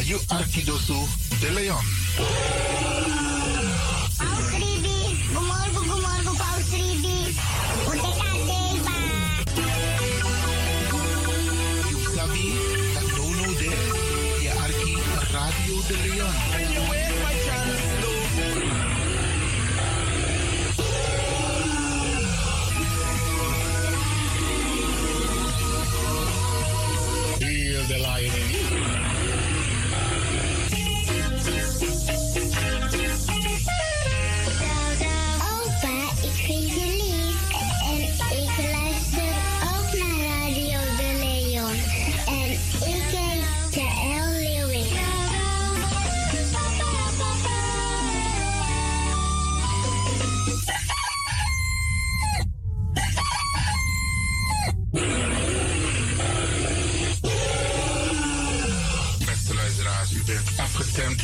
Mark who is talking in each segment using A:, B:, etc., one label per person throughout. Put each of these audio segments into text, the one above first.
A: na you Arkidosu de Leon.
B: Paus Ribi, gumorgo,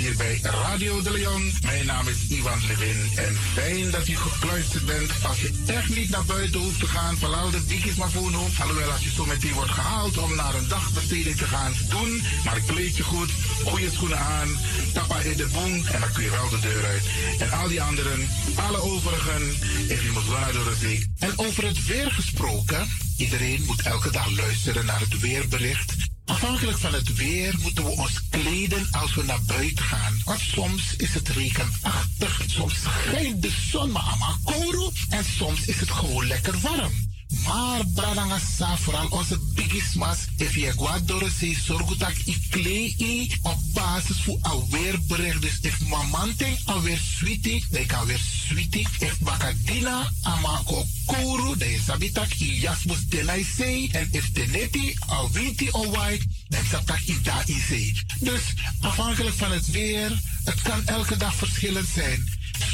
A: hier bij Radio de Leon. Mijn naam is Ivan Levin en fijn dat u gekluisterd bent. Als je echt niet naar buiten hoeft te gaan, verlaal de dikjes maar voor nu. Alhoewel, als je zo meteen wordt gehaald om naar een dagbesteding te gaan, doen. Maar kleed je goed, goede schoenen aan, tappa in de boom en dan kun je wel de deur uit. En al die anderen, alle overigen, if you must door de zee. En over het weer gesproken, iedereen moet elke dag luisteren naar het weerbericht. Afhankelijk van het weer moeten we ons kleden als we naar buiten gaan. Want soms is het regenachtig, soms schijnt de zon maar aan kouro en soms is het gewoon lekker warm. Maar Bradangasa, vooral onze bigismas, if je gaat door zorg dat ik klei op basis van alweerbericht. Dus if mamanting alweer sweetie, dan kan weer sweetie. If bakadina amako kouru, dan is abitak jasmus tenai zee. En if teneti al winti o wai, dan satak i da i. Dus afhankelijk van het weer, het kan elke dag verschillend zijn.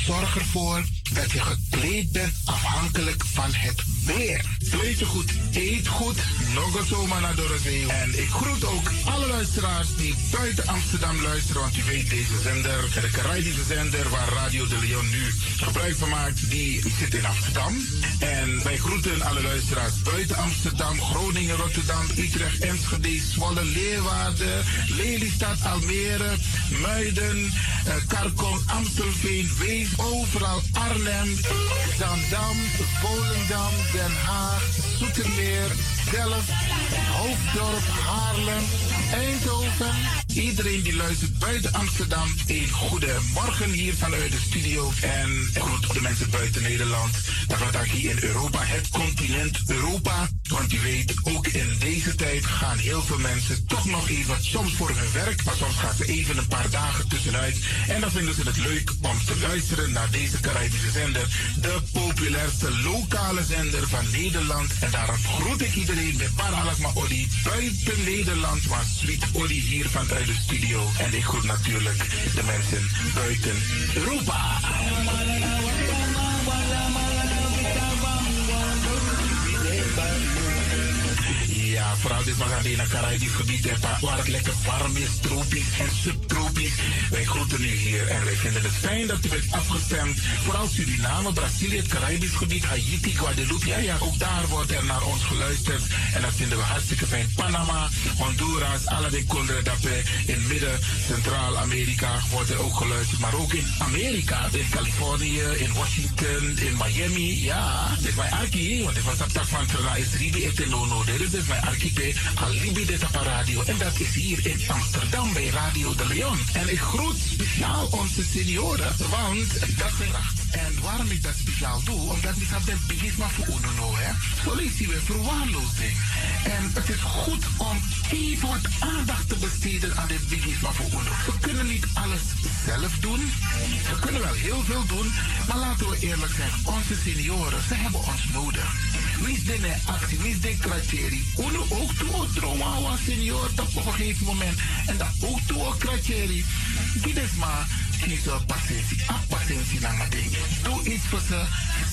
A: Zorg ervoor dat je gekleed bent afhankelijk van het weer. Kleed je goed, eet goed, nog een zomaar naar Dorozee. En ik groet ook alle luisteraars die buiten Amsterdam luisteren, want u weet deze zender, de Caribische zender waar Radio de Leon nu gebruik van maakt, die zit in Amsterdam. En wij groeten alle luisteraars buiten Amsterdam, Groningen, Rotterdam, Utrecht, Enschede, Zwolle, Leeuwarden, Lelystad, Almere, Muiden, eh, Karkong, Amstelveen, Wees, overal Arnhem, Zandam, Volendam, Den Haag, Zoetermeer, Delft, Hoofddorp, Haarlem, Eindhoven. Iedereen die luistert buiten Amsterdam, een goede morgen hier vanuit de studio. En groet de mensen buiten Nederland. Dan gaat hier in Europa, het continent Europa. Want u weet, ook in deze tijd gaan heel veel mensen toch nog even, soms voor hun werk, maar soms gaan ze even een paar dagen tussenuit. En dan vinden ze het leuk om te luisteren naar deze Caribische zender. De populairste lokale zender van Nederland. Daarom groet ik iedereen met Paralasma Olly buiten Nederland, maar Sweet Olly hier vanuit de studio. En ik groet natuurlijk de mensen buiten Europa. Ja, vooral dit Magadena Caribisch gebied, waar het lekker warm is, tropisch en subtropisch. Wij groeten u hier en wij vinden het fijn dat u bent afgestemd. Vooral Suriname, Brazilië, het Caribisch gebied, Haiti, Guadeloupe. Ja, ja, ook daar wordt er naar ons geluisterd. En dat vinden we hartstikke fijn. Panama, Honduras, alle Condre Dapé. In midden, Centraal-Amerika wordt er ook geluisterd. Maar ook in Amerika, in Californië, in Washington, in Miami. Ja, dit is mijn arki, want dit was op tak van Nono. Dit is dus mijn archipel Alibi de Tapa Radio. En dat is hier in Amsterdam bij Radio de Leon. En ik groet speciaal onze senioren, want dat is. En waarom ik dat speciaal doe, omdat ik heb de bigisma voor UNO, hè. Zo lezen we verwaarloosding. En het is goed om even wat aandacht te besteden aan de bigisma voor. We kunnen niet alles zelf doen. We kunnen wel heel veel doen, maar laten we eerlijk zijn, onze senioren, ze hebben ons nodig. Wie is de actie, wie is de kratjeri? Uno ook toe, trauma was senior op een gegeven moment. En dat ook toe, kratjeri. Is maar niet zo patiëntie. Ah, patiëntie naar mijn ding. Doe iets voor ze.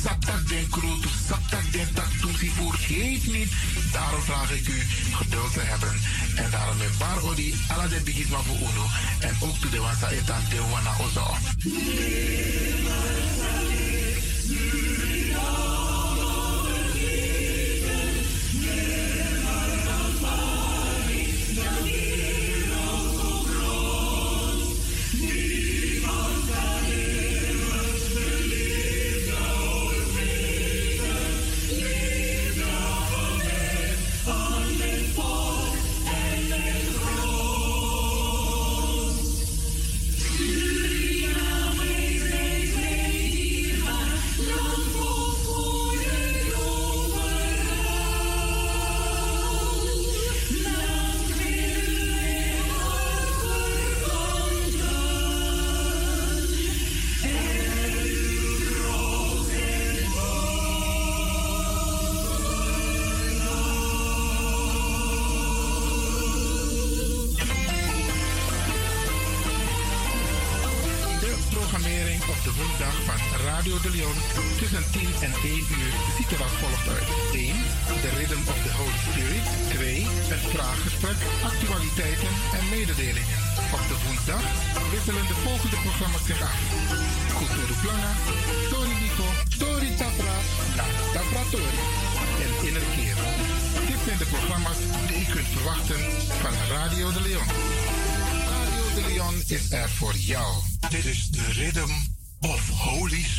A: Saptak den kroot, saptak den tak voor. Geef niet. Daarom vraag ik u geduld te hebben. En daarom met bar odi, alla de bigisma voor uno. En ook toe de wasa etan de wana ozo. En 1 uur als volgt uit. 1. De Rhythm of the Holy Spirit. 2. Een vraaggesprek, actualiteiten en mededelingen. Op de woensdag wisselen de volgende programma's zich af. Cultuur Plana, Tori Biko, Tori Tapra, La Tapra Tori en Innerkeer. Dit zijn de programma's die u kunt verwachten van Radio de Leon. Radio de Leon is er voor jou. Dit is de Rhythm of Holy Spirit.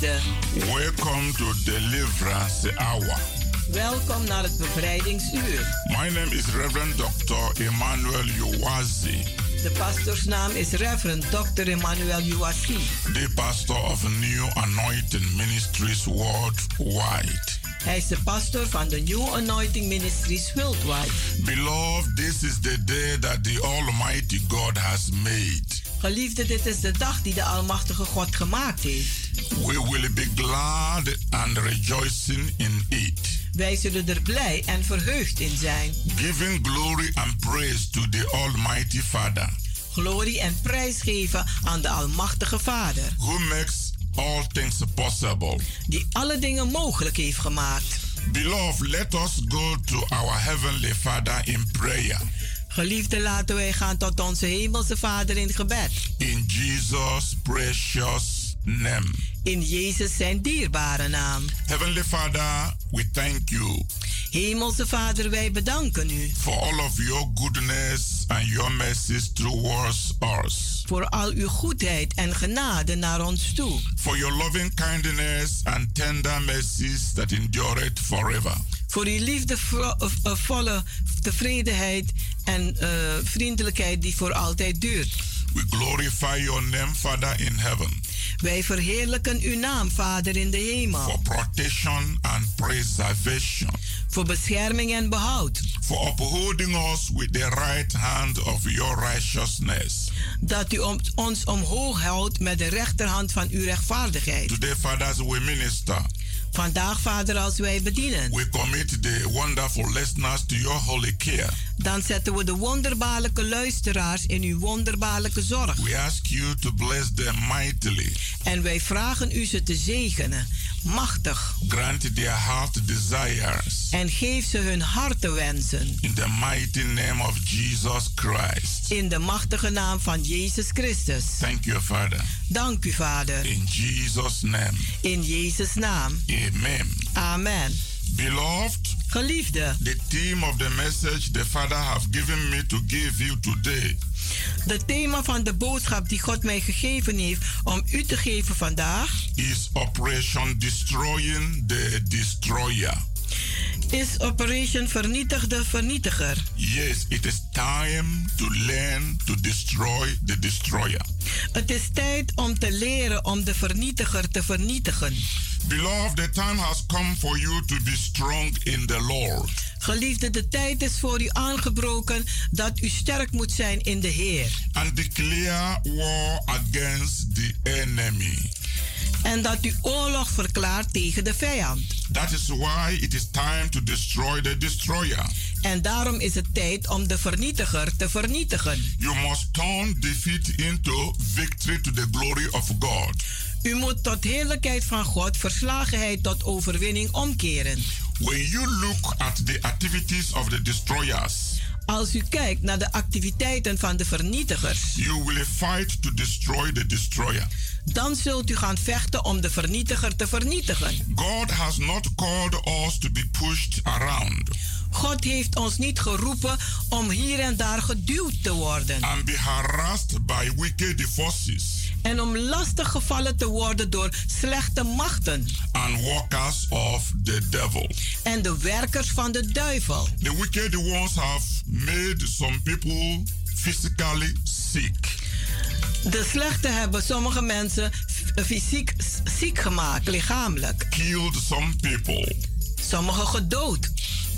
C: Welcome to Deliverance Hour.
D: welkom naar het bevrijdingsuur.
C: My name is Reverend Dr. Emmanuel Uwazi,
D: De pastoorsnaam is Reverend Dr. Emmanuel Uwasi.
C: the pastor of New Anointing Ministries worldwide.
D: Hij is de pastor van de New Anointing Ministries Worldwide.
C: Beloved, this is the day that the Almighty God has made.
D: Geliefde, dit is de dag die de Almachtige God gemaakt heeft.
C: We will be glad and rejoicing in it,
D: Wij zullen er blij en verheugd in zijn.
C: giving glory and praise to the Almighty Father,
D: Glorie en prijs geven aan de Almachtige Vader,
C: who makes all things possible.
D: die alle dingen mogelijk heeft gemaakt.
C: Beloved, let us go to our Heavenly Father in prayer.
D: Geliefde, laten wij gaan tot onze Hemelse Vader in gebed.
C: In Jesus' precious name.
D: In Jezus zijn dierbare naam.
C: Heavenly Father, we thank you
D: Hemelse Vader, wij bedanken u
C: for all of your goodness and your mercies towards us.
D: voor al uw goedheid en genade naar ons toe.
C: For your loving kindness and tender mercies that endureth forever.
D: Voor uw liefdevolle tevredenheid en eh, vriendelijkheid die voor altijd duurt.
C: We glorify your name, Father in heaven,
D: Wij verheerlijken uw naam, Vader in de
C: for
D: hemel.
C: protection and preservation,
D: Voor bescherming en behoud.
C: for upholding us with the right hand of your righteousness.
D: Dat u ons omhoog houdt met de rechterhand van uw rechtvaardigheid.
C: Today, fathers, we minister.
D: Vandaag, Vader, als wij bedienen,
C: We commit the wonderful listeners to your holy care.
D: dan zetten we de wonderbaarlijke luisteraars in uw wonderbaarlijke zorg.
C: We ask you to bless them mightily.
D: En wij vragen u ze te zegenen, machtig.
C: Grant their heart desires.
D: En geef ze hun hartenwensen.
C: In the mighty name of Jesus Christ.
D: In de machtige naam van Jezus Christus.
C: Thank you, Father.
D: Dank u, Vader.
C: In Jesus' name.
D: In Jezus' naam.
C: Amen.
D: Amen.
C: Beloved,
D: Geliefde,
C: the theme of the message the Father have given me to give you today
D: de thema van de boodschap die God mij gegeven heeft om u te geven vandaag
C: is Operation Destroying the Destroyer.
D: Is Operation Vernietig de Vernietiger.
C: Yes, it is time to learn to destroy the destroyer.
D: Het is tijd om te leren om de vernietiger te vernietigen.
C: Beloved, the time has come for you to be strong in the Lord.
D: Geliefde, de tijd is voor u aangebroken dat u sterk moet zijn in de Heer.
C: and declare war against the enemy.
D: En dat u oorlog verklaart tegen de vijand.
C: That is why it is time to destroy the destroyer.
D: En daarom is het tijd om de vernietiger te vernietigen.
C: You must turn defeat into victory to the glory of God.
D: U moet tot heerlijkheid van God verslagenheid tot overwinning omkeren.
C: When you look at the activities of the destroyers,
D: Als u kijkt naar de activiteiten van de vernietigers,
C: you will fight to destroy the destroyer.
D: dan zult u gaan vechten om de vernietiger te vernietigen.
C: God has not called us to be pushed around
D: God heeft ons niet geroepen om hier en daar geduwd te worden
C: and be harassed by wicked forces
D: en om lastig gevallen te worden door slechte machten
C: and workers of the devil.
D: en de werkers van de duivel.
C: The wicked ones have made some people physically sick.
D: De slechte hebben sommige mensen fysiek ziek gemaakt, lichamelijk.
C: killed some people.
D: Sommigen gedood.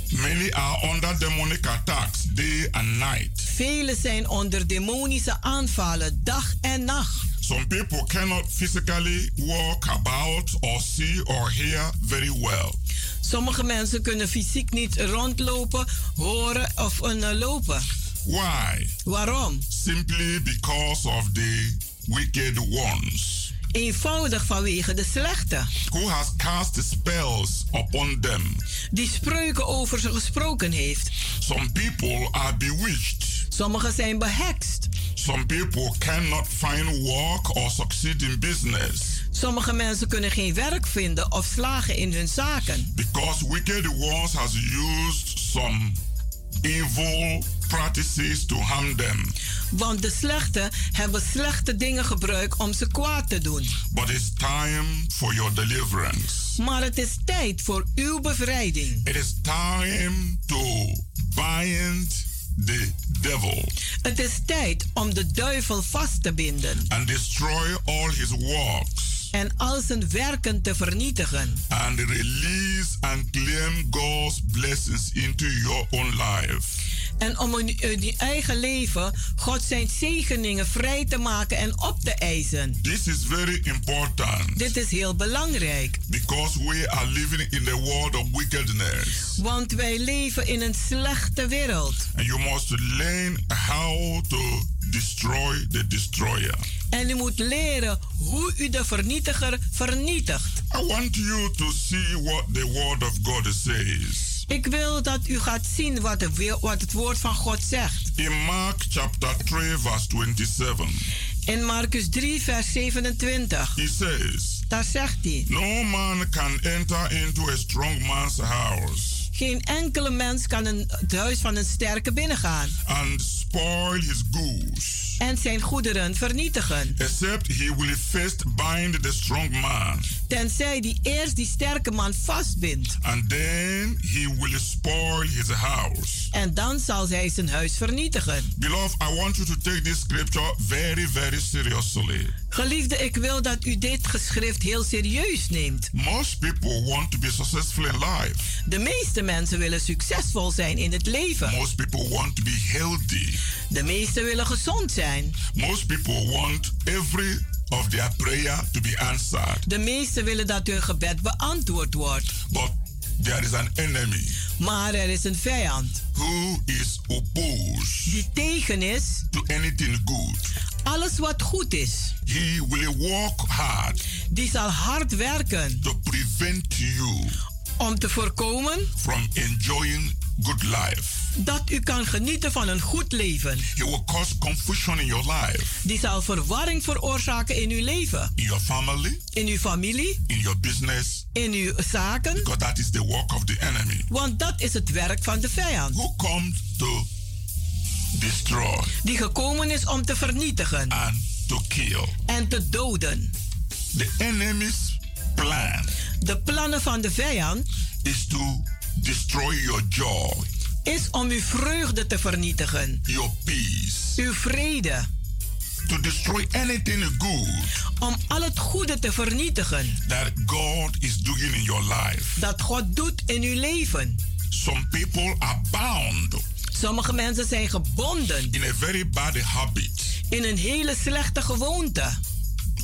C: Many are under demonic attacks day and night.
D: Velen zijn onder demonische aanvallen dag en nacht.
C: Some people cannot physically walk about or see or hear very well.
D: Sommige mensen kunnen fysiek niet rondlopen, horen of uh, lopen.
C: Why?
D: Waarom?
C: Simply because of the wicked ones
D: Eenvoudig vanwege de slechte,
C: who has cast spells upon them.
D: die spreuken over ze gesproken heeft.
C: Some people are bewitched.
D: Sommigen zijn behekst.
C: Some people cannot find work or succeed in business
D: Sommige mensen kunnen geen werk vinden of slagen in hun zaken.
C: because wicked ones has used some evil practices to harm them.
D: Want de slechte hebben slechte dingen gebruikt om ze kwaad te doen.
C: But it's time for your deliverance.
D: Maar het is tijd voor uw bevrijding.
C: It is time to bind the devil
D: Het is tijd om de duivel vast te binden
C: and destroy all his works
D: en al zijn werken te vernietigen.
C: and release and claim God's blessings into your own life.
D: En om in in uw eigen leven God zijn zegeningen vrij te maken en op te eisen.
C: This is very important
D: Dit is heel belangrijk,
C: because we are living in the world of wickedness.
D: want wij leven in een slechte wereld.
C: And you must learn how to destroy the destroyer.
D: En u moet leren hoe u de vernietiger vernietigt.
C: I want you to see what the word of God says.
D: Ik wil dat u gaat zien wat, de, wil- wat het woord van God zegt.
C: In Mark chapter 3, verse 27,
D: In Marcus 3, vers 27.
C: he says,
D: Daar zegt hij:
C: No man can enter into a strong man's house
D: Geen enkele mens kan een, het huis van een sterke binnengaan
C: and spoil his goods,
D: en zijn goederen vernietigen.
C: except he will first bind the strong man,
D: Tenzij die eerst die sterke man vastbindt.
C: and then he will spoil his house.
D: En dan zal zij zijn huis vernietigen.
C: Beloved, I want you to take this scripture very, very seriously.
D: Geliefde, ik wil dat u dit geschrift heel serieus neemt.
C: Most people want to be successful in life.
D: De meeste mensen willen succesvol zijn in het leven.
C: Most people want to be healthy.
D: De meesten willen gezond zijn.
C: Most people want every of their prayer to be answered.
D: De meesten willen dat hun gebed beantwoord wordt.
C: But there is an enemy
D: Maar er is een vijand
C: who is opposed
D: die tegen is
C: to anything good.
D: alles wat goed is.
C: He will work hard
D: Die zal hard werken
C: to prevent you
D: om te voorkomen
C: from enjoying good life.
D: Dat u kan genieten van een goed leven.
C: He will cause confusion in your life,
D: Die zal verwarring veroorzaken in uw leven,
C: in your family,
D: in uw familie,
C: in your business,
D: in uw zaken.
C: because that is the work of the enemy.
D: Want dat is het werk van de vijand.
C: Who comes to destroy
D: Die gekomen is om te vernietigen
C: and to kill.
D: en te doden.
C: The enemy's plan
D: De plannen van de vijand
C: is to destroy your joy,
D: is om uw vreugde te vernietigen,
C: your peace,
D: uw vrede,
C: to destroy anything good
D: om al het goede te vernietigen
C: that God is doing in your life.
D: dat God doet in uw leven.
C: Some people are bound
D: Sommige mensen zijn gebonden
C: in a very bad habit
D: in een hele slechte gewoonte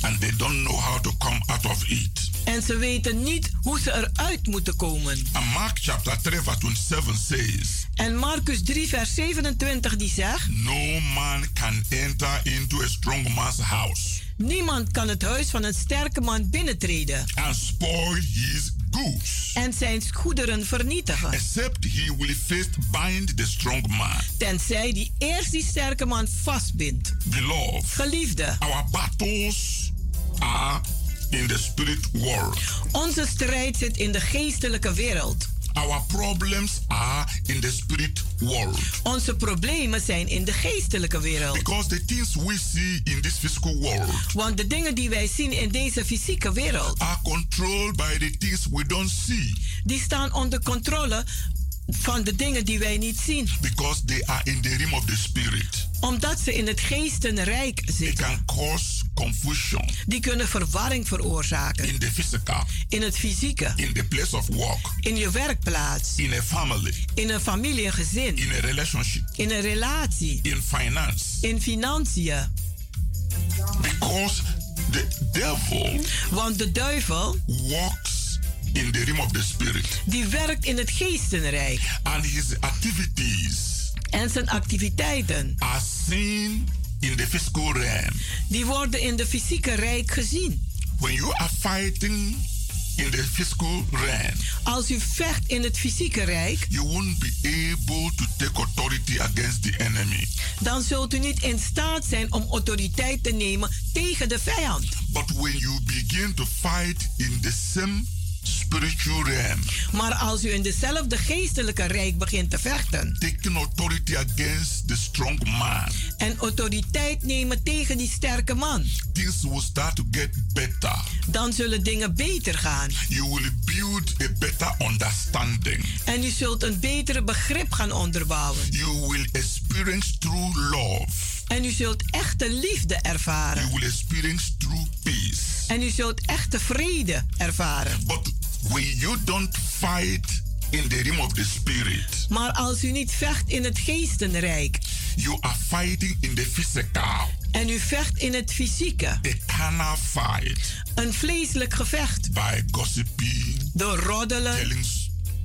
C: and they don't know how to come out of it.
D: En ze weten niet hoe ze eruit moeten komen.
C: And Mark chapter 3 verse 27 says,
D: En Marcus 3, vers 27 die zegt:
C: No man can enter into a strong man's house
D: Niemand kan het huis van een sterke man binnentreden
C: and spoil his goods.
D: En zijn goederen vernietigen.
C: Except he will first bind the strong man.
D: Tenzij die eerst die sterke man vastbindt.
C: Beloved.
D: Geliefde.
C: Our battles are in the spirit world.
D: Onze strijd zit in de geestelijke wereld.
C: Our problems are in the spirit world.
D: Onze problemen zijn in de geestelijke wereld.
C: Because the things we see in this physical world
D: Want de dingen die wij zien in deze fysieke wereld,
C: are controlled by the things we don't see.
D: die staan onder controle van de dingen die wij niet zien.
C: Because they are in the realm of the spirit.
D: Omdat ze in het geestenrijk
C: It
D: zitten.
C: can cause confusion
D: Die kunnen verwarring veroorzaken.
C: in the physical,
D: In het fysieke,
C: in the place of work,
D: in je werkplaats,
C: in a family,
D: in een familie, een gezin,
C: in a relationship,
D: in een relatie,
C: in finance.
D: in financiën.
C: Because the devil
D: Want de duivel,
C: works in the realm of the spirit
D: die werkt in het geestenrijk.
C: and his activities
D: En zijn activiteiten,
C: are seen in the physical realm.
D: die worden in de fysieke rijk gezien.
C: When you are fighting in the physical realm,
D: Als u vecht in het fysieke rijk,
C: you won't be able to take authority against the enemy.
D: dan zult u niet in staat zijn om autoriteit te nemen tegen de vijand.
C: But when you begin to fight in the same spiritual
D: Maar als u in dezelfde geestelijke rijk begint te vechten
C: taking authority against the strong man,
D: en autoriteit nemen tegen die sterke man,
C: things will start to get better.
D: dan zullen dingen beter gaan.
C: You will build a better understanding.
D: En u zult een betere begrip gaan onderbouwen.
C: You will experience true love.
D: En u zult echte liefde
C: You
D: ervaren.
C: will experience true peace.
D: En u zult echte vrede ervaren.
C: But when you don't fight in the realm of the spirit,
D: Maar als u niet vecht in het geestenrijk
C: you are fighting in the physical,
D: en u vecht in het fysieke,
C: a carnal fight.
D: een vleeselijk gevecht,
C: by gossiping,
D: door roddelen,
C: telling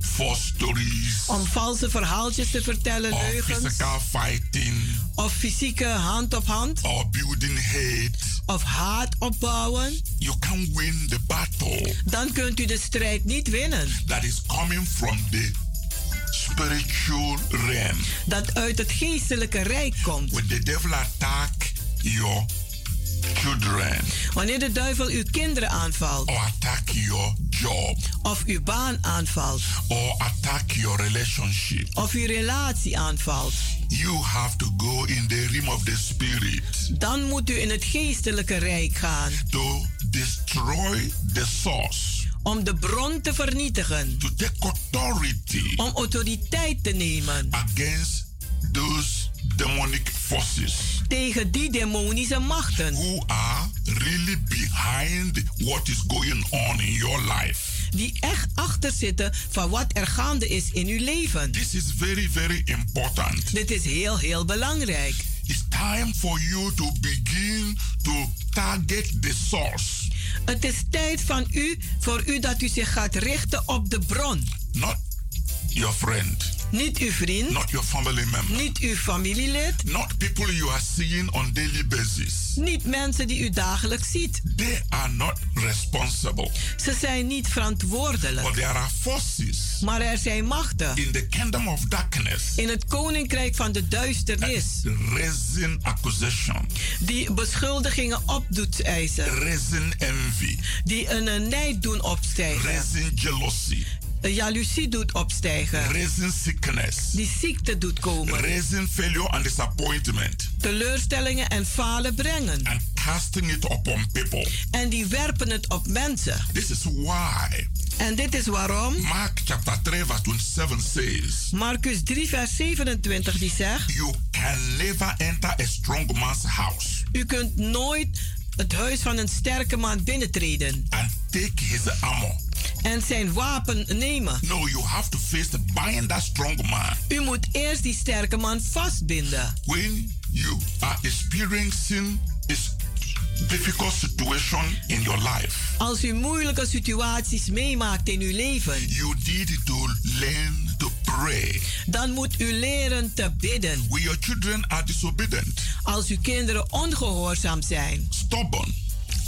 C: false stories,
D: om valse verhaaltjes te vertellen,
C: or
D: leugens,
C: physical fighting,
D: of fysieke hand op hand,
C: or building hate.
D: of haat opbouwen,
C: You can win the battle
D: dan kunt u de strijd niet winnen.
C: that is coming from the spiritual realm.
D: Dat uit het geestelijke rijk komt.
C: When the devil attack your children
D: Wanneer de duivel uw kinderen aanvalt,
C: or attack your job.
D: Of uw baan aanvalt,
C: or attack your relationship,
D: of uw relatie aanvalt,
C: you have to go in the realm of the spirit.
D: Dan moet u in het geestelijke rijk gaan.
C: To destroy the source,
D: om de bron te vernietigen,
C: to take authority.
D: Om autoriteit te nemen.
C: Against those demonic forces
D: tegen die demonische machten
C: who are really behind what is going on in your life.
D: die echt achter zitten van wat er gaande is in uw leven.
C: This is very, very important.
D: Dit is heel, heel belangrijk.
C: It's time for you to begin to target the source,
D: Het is tijd van u, voor u dat u zich gaat richten op de bron.
C: not your friend,
D: Niet uw vriend,
C: not your family member,
D: niet uw familielid,
C: not people you are seeing on daily basis.
D: niet mensen die u dagelijks ziet.
C: They are not responsible.
D: Ze zijn niet verantwoordelijk.
C: But there are forces
D: Maar er zijn machten
C: in the kingdom of darkness
D: in het koninkrijk van de duisternis
C: raising accusation,
D: die beschuldigingen opdoet eisen,
C: raising envy,
D: die een nijd doen opstijgen,
C: raising jealousy,
D: jaloezie doet opstijgen,
C: raising sickness,
D: die ziekte doet komen,
C: raising failure and disappointment,
D: teleurstellingen en falen brengen.
C: and casting it upon people.
D: En die werpen het op mensen.
C: This is why
D: En dit is waarom
C: Mark chapter 3 verse 27 says,
D: Marcus 3 vers 27 die zegt,
C: You can never enter a strong man's house
D: u kunt nooit het huis van een sterke man binnentreden
C: and take his armor.
D: En zijn wapen nemen.
C: No, you have to face the bind that strong man.
D: U moet eerst die sterke man vastbinden.
C: When you are experiencing a s- difficult situation in your life,
D: Als u moeilijke situaties meemaakt in uw leven,
C: you need to learn to pray.
D: dan moet u leren te bidden.
C: When your children are disobedient,
D: Als uw kinderen ongehoorzaam zijn,
C: stubborn,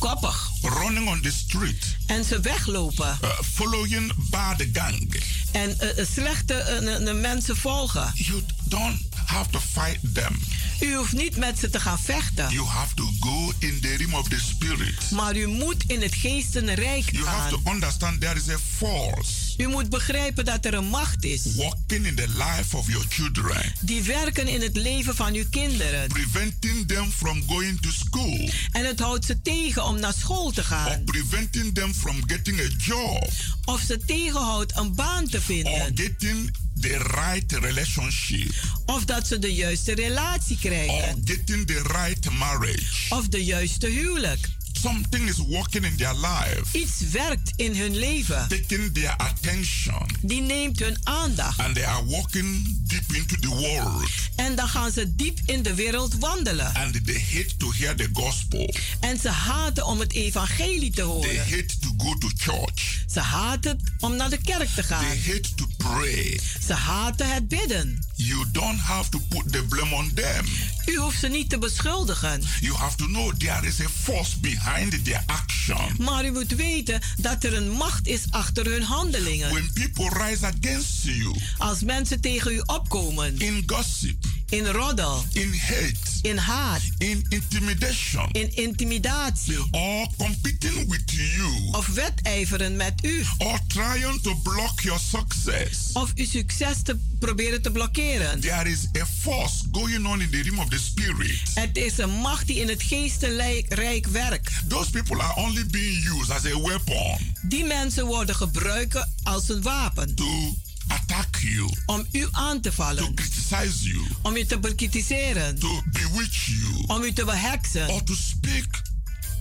D: koppig.
C: Running on the street.
D: En ze weglopen.
C: Uh, following bad gang.
D: En uh, slechte uh, mensen volgen.
C: You don't have to fight them.
D: U hoeft niet met ze te gaan vechten.
C: You have to go in the realm of the spirit.
D: Maar u moet in het geestenrijk gaan.
C: You have to understand there is a force.
D: U moet begrijpen dat er een macht is.
C: Working in the life of your children.
D: Die werken in het leven van uw kinderen.
C: Preventing them from going to school.
D: En het houdt ze tegen om naar school te gaan.
C: Or preventing them from getting a job.
D: Of ze tegenhoudt een baan te vinden.
C: Or getting the right relationship.
D: Of dat ze de juiste relatie krijgen.
C: Or getting the right marriage.
D: Of de juiste huwelijk.
C: Something is working in their life.
D: Iets werkt in hun leven.
C: Taking their attention.
D: Die neemt hun aandacht.
C: And they are walking deep into the world.
D: En dan gaan ze diep in de wereld wandelen.
C: And they hate to hear the gospel.
D: En ze haten om het evangelie te horen.
C: They hate to go to church.
D: Ze haten om naar de kerk te gaan.
C: They hate to pray.
D: Ze haten het bidden.
C: You don't have to put the blame on them.
D: U hoeft ze niet te beschuldigen.
C: You have to know there is a force behind their action.
D: Maar u moet weten dat er een macht is achter hun handelingen.
C: When people rise against you.
D: Als mensen tegen u opkomen.
C: In gossip.
D: In roddel.
C: In hate.
D: In haat.
C: In intimidation.
D: In intimidatie.
C: Or competing with you.
D: Of wedijveren met u.
C: Or trying to block your success.
D: Of uw succes te proberen te blokkeren.
C: There is a force going on in the realm of the spirit.
D: Het is een macht die in het geestenrijk werkt.
C: Those people are only being used as a weapon.
D: Die mensen worden gebruikt als een wapen.
C: To attack you.
D: Om u aan te vallen.
C: To criticize you.
D: Om u te bekritiseren.
C: To bewitch you.
D: Om u te beheksen.
C: Or to speak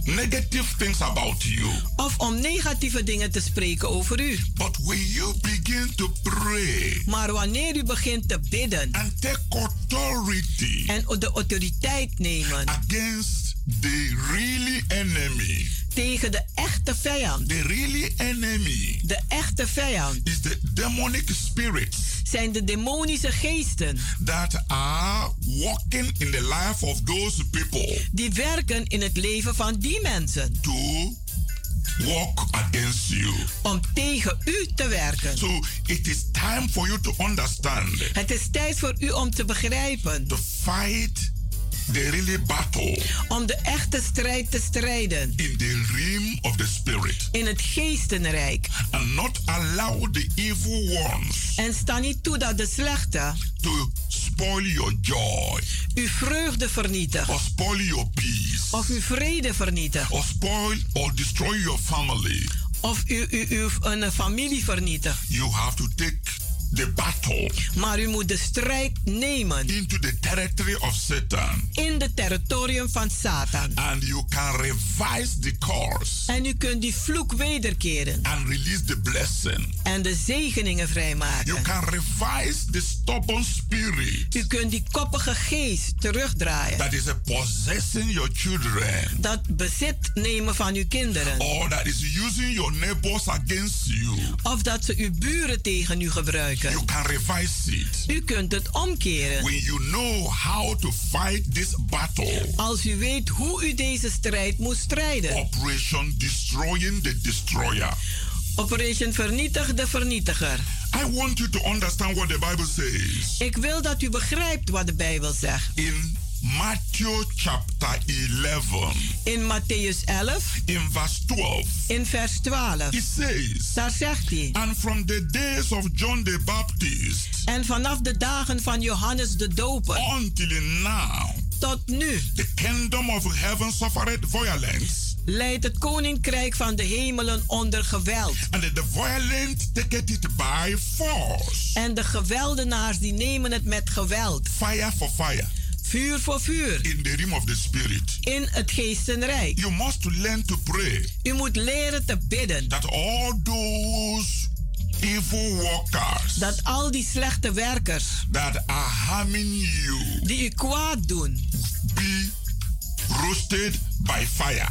C: negative things about you.
D: Of om negatieve dingen te spreken over u.
C: But when you begin to pray.
D: Maar wanneer u begint te bidden.
C: And take authority.
D: En de autoriteit nemen.
C: Against the really enemy.
D: Tegen de echte vijand.
C: The really enemy.
D: De echte vijand.
C: Is the demonic spirits.
D: Zijn de demonische geesten.
C: That are walking in the life of those people.
D: Die werken in het leven van die mensen.
C: To walk against you.
D: Om tegen u te werken.
C: So it is time for you to understand.
D: Het is tijd voor u om te begrijpen.
C: To fight the battle.
D: Om de echte strijd te strijden.
C: In the realm of the spirit.
D: In het geestenrijk.
C: And not allow the evil ones.
D: En sta niet toe dat de slechte.
C: To spoil your joy.
D: Uw vreugde vernietigt.
C: Or spoil your peace.
D: Of uw vrede vernietigt.
C: Or spoil or destroy your family.
D: Of u, u, uw een familie vernietigt.
C: You have to take the battle.
D: Maar u moet de strijd nemen.
C: Into the territory of Satan.
D: In het territorium van Satan.
C: And you can revise the course.
D: En u kunt die vloek wederkeren.
C: And release the blessing.
D: En de zegeningen vrijmaken.
C: You can revise the stubborn spirit.
D: U kunt die koppige geest terugdraaien.
C: That is a possessing your children.
D: Dat bezit nemen van uw kinderen.
C: Or that is using your neighbors against you.
D: Of dat ze uw buren tegen u gebruiken.
C: You can revise it.
D: U kunt het omkeren.
C: When you know how to fight this battle.
D: Als u weet hoe u deze strijd moet strijden.
C: Operation Destroying the Destroyer.
D: Operation Vernietig de Vernietiger.
C: I want you to understand what the Bible says.
D: Ik wil dat u begrijpt wat de Bijbel zegt.
C: In Matthew chapter 11.
D: In Matthäus 11.
C: In verse 12.
D: In vers 12.
C: It says.
D: Daar zegt hij.
C: And from the days of John the Baptist.
D: En vanaf de dagen van Johannes de Doper.
C: Until now.
D: Tot nu.
C: The kingdom of heaven suffered violence.
D: Leidt het koninkrijk van de hemelen onder geweld.
C: And the violent take it by force.
D: En de geweldenaars die nemen het met geweld.
C: Fire for fire.
D: Vuur voor vuur.
C: In the realm of the spirit.
D: In het geestenrijk.
C: You must learn to pray.
D: U moet leren te bidden.
C: That all those evil workers.
D: Dat al die slechte werkers.
C: That are harming you.
D: Die u kwaad doen.
C: Be roasted by fire.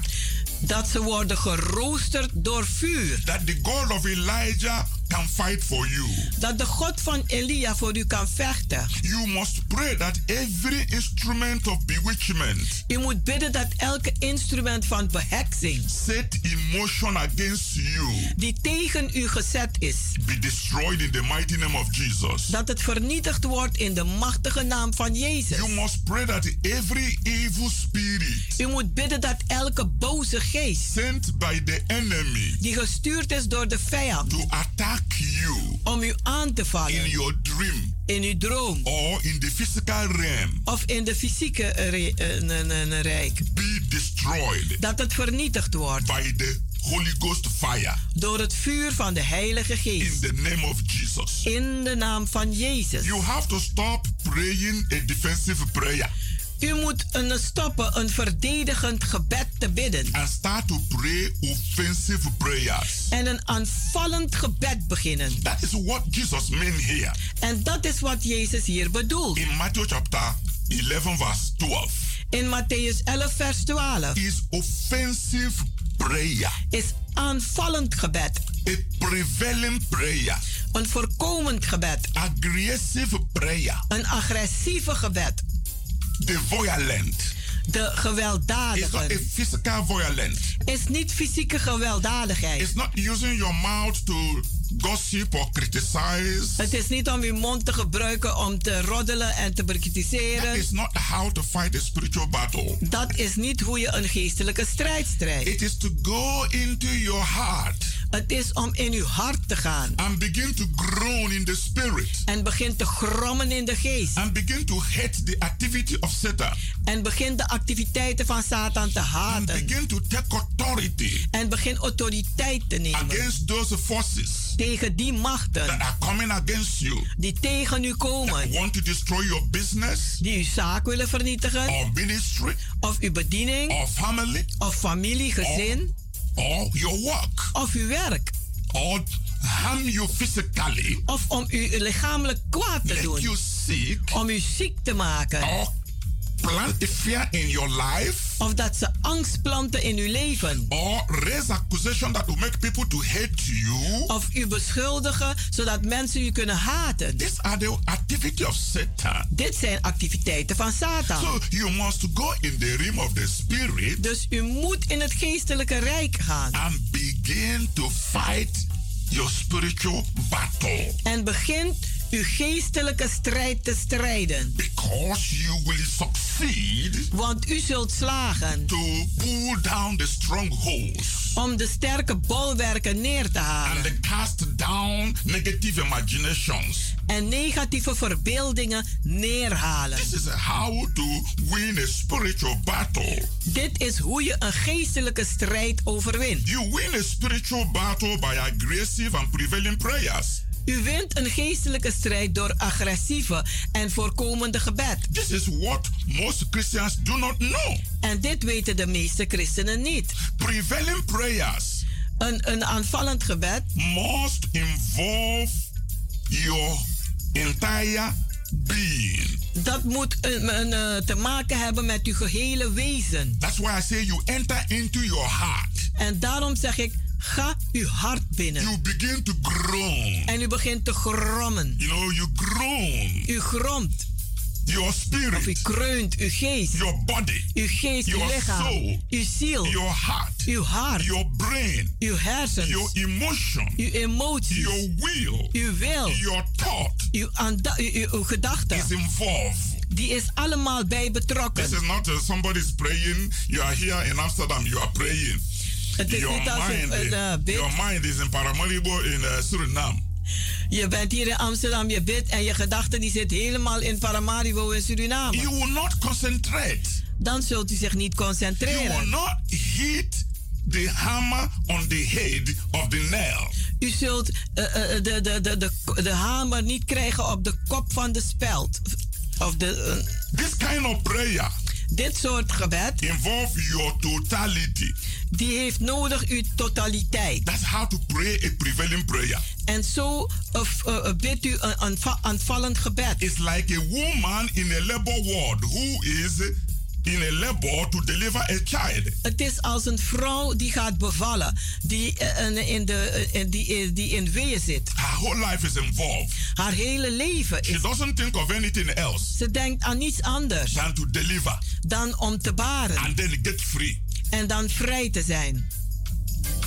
D: Dat ze worden geroosterd door vuur.
C: That the God of Elijah can fight for you.
D: Dat de God van Elia voor u kan vechten.
C: You must pray that every instrument of bewitchment.
D: U moet bidden dat elke instrument van beheksing.
C: Set in motion against you.
D: Die tegen u gezet is.
C: Be destroyed in the mighty name of Jesus.
D: Dat het vernietigd wordt in de machtige naam van Jezus.
C: You must pray that every evil spirit.
D: U moet bidden dat elke boze geest.
C: Sent by the enemy.
D: Die gestuurd is door de vijand.
C: To attack you.
D: Om u aan te vallen.
C: In your dream.
D: In uw droom.
C: Or in the physical realm.
D: Of in de fysieke uh, rijk.
C: Be destroyed.
D: Dat het vernietigd wordt.
C: By the Holy Ghost fire.
D: Door het vuur van de Heilige Geest.
C: In the name of Jesus.
D: In de naam van Jezus.
C: You have to stop praying a defensive prayer.
D: U moet een stoppen een verdedigend gebed te bidden.
C: And start to pray offensive prayers.
D: En een aanvallend gebed beginnen.
C: That is what Jesus meant here.
D: En dat is wat Jezus hier bedoelt.
C: In Matthew chapter 11 verse 12.
D: In Matthäus 11 vers 12.
C: Is offensive prayer.
D: Is aanvallend gebed.
C: A prevailing prayer.
D: Een voorkomend gebed.
C: Aggressive prayer.
D: Een agressieve gebed.
C: The violent.
D: De gewelddadige.
C: It's not.
D: Is niet fysieke gewelddadigheid.
C: It's not using your mouth to gossip or criticize.
D: Het is niet om uw mond te gebruiken om te roddelen en te bekritiseren.
C: That is not how to fight a spiritual battle.
D: Dat is niet hoe je een geestelijke strijd strijdt.
C: It is to go into your heart.
D: Het is om in uw hart te gaan.
C: And begin to groan in the spirit.
D: En begin te grommen in de geest.
C: And begin to hate the activity of Satan.
D: En begin de activiteiten van Satan te haten.
C: And begin to take authority.
D: En begin autoriteit te nemen.
C: Against those forces.
D: Tegen die machten.
C: That are coming against you.
D: Die tegen u komen.
C: That want to destroy your business.
D: Die uw zaak willen vernietigen.
C: Or ministry.
D: Of uw bediening.
C: Or family.
D: Of familie, gezin.
C: Or, your work.
D: Of uw werk.
C: Or harm you physically.
D: Of om u lichamelijk kwaad te
C: Make
D: doen.
C: You sick.
D: Om u ziek te maken.
C: Or plant fear in your life.
D: Of dat ze angst planten in uw leven.
C: Or raise accusation that will make people to hate you.
D: Of u beschuldigen zodat mensen u kunnen haten.
C: These are the activity of Satan.
D: Dit zijn activiteiten van Satan.
C: So you must go in the realm of the spirit.
D: Dus u moet in het geestelijke rijk gaan.
C: And begin to fight your spiritual battle.
D: En begint uw geestelijke strijd te strijden.
C: Because you will succeed.
D: Want u zult slagen.
C: To pull down the strongholds.
D: Om de sterke bolwerken neer te halen.
C: And cast down negative imaginations.
D: En negatieve verbeeldingen neerhalen.
C: This is how to win a spiritual battle.
D: Dit is hoe je een geestelijke strijd overwint.
C: You win a spiritual battle by aggressive and prevailing prayers.
D: U wint een geestelijke strijd door agressieve en voorkomende gebed.
C: This is what most Christians do not know.
D: En dit weten de meeste christenen niet.
C: Prevailing prayers.
D: Een, een aanvallend gebed.
C: Must involve your entire being.
D: Dat moet een, een, een, te maken hebben met uw gehele wezen.
C: That's why I say you enter into your heart.
D: En daarom zeg ik Ga uw hart binnen.
C: You begin to groan.
D: En u begint te grommen.
C: You know, you groan.
D: U gromt.
C: Your spirit.
D: Of u kreunt, uw geest.
C: Your body.
D: Uw geest,
C: your
D: uw lichaam.
C: Soul,
D: uw ziel.
C: Your heart.
D: Uw hart.
C: Your brain.
D: Uw hersens.
C: Your emotion.
D: Uw emoties.
C: Your will.
D: Uw wil.
C: Your thought.
D: Uw, uw, uw, gedachten.
C: Is involved.
D: Die is allemaal bij betrokken.
C: This is not uh, somebody's praying. You are here in Amsterdam. You are praying.
D: Het is
C: your
D: niet
C: mind,
D: een uh, bid.
C: Your mind is in Paramaribo in uh, Suriname.
D: Je bent hier in Amsterdam, je bidt en je gedachten die zit helemaal in Paramaribo in Suriname.
C: You will not concentrate.
D: Dan zult u zich niet concentreren.
C: You will not hit the hammer on the head of the nail.
D: U zult uh, uh, de, de, de, de, de hamer niet krijgen op de kop van de speld. Of de,
C: This kind of prayer.
D: Dit soort gebed.
C: Involve your totality.
D: Die heeft nodig uw totaliteit.
C: That's how to pray a prevailing prayer.
D: En zo uh, bidt u een aanvallend gebed.
C: It's like a woman in a labor ward who is in a labor to deliver a child.
D: Het is als een vrouw die gaat bevallen, die, uh, in, de, uh, die, die in weeën zit.
C: Her whole life is involved.
D: Haar hele leven
C: She
D: is.
C: doesn't think of anything else
D: Ze denkt aan niets anders
C: than to deliver
D: dan om te baren
C: and then get free.
D: en dan vrij te zijn.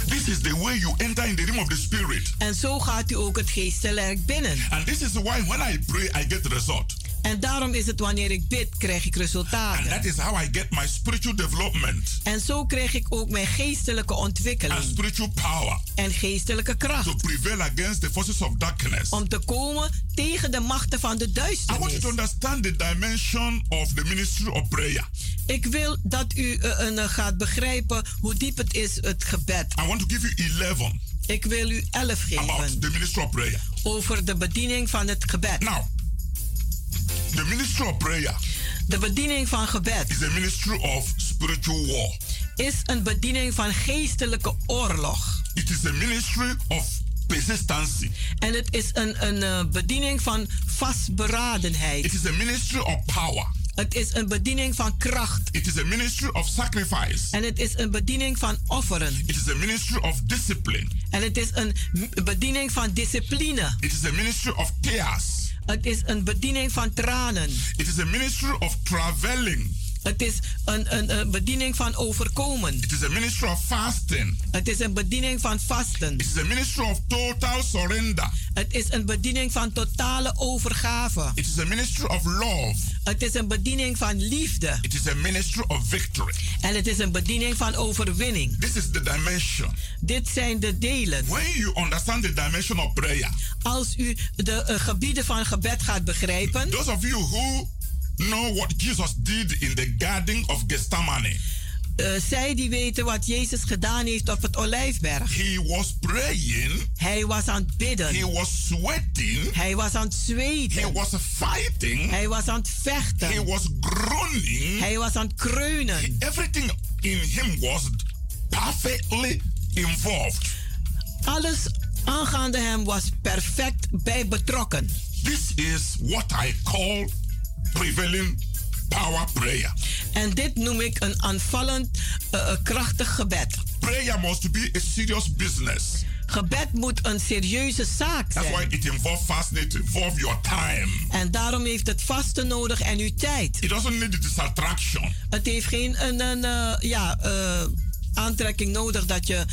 C: This is the way you enter in the realm of the spirit.
D: En zo gaat u ook het geestelijk binnen.
C: And this is why when I pray, I get result.
D: En daarom is het wanneer ik bid, krijg ik
C: And
D: resultaten.
C: that is how I get my spiritual development
D: En zo krijg ik ook mijn geestelijke
C: and
D: ontwikkeling
C: spiritual power
D: en geestelijke
C: to
D: kracht.
C: prevail against the forces of darkness.
D: Om te komen tegen de machten van de
C: I want you
D: duisternis.
C: to understand the dimension of the ministry of prayer.
D: Ik wil dat u eh, gaat begrijpen hoe diep het is, het gebed.
C: I want to give you 11
D: Ik wil u elf
C: about
D: geven
C: the ministry of prayer.
D: over de bediening van het gebed.
C: Now, the ministry of prayer
D: De bediening van gebed
C: is a ministry of spiritual war.
D: is een bediening van geestelijke oorlog.
C: It is a ministry of persistency.
D: En het is een, een eh, bediening van vastberadenheid.
C: It is a ministry of power.
D: Het is een bediening van kracht.
C: It is a ministry of sacrifice.
D: En het is een bediening van offeren.
C: It is a ministry of discipline.
D: En het is een bediening van discipline.
C: It is a ministry of tears.
D: Het is een bediening van tranen.
C: It is a ministry of traveling.
D: Het is een, een, een bediening van overkomen.
C: It is a ministry of fasting.
D: Het is een bediening van vasten.
C: It is a ministry of total surrender.
D: Het is een bediening van totale overgave.
C: It is a ministry of love.
D: Het is een bediening van liefde.
C: It is a ministry of victory.
D: En het is een bediening van overwinning.
C: This is the dimension.
D: Dit zijn de delen.
C: When you understand the dimension of prayer,
D: Als u de eh, gebieden van gebed gaat begrijpen,
C: those of you who know what Jesus did in the Garden of Gethsemane,
D: eh, zij die weten wat Jezus gedaan heeft op het Olijfberg.
C: he was praying,
D: Hij was aan het bidden.
C: he was sweating,
D: Hij was aan het
C: he was fighting,
D: Hij was aan het
C: he was groaning.
D: Hij was aan het kreunen.
C: Everything in him was perfectly involved.
D: Alles aangaande hem was perfect bij betrokken.
C: This is what I call prevailing power prayer.
D: En dit noem ik een aanvallend, eh, krachtig gebed.
C: Prayer must be a serious business.
D: Gebed moet een serieuze zaak
C: That's why
D: zijn.
C: it involves fasting, it involves your time.
D: En daarom heeft het vasten nodig en uw tijd.
C: It doesn't need distraction.
D: Het heeft geen een, een, eh, ja, eh, aantrekking nodig dat je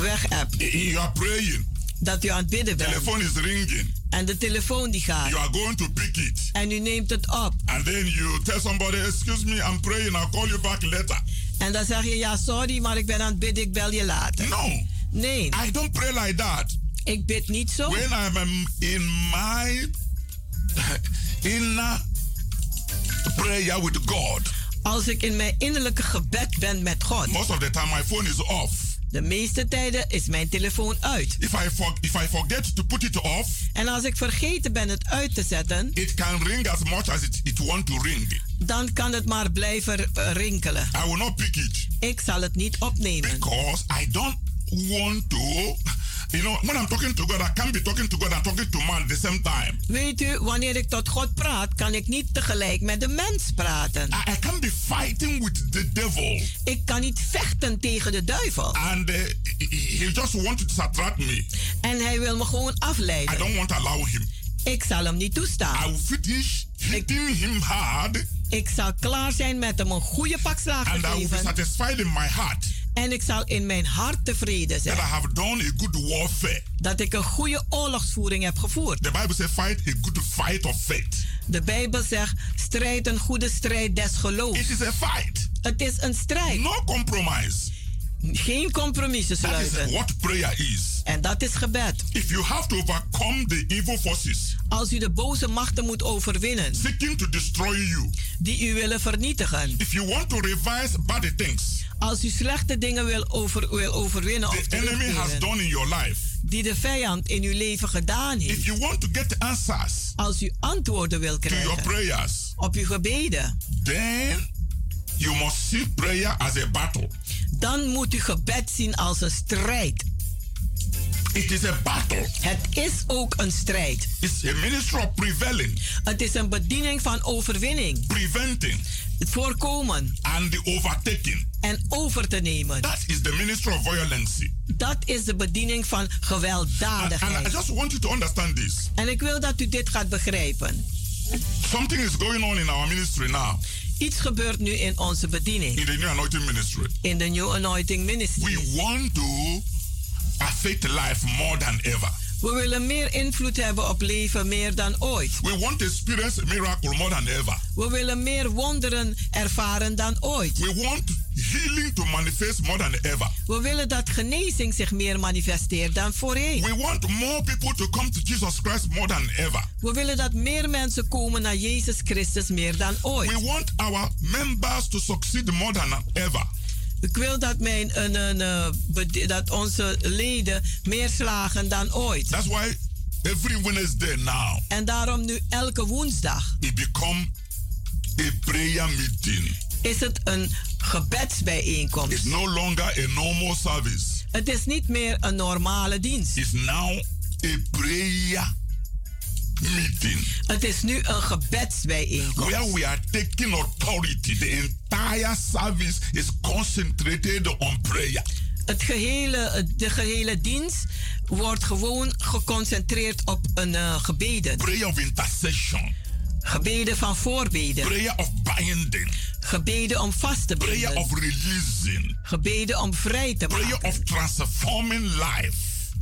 D: weg hebt.
C: You are praying,
D: Dat u aan het bidden bent.
C: telephone is ringing,
D: En de telefoon die gaat.
C: you are going to pick it.
D: En u neemt het op.
C: And then you tell somebody, excuse me, I'm praying, I'll call you back later.
D: En dan zeg je, ja sorry, maar ik ben aan het bidden, ik bel je later.
C: No,
D: Nee,
C: I don't pray like that.
D: ik bid niet zo.
C: When I'm in my inner prayer with God,
D: Als ik in mijn innerlijke gebed ben met God.
C: most of the time my phone is off.
D: De meeste tijden is mijn telefoon uit.
C: If I, for, if I forget to put it off,
D: En als ik vergeten ben het uit te zetten,
C: it can ring as much as it, it want to ring.
D: dan kan het maar blijven eh, rinkelen.
C: I will not pick it
D: Ik zal het niet opnemen.
C: because I don't want to. You know, when I'm talking to God, I can't be talking to God and talking to man at the same time.
D: Weet u, wanneer ik tot God praat, kan ik niet tegelijk met de mens praten.
C: I, I can't be fighting with the devil
D: Ik kan niet vechten tegen de duivel.
C: and uh, he just wants to distract me.
D: En hij wil me gewoon
C: I
D: afleiden.
C: don't want to allow him.
D: Ik zal hem niet
C: I
D: toestaan.
C: will finish hitting him hard
D: Ik zal klaar zijn met hem een goede pak slaag
C: and
D: te
C: I will be
D: geven.
C: satisfied in my heart
D: En ik zal in mijn hart tevreden
C: that I
D: zijn.
C: have done a good warfare.
D: Dat ik een goede oorlogsvoering heb gevoerd.
C: The Bible says, fight a good fight of faith.
D: De Bijbel zegt, strijd een goede strijd des geloofs.
C: It is a fight,
D: Het is een strijd.
C: no compromise.
D: Geen compromissen
C: That is
D: sluiten.
C: what prayer is.
D: En dat is gebed.
C: If you have to overcome the evil forces
D: Als u de boze machten moet overwinnen,
C: seeking to destroy you,
D: die u willen vernietigen.
C: if you want to revise bad things
D: Als u slechte dingen wil, over, wil overwinnen of
C: the enemy has done in your life,
D: die de vijand in uw leven gedaan
C: if
D: heeft.
C: you want to get answers
D: Als u antwoorden wil
C: to your
D: krijgen
C: prayers,
D: op uw gebeden,
C: then you must see prayer as a battle.
D: Dan moet u gebed zien als een strijd.
C: It is a battle.
D: Het is ook een strijd.
C: It's a ministry of prevailing.
D: Het is een bediening van overwinning.
C: Preventing.
D: Het voorkomen.
C: And the overtaking.
D: En over te nemen.
C: That is the ministry of violence.
D: Dat is de bediening van gewelddadigheid.
C: And I just want you to understand this.
D: En ik wil dat u dit gaat begrijpen.
C: Something is going on in our ministry now.
D: Iets gebeurt nu in onze bediening.
C: In the New Anointing Ministry.
D: In de New Anointing Ministry.
C: We want to affect life more than ever.
D: We willen meer invloed hebben op leven meer dan ooit.
C: We want to experience a miracle more than ever.
D: We willen meer wonderen ervaren dan ooit.
C: We want healing to manifest more than ever.
D: We willen dat genezing zich meer manifesteert dan voorheen.
C: We want more people to come to Jesus Christ more than ever.
D: We willen dat meer mensen komen naar Jezus Christus meer dan ooit.
C: We want our members to succeed more than ever.
D: Ik wil dat, mijn, een, een, een, dat onze leden meer slagen dan ooit.
C: That's why every Wednesday now.
D: En daarom nu elke woensdag.
C: It become a prayer meeting.
D: Is het een gebedsbijeenkomst?
C: It's no longer a normal service.
D: Het is niet meer een normale dienst.
C: It's now a prayer meeting.
D: Het is nu een gebedsbijeenkomst.
C: Where we are taking authority. The entire service is concentrated on prayer.
D: Het gehele, de gehele dienst wordt gewoon geconcentreerd op een uh, gebeden.
C: Prayer of intercession.
D: Gebeden van voorbeden.
C: Prayer of binding.
D: Gebeden om vast te binden.
C: Prayer of releasing.
D: Gebeden om vrij te
C: Prayer
D: maken.
C: of transforming life.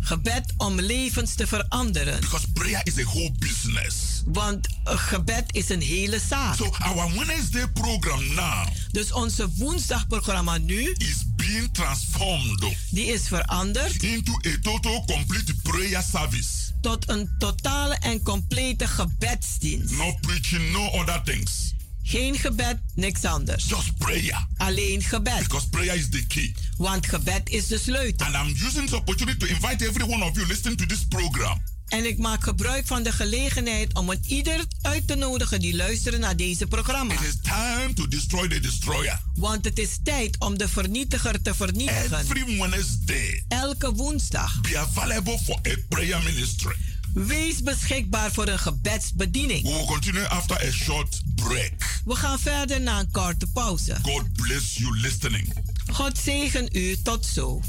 D: Gebed om levens te veranderen.
C: Because prayer is a whole business.
D: Want gebed is een hele zaak.
C: So our Wednesday program now.
D: Dus onze woensdagprogramma nu
C: is being transformed.
D: Die is veranderd
C: into a total complete prayer service.
D: Tot een totale en complete gebedsdienst.
C: No preaching, no other things.
D: Geen gebed, niks anders.
C: Just prayer.
D: Alleen gebed.
C: Because prayer is the key.
D: Want gebed is de sleutel.
C: And I'm using this opportunity to invite every one of you listening to this program.
D: En ik maak gebruik van de gelegenheid om het ieder uit te nodigen die luisteren naar deze programma.
C: It is time to destroy the destroyer.
D: Want het is tijd om de vernietiger te vernietigen.
C: Every Wednesday.
D: Elke woensdag.
C: Be available for a prayer ministry.
D: Wees beschikbaar voor een gebedsbediening.
C: We will continue after a short break.
D: We gaan verder na een korte pauze.
C: God bless you listening.
D: God zegen u tot zo.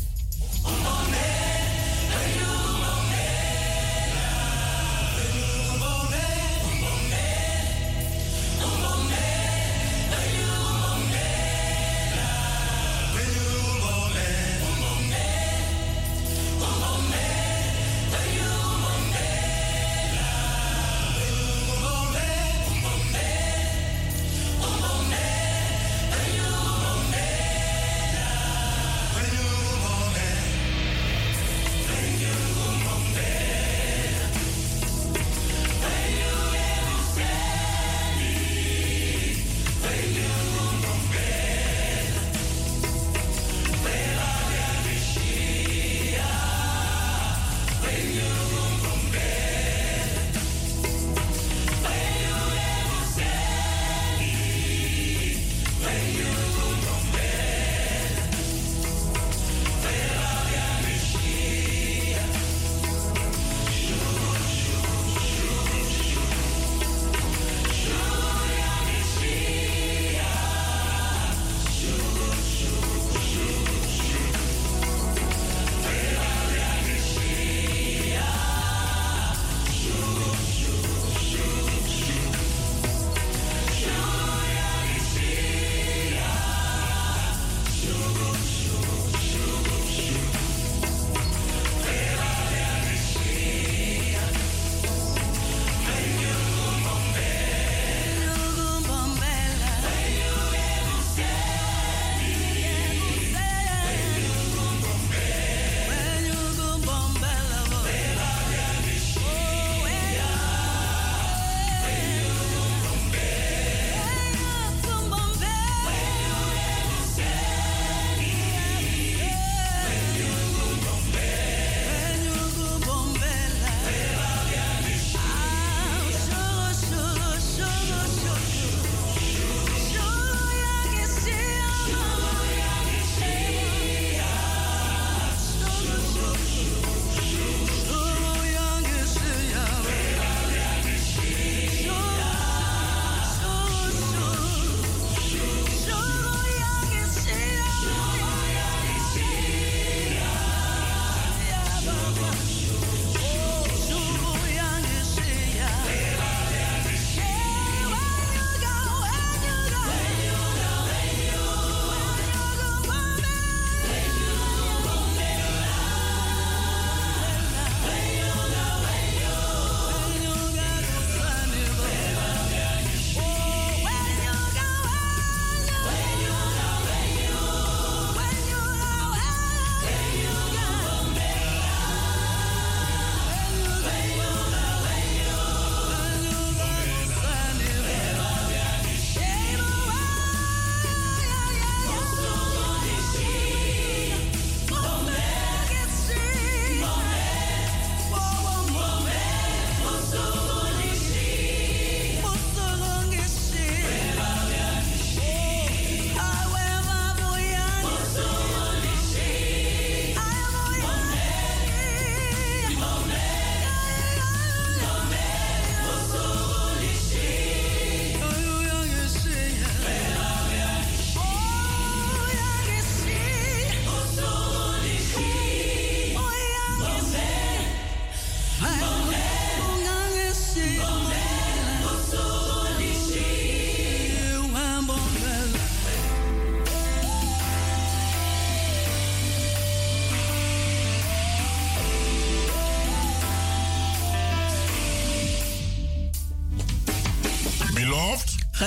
C: Beloved,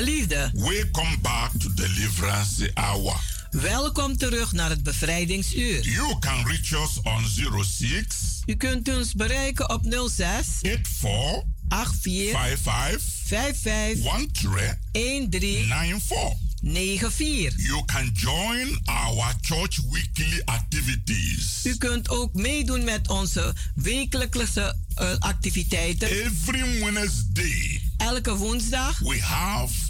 D: Geliefde,
C: welcome back to Deliverance Hour.
D: welkom terug naar het bevrijdingsuur.
C: You can reach us on 06
D: U kunt ons bereiken op 06
C: 84
D: 84
C: 55
D: 55
C: 13
D: 13
C: 94.
D: 94.
C: You can join our church weekly activities.
D: U kunt ook meedoen met onze wekelijkse uh, activiteiten.
C: Every Wednesday,
D: Elke woensdag
C: we have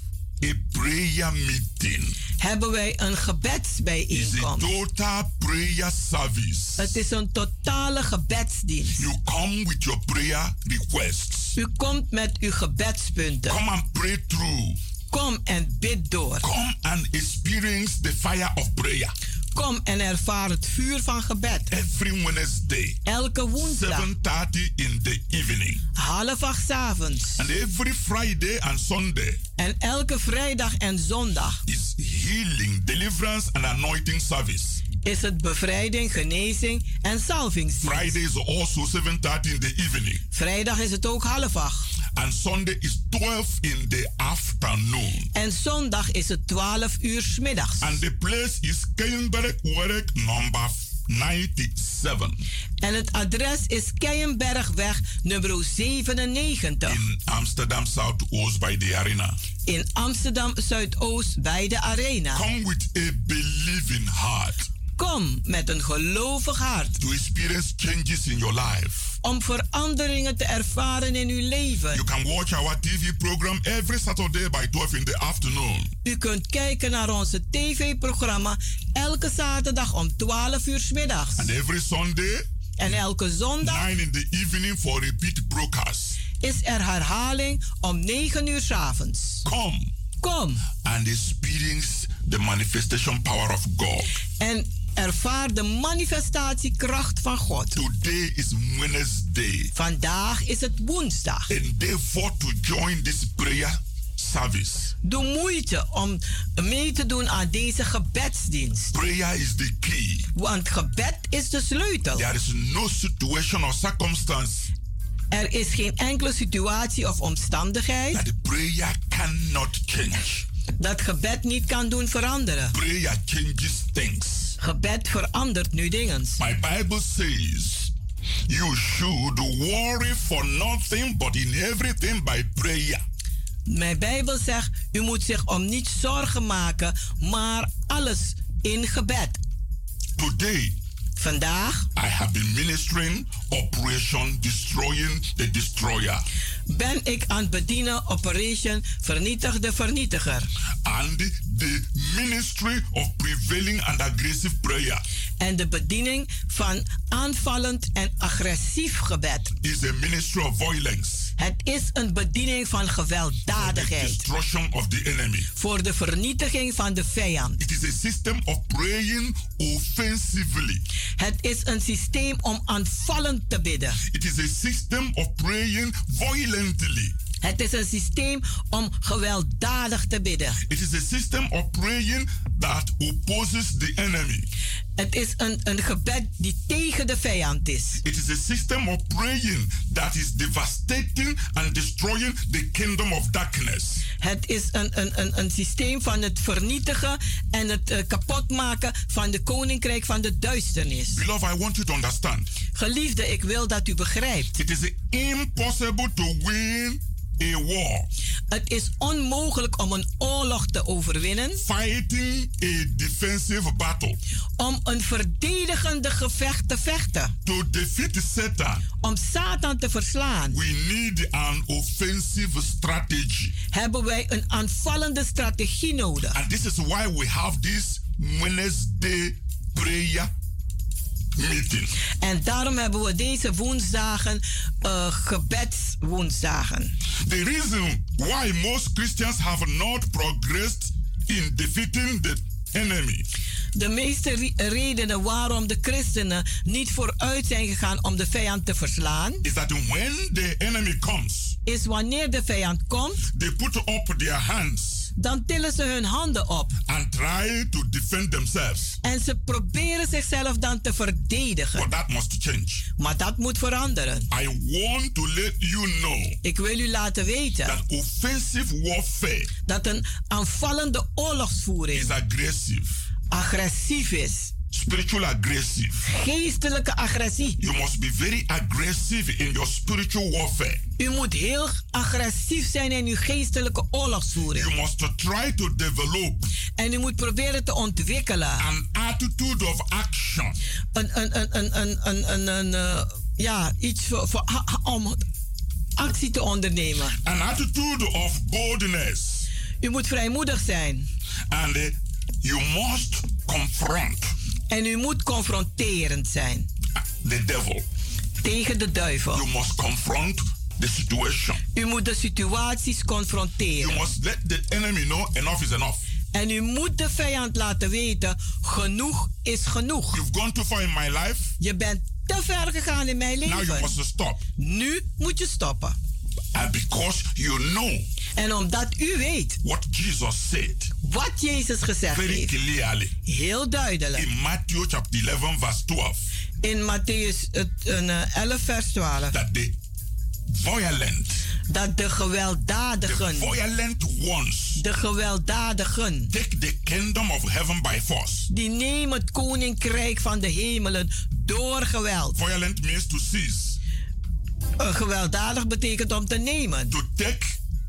C: prayer meeting.
D: hebben wij een
C: It's a
D: gebedsbijeenkomst.
C: total prayer service.
D: Het is een totale gebedsdienst.
C: You come with your prayer requests.
D: U komt met uw gebedspunten.
C: Come and pray through.
D: Kom en bid door.
C: Come and experience the fire of prayer.
D: Kom en ervaar het vuur van gebed.
C: Every Wednesday,
D: Elke woensdag,
C: 7:30 in the evening.
D: half acht avonds.
C: And every Friday and Sunday
D: En elke vrijdag en zondag
C: is healing, deliverance and anointing service.
D: is het bevrijding, genezing en salvingsdienst.
C: Friday is also 7:30 in the evening.
D: Vrijdag is het ook half acht.
C: And Sunday is 12 in the afternoon.
D: En zondag is het 12 uur 's middags.
C: And the place is Keienberg Werk number 97
D: En het adres is Keienbergweg nummer 97
C: in Amsterdam Southoost by the arena.
D: in Amsterdam Zuidoost bij de Arena.
C: Come with a believing heart
D: Kom met een gelovig hart
C: to experience changes in your life.
D: om veranderingen te ervaren in uw leven.
C: You can watch our TV program every Saturday by 12 in the afternoon.
D: U kunt kijken naar onze tv-programma elke zaterdag om 12 uur 's middags.
C: And every Sunday,
D: En elke zondag
C: 9 in the evening for repeat broadcast.
D: is er herhaling om 9 uur 's avonds.
C: Come
D: Kom
C: and experience the manifestation power of God.
D: en ervaar de manifestatiekracht van God.
C: Today is Wednesday.
D: Vandaag is het woensdag.
C: Endeavor to join this prayer service.
D: Doe moeite om mee te doen aan deze gebedsdienst.
C: Prayer is the key.
D: Want gebed is de sleutel.
C: There is no situation or circumstance
D: Er is geen enkele situatie of omstandigheid
C: that the prayer cannot change.
D: dat gebed niet kan doen veranderen.
C: Prayer changes things.
D: Gebed verandert nu dingen.
C: My Bible says you should worry for nothing but in everything by prayer.
D: Mijn Bijbel zegt, u moet zich om niets zorgen maken, maar alles in gebed.
C: Today,
D: Vandaag
C: I have been ministering Operation Destroying the Destroyer.
D: ben ik aan het bedienen Operation Vernietig de Vernietiger.
C: and the ministry of prevailing and aggressive prayer
D: En de bediening van aanvallend en agressief gebed.
C: is a ministry of violence
D: Het is een bediening van gewelddadigheid
C: of the enemy
D: voor de vernietiging van de vijand.
C: it is a system of praying offensively
D: Het is een systeem om aanvallend te bidden.
C: it is a system of praying violently
D: Het is een systeem om gewelddadig te bidden.
C: it is a system of praying that opposes the enemy
D: Het is een, een gebed die tegen de vijand is.
C: it is a system of praying that is devastating and destroying the kingdom of darkness
D: Het is een, een, een, een systeem van het vernietigen en het uh, kapotmaken van de koninkrijk van de duisternis.
C: beloved i want you to understand
D: Geliefde, ik wil dat u begrijpt.
C: it is impossible to win a war
D: Het is onmogelijk om een oorlog te overwinnen,
C: fighting a defensive battle.
D: om een verdedigende gevecht te vechten,
C: To defeat Satan,
D: om Satan te verslaan.
C: we need an offensive strategy.
D: Hebben wij een aanvallende strategie nodig.
C: And this is why we have this Wednesday prayer meeting.
D: En daarom hebben we deze woensdagen uh, gebedswoensdagen.
C: The reason why most Christians have not progressed in defeating the enemy
D: De meeste redenen waarom de christenen niet vooruit zijn gegaan om de vijand te verslaan.
C: Is that when the enemy comes.
D: Is wanneer de vijand komt.
C: They put up their hands
D: dan tillen ze hun handen op.
C: And try to defend themselves.
D: En ze proberen zichzelf dan te verdedigen.
C: But that must change.
D: Maar dat moet veranderen.
C: I want to let you know.
D: Ik wil u laten weten.
C: That offensive warfare.
D: Dat een aanvallende oorlogsvoering.
C: Is aggressive.
D: Agressief is.
C: Spiritual aggressive.
D: Geestelijke agressie.
C: You must be very aggressive in your spiritual warfare.
D: U moet heel agressief zijn in uw geestelijke oorlogsvoering.
C: You must try to develop.
D: En u moet proberen te ontwikkelen.
C: An attitude of action.
D: Een, een, een, een, een, een, een, een uh, ja, iets voor, voor, om actie te ondernemen.
C: An attitude of boldness.
D: U moet vrijmoedig zijn.
C: And uh, you must confront.
D: En u moet confronterend zijn.
C: The devil.
D: Tegen de duivel.
C: You must confront the situation.
D: U moet de situaties confronteren.
C: You must let the enemy know enough is enough.
D: En u moet de vijand laten weten, genoeg is genoeg.
C: You've gone too far in my life.
D: Je bent te ver gegaan in mijn leven.
C: Now you must stop.
D: Nu moet je stoppen.
C: And because you know.
D: En omdat u weet.
C: What Jesus said.
D: Wat Jezus gezegd heeft. Heel duidelijk.
C: In Matthew chapter 11 verse 12.
D: In Matthäus 11 vers 12.
C: That the violent.
D: Dat de gewelddadigen.
C: The violent ones.
D: De gewelddadigen.
C: Take the kingdom of heaven by force.
D: Die nemen het koninkrijk van de hemelen door geweld.
C: Violent means to seize.
D: Uh, gewelddadig betekent om te nemen.
C: To take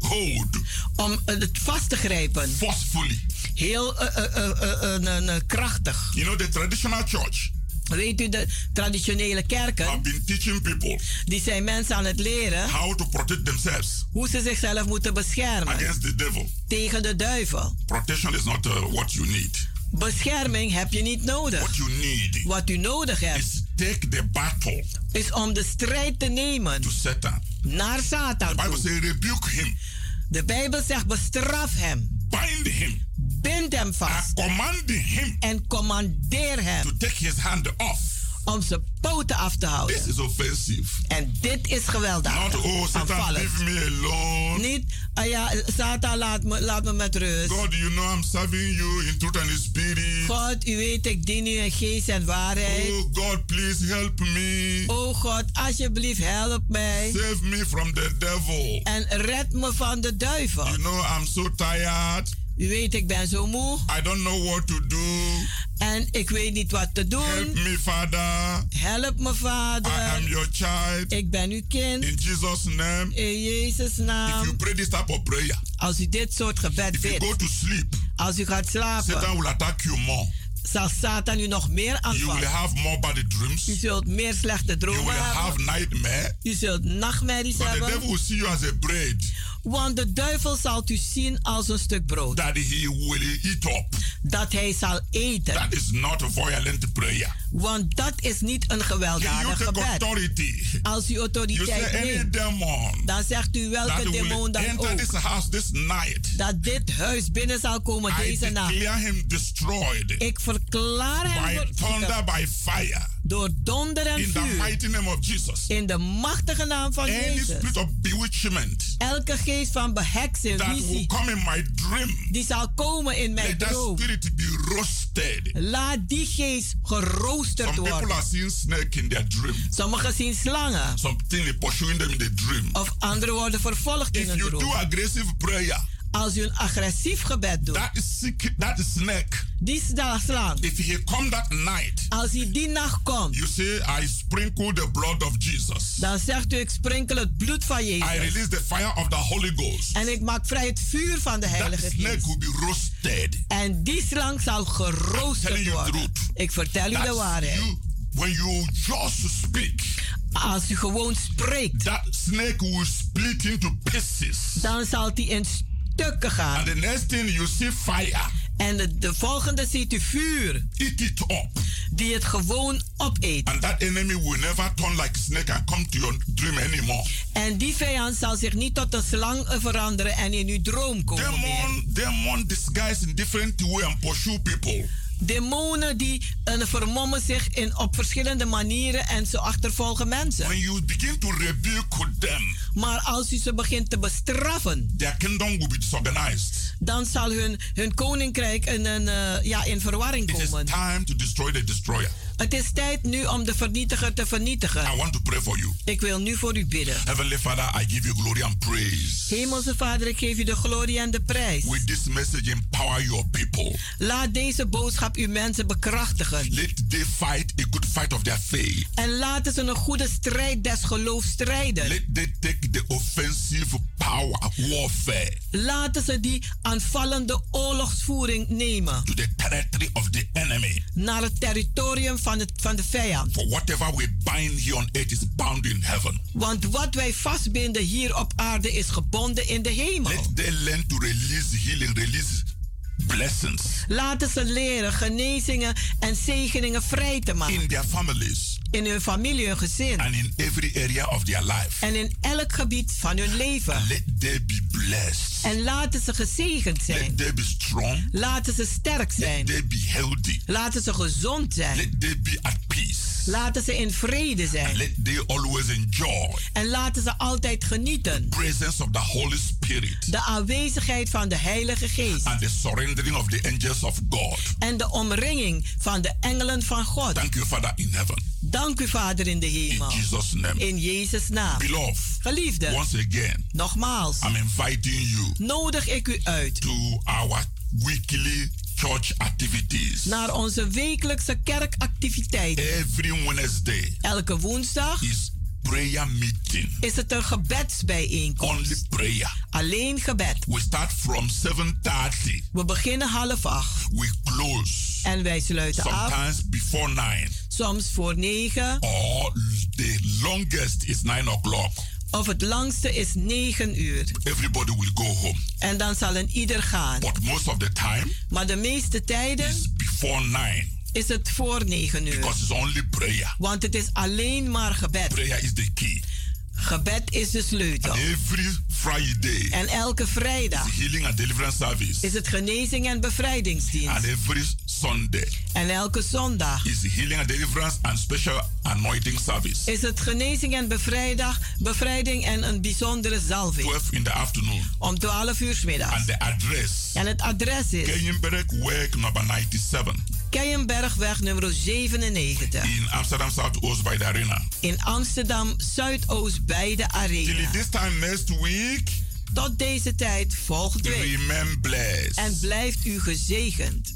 C: hold.
D: Om het vast te grijpen.
C: Forcefully.
D: Heel uh, krachtig.
C: You know the traditional church.
D: Weet u, de traditionele kerken.
C: Been teaching people.
D: Die zijn mensen aan het leren.
C: How to protect themselves.
D: Hoe ze zichzelf moeten beschermen.
C: Against the devil.
D: Tegen de duivel.
C: Protection is not uh, what you need.
D: Bescherming heb je niet nodig.
C: What you need.
D: Wat u nodig hebt.
C: Is take the battle.
D: Is om de strijd te nemen.
C: To Satan.
D: Naar Satan.
C: The Bible says rebuke him.
D: De Bijbel zegt bestraf hem.
C: Bind him.
D: Bind hem vast.
C: And command him.
D: En commandeer hem.
C: To take his hand off.
D: Om zijn poten af te houden.
C: This is offensive.
D: En dit is gewelddadig.
C: Not, oh, Satan, leave me alone.
D: Niet, ah ja, Satan, laat me, laat me met rust.
C: God, you know I'm serving you in truth and in spirit.
D: God, u weet, ik dien u in geest en waarheid.
C: Oh, God, please help me.
D: Oh, God, alsjeblieft, help mij.
C: Save me from the devil.
D: En red me van de duivel.
C: You know I'm so tired.
D: U weet, ik ben zo moe.
C: I don't know what to do.
D: En ik weet niet wat te doen.
C: Help me, Father.
D: Help me, Vader.
C: I am your child.
D: Ik ben uw kind.
C: In Jesus' name.
D: In Jezus' naam.
C: If you pray this type of prayer.
D: Als u dit soort gebed
C: If
D: bidt.
C: you go to sleep.
D: Als u gaat slapen.
C: Satan will attack you more.
D: Zal Satan u nog meer aanvallen.
C: You will have more bad dreams.
D: U zult meer slechte dromen
C: you will
D: hebben.
C: have nightmare.
D: U zult nachtmerries
C: But
D: hebben.
C: the devil will see you as a bread.
D: Want de duivel zal u zien als een stuk brood.
C: That he will eat up.
D: Dat hij zal eten.
C: That is not a violent prayer.
D: Want dat is niet een gewelddadig gebed.
C: Authority.
D: Als u autoriteit neemt,
C: demon
D: dan zegt u welke demon dan ook.
C: This house this night.
D: Dat dit huis binnen zal komen
C: I
D: deze nacht.
C: Him destroyed.
D: Ik verklaar hem
C: by thunder, by fire.
D: Door donder en
C: In
D: vuur.
C: The mighty name of Jesus.
D: In de machtige naam van
C: Any
D: Jezus.
C: Spirit of bewitchment.
D: Elke geest van beheksing,
C: that will come in my dream.
D: die zal komen in mijn
C: Let
D: droom.
C: That spirit be roasted.
D: Laat die geest geroosterd
C: Some
D: worden.
C: people are seeing snake in their dream.
D: Sommigen zien slangen.
C: Something pursuing them in the dream.
D: Of anderen worden vervolgd
C: If
D: in een
C: you
D: droom.
C: do aggressive prayer.
D: Als u een agressief gebed doet.
C: That is that is snake.
D: Die slang.
C: If he come that night.
D: Als hij die nacht komt.
C: You say I sprinkle the blood of Jesus.
D: Dan zegt u ik sprinkel het bloed van Jezus.
C: I release the fire of the Holy Ghost.
D: En ik maak vrij het vuur van de Heilige
C: that snake
D: Geest.
C: Will be roasted.
D: En die slang zal geroosterd worden. Ik vertel u de waarheid.
C: You, when you just speak.
D: Als u gewoon spreekt.
C: That snake will split into pieces.
D: Dan zal die in stukken gaan.
C: And the next thing you see fire.
D: En de, de volgende ziet u vuur.
C: Eat it up.
D: Die het gewoon opeet.
C: And that enemy will never turn like snake and come to your dream anymore.
D: En die vijand zal zich niet tot een slang veranderen en in uw droom komen
C: demon,
D: meer.
C: Demon disguise in different way and pursue people.
D: Demonen die vermommen zich in, op verschillende manieren en ze achtervolgen mensen.
C: When you begin to rebuke them,
D: maar als u ze begint te bestraffen,
C: their kingdom will be disorganized.
D: dan zal hun, hun koninkrijk in, een, uh, ja, in verwarring komen.
C: It is time to destroy the destroyer.
D: Het is tijd nu om de vernietiger te vernietigen.
C: I want to pray for you.
D: Ik wil nu voor u bidden.
C: Heavenly Father, I give you glory and praise.
D: Hemelse Vader, ik geef u de glorie en de prijs.
C: With this message empower your people.
D: Laat deze boodschap uw mensen bekrachtigen.
C: Let they fight a good fight of their faith.
D: En laten ze een goede strijd des geloofs strijden.
C: Let they take the offensive power warfare.
D: Laten ze die aanvallende oorlogsvoering nemen.
C: To the territory of the enemy.
D: Naar het territorium van, het, van de vijand.
C: For whatever we bind here on earth is bound in heaven.
D: Want wat wij vastbinden hier op aarde is gebonden in de hemel.
C: Let them learn to release healing, release blessings.
D: Laten ze leren genezingen en zegeningen vrij te maken.
C: In their families.
D: In hun familie, hun gezin.
C: And in every area of their life.
D: En in elk gebied van hun leven.
C: And let they be blessed.
D: En laten ze gezegend zijn.
C: Let they be strong.
D: Laten ze sterk zijn.
C: Let they be healthy.
D: Laten ze gezond zijn.
C: Let they be at peace.
D: Laten ze in vrede zijn.
C: And let they always enjoy.
D: En laten ze altijd genieten.
C: The presence of the Holy Spirit.
D: De aanwezigheid van de Heilige Geest.
C: And the surrendering of the angels of God.
D: En de omringing van de engelen van God.
C: Thank you, Father in heaven.
D: Dank u, Vader in de hemel.
C: In Jesus' name.
D: In Jezus' naam.
C: Beloved.
D: Geliefde.
C: Once again.
D: Nogmaals.
C: I'm inviting you.
D: Nodig ik u uit.
C: To our weekly church activities.
D: Naar onze wekelijkse kerkactiviteiten.
C: Every Wednesday.
D: Elke woensdag.
C: Is prayer meeting.
D: Is het een gebedsbijeenkomst?
C: Only prayer.
D: Alleen gebed.
C: We start from 7:30.
D: We beginnen half acht.
C: We close.
D: En wij sluiten
C: Sometimes
D: af.
C: Sometimes before 9.
D: Soms voor negen.
C: Or the longest is 9 o'clock.
D: Of het langste is 9 uur.
C: Everybody will go home.
D: En dan zal een ieder gaan.
C: But most of the time.
D: Maar de meeste tijden.
C: Is before 9
D: is het voor 9 uur.
C: Because it's only prayer.
D: Want het is alleen maar gebed.
C: Prayer is the key.
D: Gebed is de sleutel.
C: And every Friday.
D: En elke vrijdag.
C: Is healing and deliverance service.
D: Is het genezing en bevrijdingsdienst.
C: And every Sunday.
D: En elke zondag.
C: Is healing and deliverance and special anointing service.
D: Is het genezing en bevrijdag, bevrijding en een bijzondere zalving.
C: 12 in the afternoon.
D: Om 12 uur middags.
C: And the address.
D: En het adres is.
C: Keienbergweg number 97.
D: Keienbergweg nummer 97.
C: In Amsterdam Zuidoost bij de Arena.
D: In Amsterdam Zuidoost bij de Arena.
C: Till this time next week.
D: Tot deze tijd volgende week.
C: Blessed.
D: En blijft u gezegend.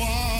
E: wall.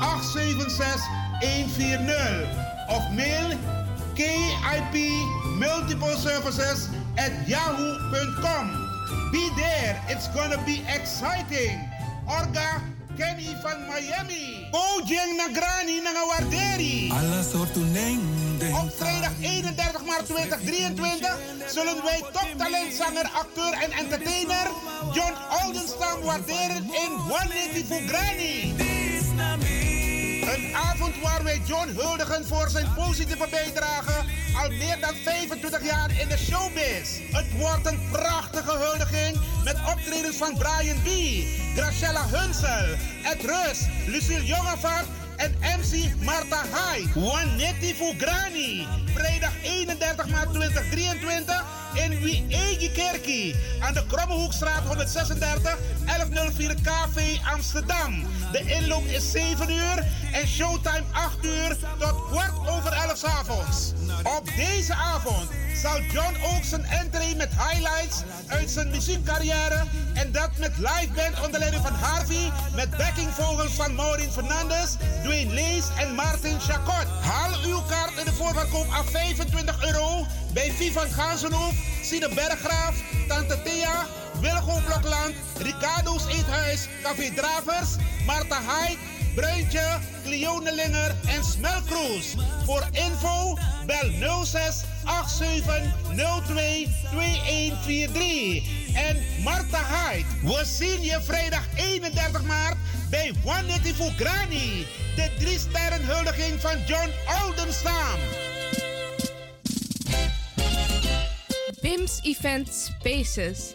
E: 876 140 of mail KIP Multiple Services at yahoo.com. Be there, it's gonna be exciting. Orga Kenny van Miami. Bojang Nagrani Nangawarderi.
F: Alla
E: Op vrijdag 31 maart 2023 zullen wij toptalentzanger, acteur en entertainer John Oldenstam waarderen in One for Granny. Een avond waar wij John huldigen voor zijn positieve bijdrage al meer dan 25 jaar in de showbiz. Het wordt een prachtige huldiging met optredens van Brian B., Graciela Hunsel, Ed Rus, Lucille Jongevaart en MC Marta Hyde. Juanetti Fugrani. Vrijdag 31 maart 2023 in Wiegi Kerkie. Aan de Krommehoekstraat 136 1104 KV Amsterdam. De inloop is 7 uur en showtime 8 uur tot kwart over 11 's avonds. Op deze avond zal John ook zijn entree met highlights uit zijn muziekcarrière en dat met live band onder leiding van Harvey met backingvogels van Maureen Fernandes, Dwayne Lees en Martin Chacot. Haal uw kaart in de voorverkoop af 25 euro bij Vivan Gansenhoef, Sine Berggraaf, Tante Thea, Wilgo Blokland, Ricardo's Eethuis, Café Dravers, Marta Hyde, Bruintje, Cleone en Smelkroes. Voor info bel 06 87 02 2143. En Marta Hyde, we zien je vrijdag 31 maart bij One voor Granny. De drie sterren van John Oldenstam.
G: BIMS Event Spaces.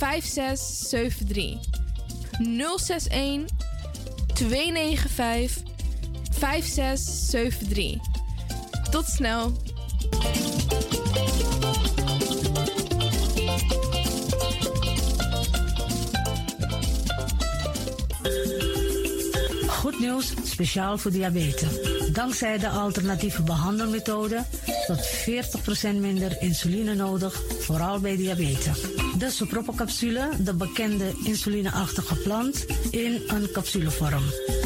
G: 5673. 061 295 5673. Tot snel.
H: Goed nieuws, speciaal voor diabetes. Dankzij de alternatieve behandelmethode tot 40% minder insuline nodig, vooral bij diabetes. De Sopropocapsule, de bekende insulineachtige plant, in een capsulevorm.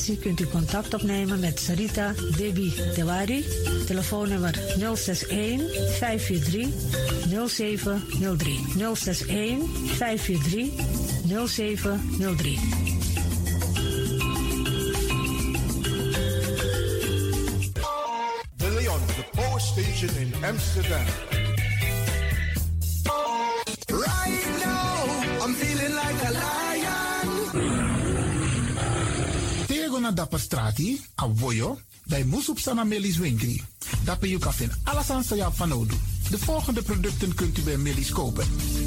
H: kunt u contact opnemen met Sarita Debi Dewari. Telefoonnummer 061 543 0703. 061 543 0703.
I: De Leon, power station in Amsterdam.
A: Na dapper strati, a voyo, bij Moesop Sana Melis Winkri. Dapper you kan alles aan van Odu. De volgende producten kunt u bij Melis kopen.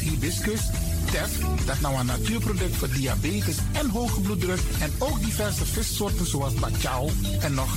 A: hibiscus, tef, dat nou een natuurproduct voor diabetes en hoge bloeddruk en ook diverse vissoorten zoals bachao en nog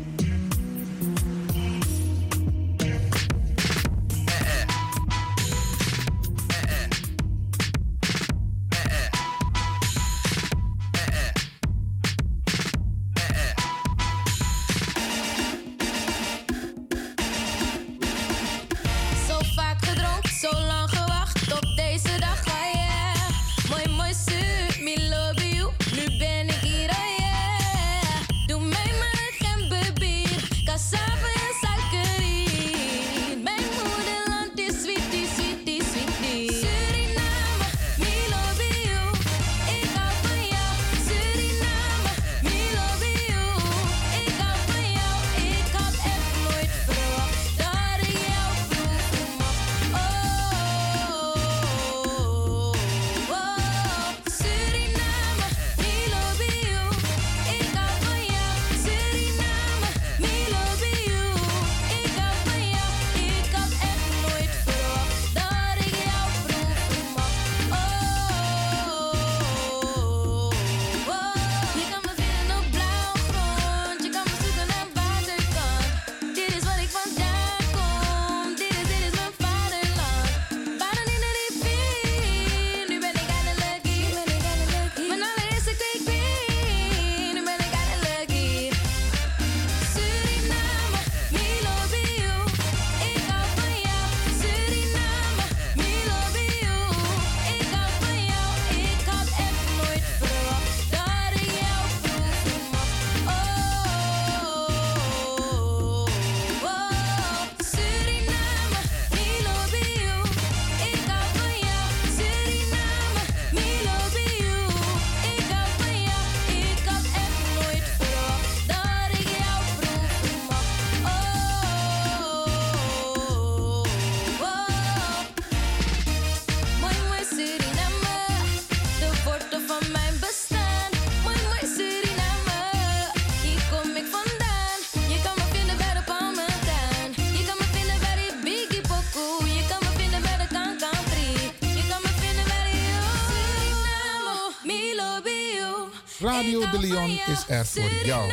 J: Is er voor jou.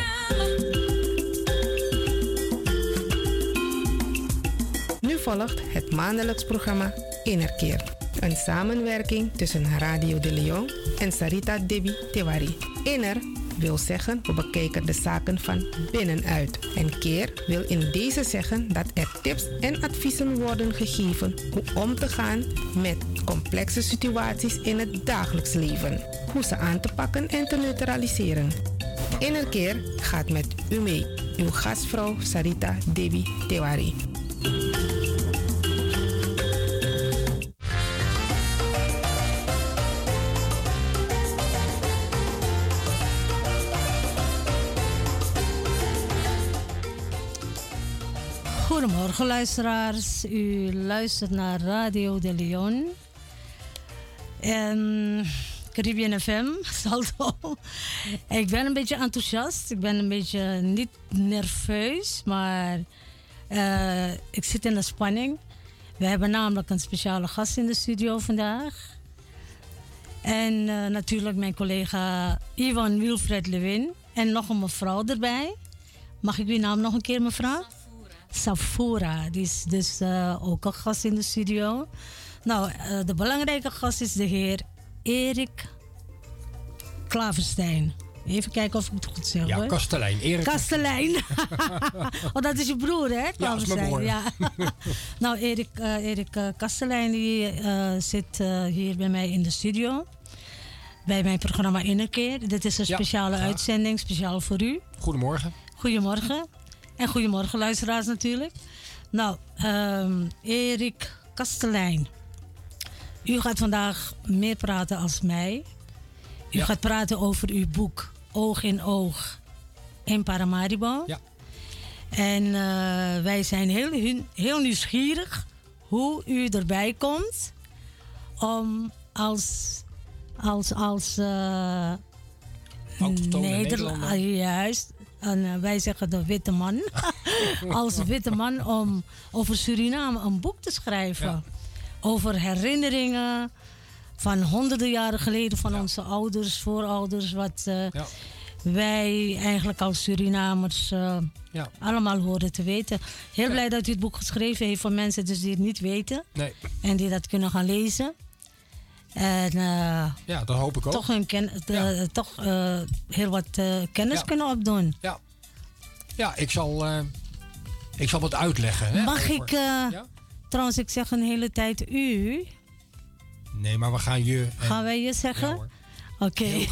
K: Nu volgt het maandelijks programma Innerkeer. Een samenwerking tussen Radio de Leon en Sarita Devi Tewari. Inner wil zeggen we bekijken de zaken van binnenuit. En keer wil in deze zeggen dat er tips en adviezen worden gegeven hoe om te gaan met complexe situaties in het dagelijks leven. Hoe ze aan te pakken en te neutraliseren. Innerkeer gaat met u mee. Uw gastvrouw Sarita Devi Tewari.
H: Goedemorgen luisteraars. U luistert naar Radio de Leon. En Caribbean FM, Salto. Ik ben een beetje enthousiast. Ik ben een beetje niet nerveus, maar eh, ik zit in de spanning. We hebben namelijk een speciale gast in de studio vandaag. En eh, natuurlijk mijn collega Ivan Wilfred Lewin. En nog een mevrouw erbij. Mag ik uw naam nog een keer, mevrouw? Safura. Die is dus eh, ook een gast in de studio. Nou, de belangrijke gast is de heer Erik Klaverstein. Even kijken of ik het goed zeg.
L: Ja,
H: hoor.
L: Kastelein. Erik
H: Kastelein. oh, dat is je broer, hè?
L: Ja, dat is mijn
H: Klaverstein.
L: broer.
H: Ja. nou, Erik, eh, Erik eh, Kastelein die, eh, zit hier bij mij in de studio. Bij mijn programma Innerkeer. Dit is een
L: Ja,
H: speciale uitzending, speciaal voor u.
L: Goedemorgen.
H: Goedemorgen. En goedemorgen, luisteraars natuurlijk. Nou, ehm, Erik Kastelein. U gaat vandaag meer praten als mij. U
L: Ja.
H: gaat praten over uw boek Oog in Oog in Paramaribo.
L: Ja.
H: En eh, wij zijn heel, heel nieuwsgierig hoe u erbij komt om als, als, als
L: Nederlander.
H: ah, Juist. En eh, wij zeggen de witte man. als witte man om over Suriname een boek te schrijven.
L: Ja.
H: Over herinneringen van honderden jaren geleden van onze ouders, voorouders. Wat eh,
L: Ja.
H: wij eigenlijk als Surinamers eh,
L: Ja.
H: allemaal horen te weten. Heel blij dat u het boek geschreven heeft voor mensen dus die het niet weten.
L: Nee.
H: En die dat kunnen gaan lezen. En eh,
L: Ja, dat hoop ik ook.
H: toch, hun ken, toch heel wat kennis kunnen opdoen.
L: Ja. Ja, ik zal, ik zal wat uitleggen. Hè,
H: Mag
L: over-
H: ik, trouwens, ik zeg een hele tijd u.
L: Nee, maar we gaan je... en-
H: Gaan wij je zeggen?
L: Ja.
H: Oké.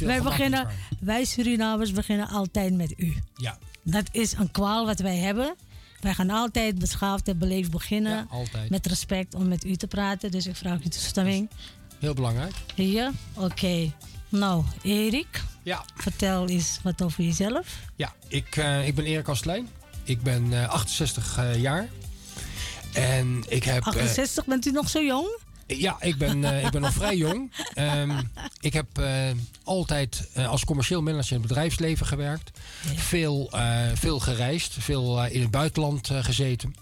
H: Wij, beginnen, wij Surinamers beginnen altijd met u.
L: Ja.
H: Dat is een kwaal wat wij hebben. Wij gaan altijd beschaafd en beleefd beginnen.
L: Ja, altijd.
H: Met respect om met u te praten. Dus ik vraag u toestemming.
L: Heel belangrijk.
H: Ja, oké. Nou, Erik.
L: Ja.
H: Vertel eens wat over jezelf.
L: Ja, ik, eh, ik ben Erik Kastelein. Ik ben eh, 68 eh, jaar. En ik heb... eh,
H: 68, bent u nog zo jong?
L: Ja, ik ben, eh, ik ben nog vrij jong. Ehm, ik heb eh, altijd eh, als commercieel manager in het bedrijfsleven gewerkt. Veel, eh, veel gereisd, veel eh, in het buitenland eh, gezeten.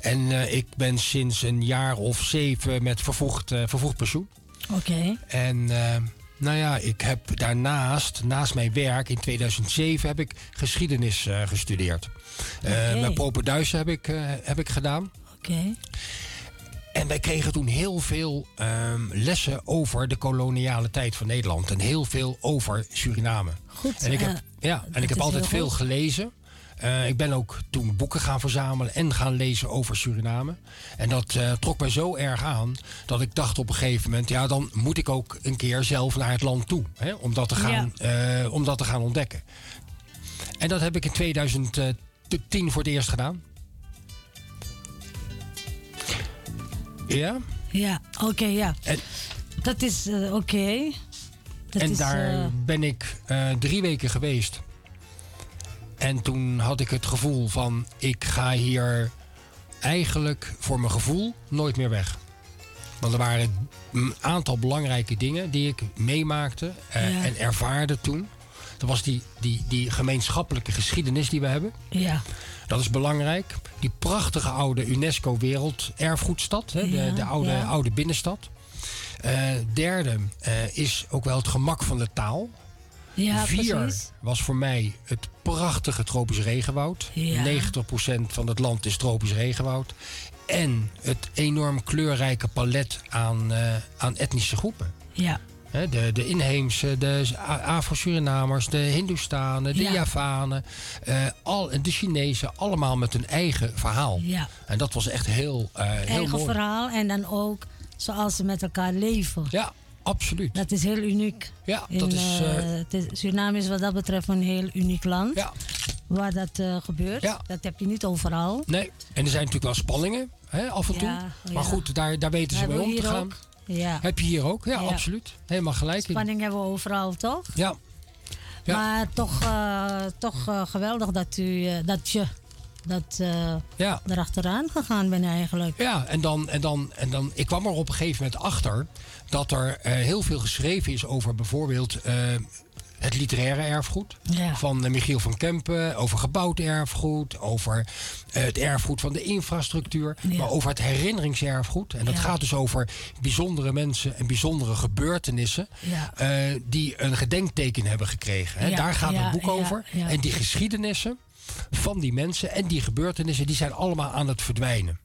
L: En eh, ik ben sinds een jaar of zeven met vervroegd, eh, vervroegd pensioen.
H: Oké.
L: En eh, nou ja, ik heb daarnaast, naast mijn werk in 2007, heb ik geschiedenis eh, gestudeerd. Eh
H: Oké.
L: Mijn propenduizen heb ik, eh, heb ik gedaan.
H: Oké.
L: En wij kregen toen heel veel ehm, lessen over de koloniale tijd van Nederland. En heel veel over Suriname.
H: Goed,
L: En ik heb,
H: eh,
L: ja, en ik heb altijd veel
H: goed.
L: gelezen. Eh, ik ben ook toen boeken gaan verzamelen en gaan lezen over Suriname. En dat eh, trok mij zo erg aan dat ik dacht op een gegeven moment... ja, dan moet ik ook een keer zelf naar het land toe. Hè, om, dat te gaan, om dat te gaan ontdekken. En dat heb ik in 2010 voor het eerst gedaan. Ja?
H: Ja, oké, ja. dat is eh, oké.
L: En
H: is,
L: daar
H: eh,
L: ben ik eh, drie weken geweest. En toen had ik het gevoel van... ik ga hier eigenlijk voor mijn gevoel nooit meer weg. Want er waren een aantal belangrijke dingen die ik meemaakte
H: Ja.
L: en ervaarde toen. Dat was die, die, die gemeenschappelijke geschiedenis die we hebben.
H: ja.
L: Dat is belangrijk. Die prachtige oude UNESCO Werelderfgoedstad, hè, de,
H: Ja,
L: de oude,
H: ja.
L: oude binnenstad. Eh, derde eh, is ook wel het gemak van de taal.
H: Ja,
L: Vier
H: precies.
L: was voor mij het prachtige tropisch regenwoud.
H: Ja.
L: 90% van het land is tropisch regenwoud. En het enorm kleurrijke palet aan, eh, aan etnische groepen.
H: Ja.
L: De, de inheemse, de Afro-Surinamers, de Hindoestanen, de
H: Ja.
L: Javanen, eh, al, de Chinezen, allemaal met hun eigen verhaal.
H: Ja.
L: En dat was echt heel, eh, heel
H: Eigen
L: mooi.
H: verhaal en dan ook zoals ze met elkaar leven.
L: Ja, absoluut.
H: Dat is heel uniek.
L: Ja,
H: In,
L: dat is,
H: eh, is- Suriname is wat dat betreft een heel uniek land.
L: Ja.
H: Waar dat gebeurt.
L: Ja.
H: Dat heb je niet overal.
L: Nee, en er zijn natuurlijk wel spanningen hè, af en toe.
H: Ja, oh
L: Maar goed, daar, daar weten ze mee om te gaan.
H: ook? Ja.
L: Heb je hier ook? Ja,
H: Ja.
L: absoluut. Helemaal gelijk. in.
H: Spanning hebben we overal, toch?
L: Ja. Ja.
H: Maar toch, eh, toch eh, geweldig dat, u, eh, dat je dat,
L: Ja.
H: erachteraan gegaan bent eigenlijk.
L: Ja, en dan, en, dan, en dan, ik kwam er op een gegeven moment achter dat er heel veel geschreven is over bijvoorbeeld het literaire erfgoed
H: Ja.
L: van eh, Michiel van Kempen, over gebouwd erfgoed, over eh, het erfgoed van de infrastructuur, maar over het herinneringserfgoed. En dat
H: Ja.
L: gaat dus over bijzondere mensen en bijzondere gebeurtenissen eh, die een gedenkteken hebben gekregen. Hè. Daar gaat het boek over. En die geschiedenissen van die mensen en die gebeurtenissen, die zijn allemaal aan het verdwijnen.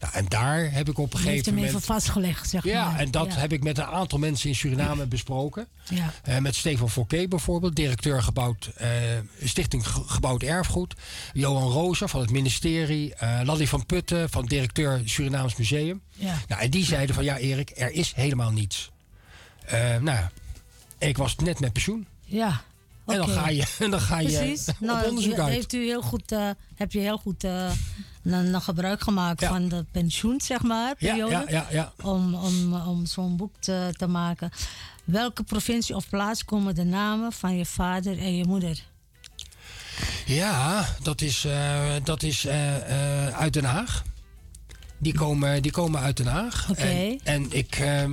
L: Nou, en daar heb ik op een
H: Je heeft
L: gegeven
H: hem
L: moment.
H: even vastgelegd, zeg
L: Ja,
H: maar.
L: en dat
H: ja.
L: heb ik met een aantal mensen in Suriname besproken.
H: Ja.
L: Eh, met Stefan Fouquet bijvoorbeeld, directeur gebouwd, eh, Stichting Ge- Gebouwd Erfgoed. Johan Rozer van het ministerie. eh Lally van Putten van directeur Surinaams Museum.
H: Ja.
L: Nou, en die zeiden van ja Erik, er is helemaal niets. Nou ja, ik was net met pensioen.
H: Ja.
L: En dan ga je, en dan ga je
H: Precies.
L: op
H: Nou,
L: onderzoek uit.
H: Heeft u heel goed, eh, heb je heel goed een, een gebruik gemaakt van de pensioen, zeg maar, periode.
L: ja, ja.
H: Om, om, om zo'n boek te, te maken. Welke provincie of plaats komen de namen van je vader en je moeder?
L: Ja, dat is, eh, dat is uit Den Haag. Die komen, die komen uit Den Haag.
H: Oké.
L: En, en ik, ehm,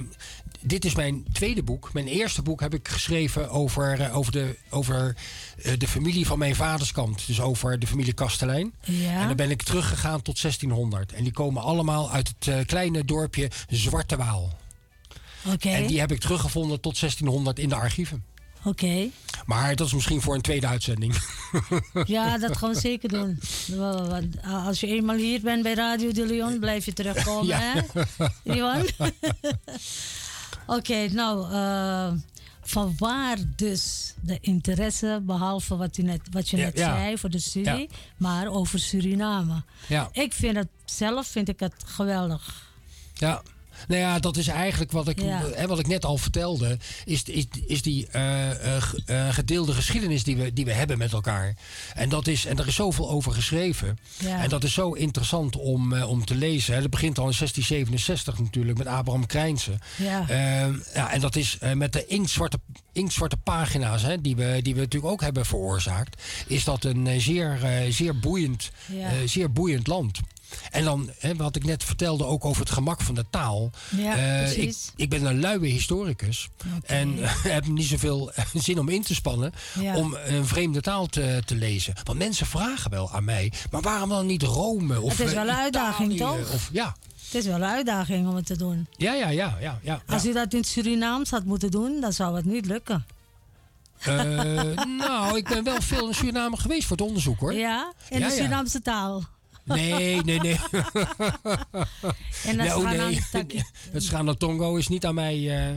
L: dit is mijn tweede boek. Mijn eerste boek heb ik geschreven over, eh, over, de, over eh, de familie van mijn vaderskant. Dus over de familie Kastelein.
H: Ja.
L: En dan ben ik teruggegaan tot 1600. En die komen allemaal uit het eh, kleine dorpje Zwarte Waal.
H: Oké.
L: En die heb ik teruggevonden tot 1600 in de archieven.
H: Oké.
L: Maar dat is misschien voor een tweede uitzending.
H: Ja, dat gaan we zeker doen. Als je eenmaal hier bent bij Radio de Leon, blijf je terugkomen,
L: Ja.
H: hè? Iwan? Oké, nou, eh, van waar dus de interesse, behalve wat, u net, wat je
L: Ja,
H: net
L: ja.
H: zei voor de studie,
L: Ja.
H: maar over Suriname.
L: Ja.
H: Ik vind het zelf vind ik het geweldig.
L: Ja. Nou ja, dat is eigenlijk wat ik,
H: Ja.
L: hè, wat ik net al vertelde. Is, is, is die eh, eh, eh, gedeelde geschiedenis die we, die we hebben met elkaar. En, dat is, en er is zoveel over geschreven.
H: Ja.
L: En dat is zo interessant om, om te lezen. Hè. Dat begint al in 1667 natuurlijk met Abraham Krijnsen.
H: Ja.
L: Ehm, ja, en dat is met de inktzwarte, inktzwarte pagina's hè, die, we, die we natuurlijk ook hebben veroorzaakt. Is dat een zeer, zeer, boeiend, zeer boeiend land. En dan, hè, wat ik net vertelde, ook over het gemak van de taal.
H: Ja,
L: Eh, ik,
H: precies.
L: ik ben een luie historicus. En eh, heb niet zoveel eh, zin om in te spannen
H: Ja.
L: om een vreemde taal te, te lezen. Want mensen vragen wel aan mij, maar waarom dan niet Rome? Of,
H: het is wel een uitdaging, toch?
L: Of, ja.
H: Het is wel een uitdaging om het te doen.
L: Ja, ja, ja, ja, ja.
H: Als u dat in het Surinaams had moeten doen, dan zou het niet lukken.
L: Nou, ik ben wel veel in Suriname geweest voor het onderzoek hoor.
H: Ja? In de
L: ja.
H: Surinaamse taal.
L: Nee, nee, nee.
H: En dat
L: oh, nee.
H: aan-
L: Het Schanatongo is niet aan mij. eh,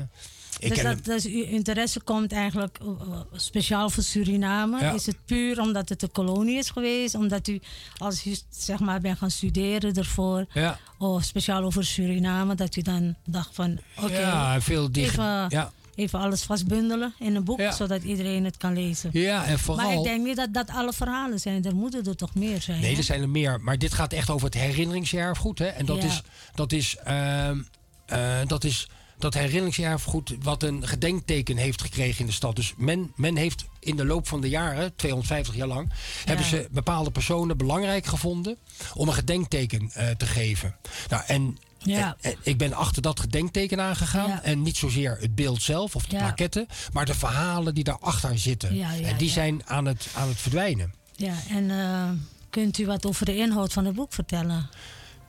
L: ik
H: dus, dat, dus uw interesse komt eigenlijk uh, uh, speciaal voor Suriname.
L: Ja.
H: Is het puur omdat het een kolonie is geweest? Omdat u, als u zeg maar bent gaan studeren ervoor,
L: Ja.
H: of speciaal over Suriname, dat u dan dacht van, oké,
L: Ja, veel die-
H: even,
L: ja.
H: Even alles vastbundelen in een boek,
L: Ja.
H: zodat iedereen het kan lezen.
L: Ja, en vooral.
H: Maar ik denk niet dat dat alle verhalen zijn. Er moeten er toch meer zijn.
L: Nee,
H: hè?
L: er zijn er meer. Maar dit gaat echt over het herinneringserfgoed. Hè? En dat
H: Ja.
L: is, dat is, eh, dat is dat herinneringserfgoed wat een gedenkteken heeft gekregen in de stad. Dus men, men heeft in de loop van de jaren, 250 jaar lang, hebben ze bepaalde personen belangrijk gevonden om een gedenkteken eh, te geven. Nou, en
H: Ja.
L: en- en ik ben achter dat gedenkteken aangegaan.
H: Ja.
L: En niet zozeer het beeld zelf of de
H: Ja.
L: plaketten, maar de verhalen die daarachter zitten.
H: Ja,
L: en die zijn aan het, aan het verdwijnen.
H: Ja, en eh, kunt u wat over de inhoud van het boek vertellen?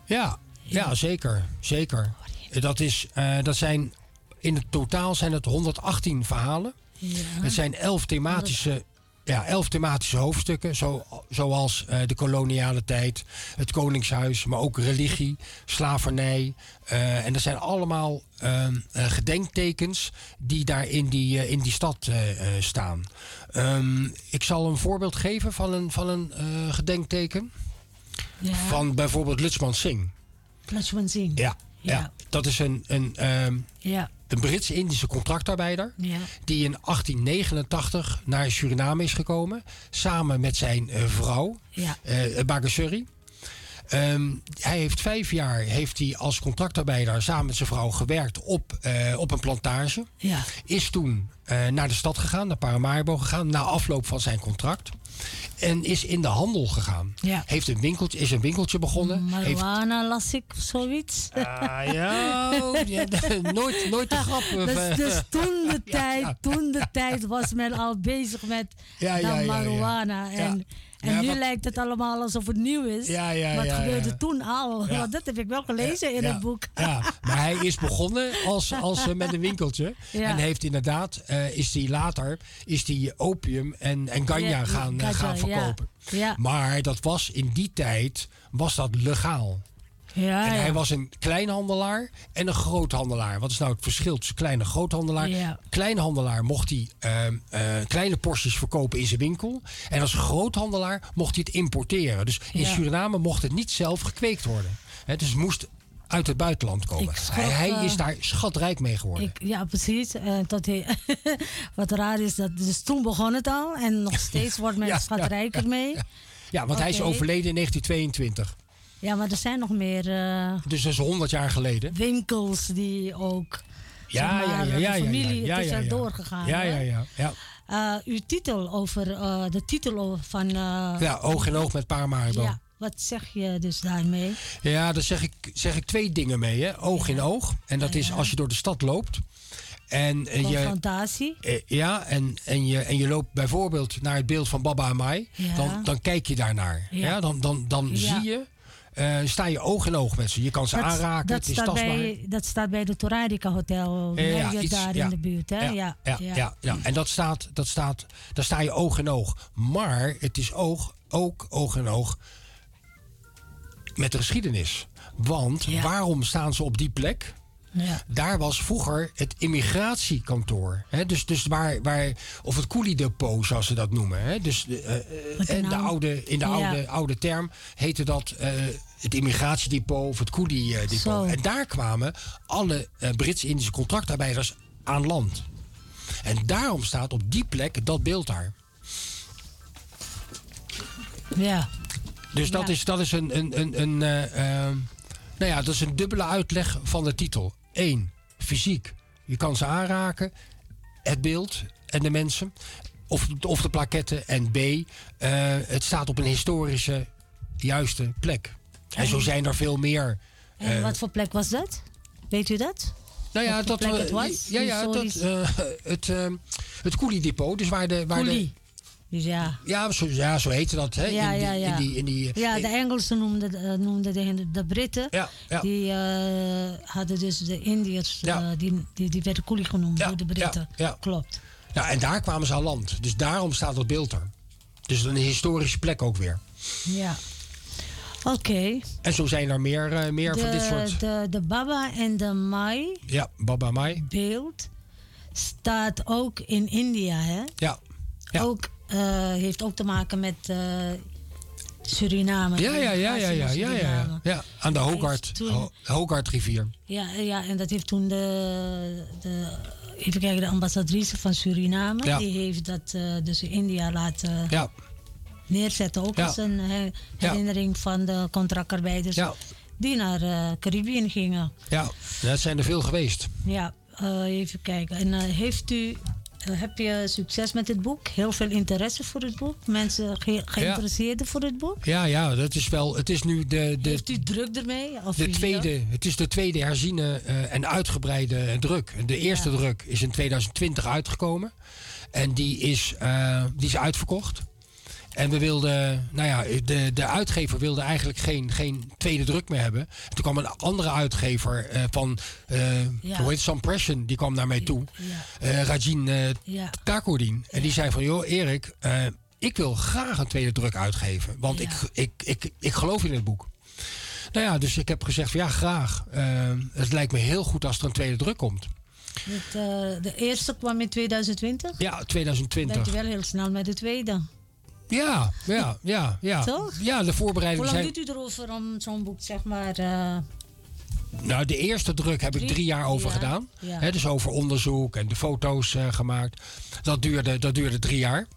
L: Ja, ja zeker. zeker. Dat, is, eh, dat zijn In het totaal zijn het 118 verhalen.
H: Ja.
L: Het zijn elf thematische, ja, elf thematische hoofdstukken, zo, zoals eh, de koloniale tijd, het koningshuis, maar ook religie, slavernij. Eh, en dat zijn allemaal ehm, eh, gedenktekens die daar in die, in die stad staan. Ehm, ik zal een voorbeeld geven van een, van een gedenkteken.
H: Ja.
L: Van bijvoorbeeld Lutsman Singh.
H: Laten we zien.
L: Ja, ja. dat is een, een, ehm,
H: Ja.
L: Een Brits-Indische contractarbeider.
H: Ja.
L: Die in 1889 naar Suriname is gekomen. Samen met zijn eh, vrouw,
H: Ja.
L: eh Bagasuri. Ehm, hij heeft vijf jaar heeft hij als contractarbeider samen met zijn vrouw gewerkt op, eh, op een plantage.
H: Ja.
L: Is toen eh, naar de stad gegaan, naar Paramaribo gegaan, na afloop van zijn contract. En is in de handel gegaan.
H: Ja.
L: Heeft een winkeltje, is een winkeltje begonnen. Heeft
H: Marijuana las ik of zoiets.
L: Ah, ja, ja, nooit, nooit te grappen.
H: Dus, dus toen de tijd, toen de tijd was men al bezig met
L: Ja, ja, ja, ja.
H: marijuana. En,
L: Ja.
H: En
L: Ja,
H: nu
L: wat-
H: lijkt het allemaal alsof het nieuw is.
L: Ja, ja,
H: maar het gebeurde toen al. Want dat heb ik wel gelezen in het boek.
L: Ja, maar hij is begonnen als, als, eh, met een winkeltje. En heeft inderdaad, eh, is hij later, is die opium en, en ganja
H: Ja,
L: gaan, eh, gaan verkopen.
H: Ja.
L: Maar dat was in die tijd, was dat legaal.
H: Ja,
L: en
H: ja.
L: hij was een kleinhandelaar en een groothandelaar. Wat is nou het verschil tussen klein en groothandelaar?
H: Ja.
L: Kleinhandelaar mocht hij ehm, eh, kleine porties verkopen in zijn winkel. En als groothandelaar mocht hij het importeren. Dus in. Suriname mocht het niet zelf gekweekt worden. Hè, dus het moest uit het buitenland komen. Hij hij
H: eh,
L: is daar schatrijk mee geworden.
H: Ik, ja, precies. Eh, hij, wat raar is, dat, dus toen begon het al. En nog steeds wordt men
L: Ja,
H: schatrijker
L: ja,
H: mee.
L: ja, want hij is overleden in 1922.
H: Ja, maar er zijn nog meer eh,
L: Dus dat is 100 jaar geleden.
H: winkels die ook
L: Ja,
H: zeg maar,
L: ja, ja, ja,
H: familie
L: ja,
H: het is
L: ja,
H: er
L: ja.
H: doorgegaan.
L: Ja, ja, ja. ja.
H: Eh, uw titel over eh, de titel van.
L: Ja, oog in oog met Paramaribo.
H: ja, wat zeg je dus daarmee?
L: Ja, daar zeg ik, zeg ik twee dingen mee. Hè. Oog in oog. En dat is als je door de stad loopt. En eh, je,
H: Confrontatie.
L: eh, ja, en, en, je, en je loopt bijvoorbeeld naar het beeld van Baba Amai.
H: Ja.
L: Dan, dan kijk je daarnaar.
H: Ja.
L: Ja. dan dan, dan
H: Ja.
L: zie je, eh, sta je oog in oog met ze. Je kan ze aanraken,
H: dat
L: het is
H: staat
L: tastbaar.
H: bij, dat staat bij de Toradica Hotel.
L: Eh,
H: Ja,
L: iets-
H: daar
L: ja.
H: in de buurt, hè?
L: Ja, ja, ja, ja. En dat staat, dat staat, daar sta je oog in oog. Maar het is oog, ook oog in oog met de geschiedenis. Want waarom staan ze op die plek?
H: Ja.
L: Daar was vroeger het immigratiekantoor. Hè? Dus, dus waar, waar, of het koeliedepot, zoals ze dat noemen. Hè? Dus eh, eh, en de
H: nou?
L: oude, in de
H: Ja.
L: oude, oude term heette dat eh, het immigratiedepot of het koeliedepot. En daar kwamen alle eh, Brits-Indische contractarbeiders aan land. En daarom staat op die plek dat beeld daar.
H: Ja.
L: Dus dat is, dat is een, een, een, een nou ja, dat is een dubbele uitleg van de titel. Eén, fysiek. Je kan ze aanraken, het beeld en de mensen. Of, of de plaketten. En B, eh, het staat op een historische, juiste plek. En zo zijn er veel meer.
H: En
L: eh,
H: wat voor plek was dat? Weet u dat?
L: nou ja, dat, we-
H: het was?
L: ja, ja, dat, eh, het, eh, het koeliedepot. Dus waar de. Waar de.
H: Dus ja.
L: ja, zo, ja, zo heette dat. Hè?
H: Ja,
L: in, die,
H: ja, ja.
L: In die, in die,
H: Ja, de Engelsen noemden, eh, noemden de, de Britten.
L: Ja, ja.
H: Die eh, hadden dus de Indiërs,
L: Ja.
H: eh, die, die, die werden koelie genoemd door de Britten.
L: Ja, ja.
H: Klopt.
L: Nou, en daar kwamen ze aan land. Dus daarom staat dat beeld er. Dus een historische plek ook weer.
H: Ja. Oké.
L: En zo zijn er meer, eh, meer van dit soort.
H: de, de Baba en de Mai
L: Ja, Baba Mai.
H: beeld staat ook in India, hè?
L: Ja.
H: Ook, eh, heeft ook te maken met eh, Suriname.
L: Ja, ja, ja, ja, ja, ja, ja, ja. Aan de Hogart, Hogartrivier.
H: Ja, ja, en dat heeft toen de, de, even kijken, de ambassadrice van Suriname,
L: Ja.
H: die heeft dat eh, dus in India laten
L: Ja.
H: neerzetten. Ook
L: Ja.
H: als een he- herinnering van de contractarbeiders die naar eh Caribbean gingen.
L: Ja, dat zijn er veel geweest.
H: Ja, eh, even kijken. En eh, heeft u, eh, heb je succes met het boek? Heel veel interesse voor het boek? Mensen ge- geïnteresseerd voor het boek?
L: Ja, ja, dat is wel. Het is nu de, de,
H: Heeft u druk ermee? Of
L: de tweede. Het is de tweede herziene eh, en uitgebreide druk. De eerste druk is in 2020 uitgekomen. En die is, eh, die is uitverkocht. En we wilden, nou ja, de, de uitgever wilde eigenlijk geen, geen tweede druk meer hebben. En toen kwam een andere uitgever eh, van,
H: Ja.
L: hoe heet het, Sam Pression, die kwam naar mij toe. Eh Rajin eh
H: Ja.
L: Takordien. En die zei van, joh Erik, ik wil graag een tweede druk uitgeven. Want ik, ik, ik, ik geloof in het boek. Nou ja, dus ik heb gezegd van ja, graag. Het lijkt me heel goed als er een tweede druk komt.
H: Eh, de eerste kwam in 2020.
L: Ja,
H: Dan
L: 2020.
H: ben je wel heel snel met de tweede.
L: Ja, ja, ja, ja.
H: Toch?
L: Ja, de voorbereidingen
H: Hoe lang
L: zijn...
H: doet u erover om zo'n boek, zeg maar... eh,
L: Nou, de eerste druk heb ik
H: Drie?
L: jaar over
H: Ja,
L: gedaan.
H: ja.
L: Dus over onderzoek en de foto's eh, gemaakt. Dat duurde, dat duurde drie jaar.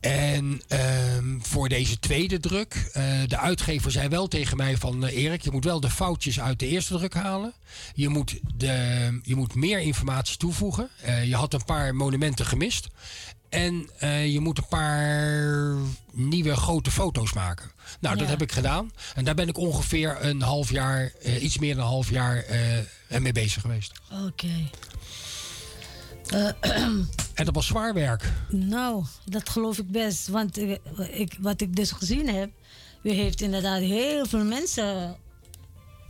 L: En ehm, voor deze tweede druk, eh, de uitgever zei wel tegen mij van Erik, je moet wel de foutjes uit de eerste druk halen. Je moet, de, je moet meer informatie toevoegen. Je had een paar monumenten gemist. En eh, je moet een paar nieuwe grote foto's maken. Nou, dat heb ik gedaan. En daar ben ik ongeveer een half jaar, eh, iets meer dan een half jaar eh, mee bezig geweest.
H: Oké.
L: En dat was zwaar werk.
H: nou, dat geloof ik best. Want ik, wat ik dus gezien heb... U heeft inderdaad heel veel mensen...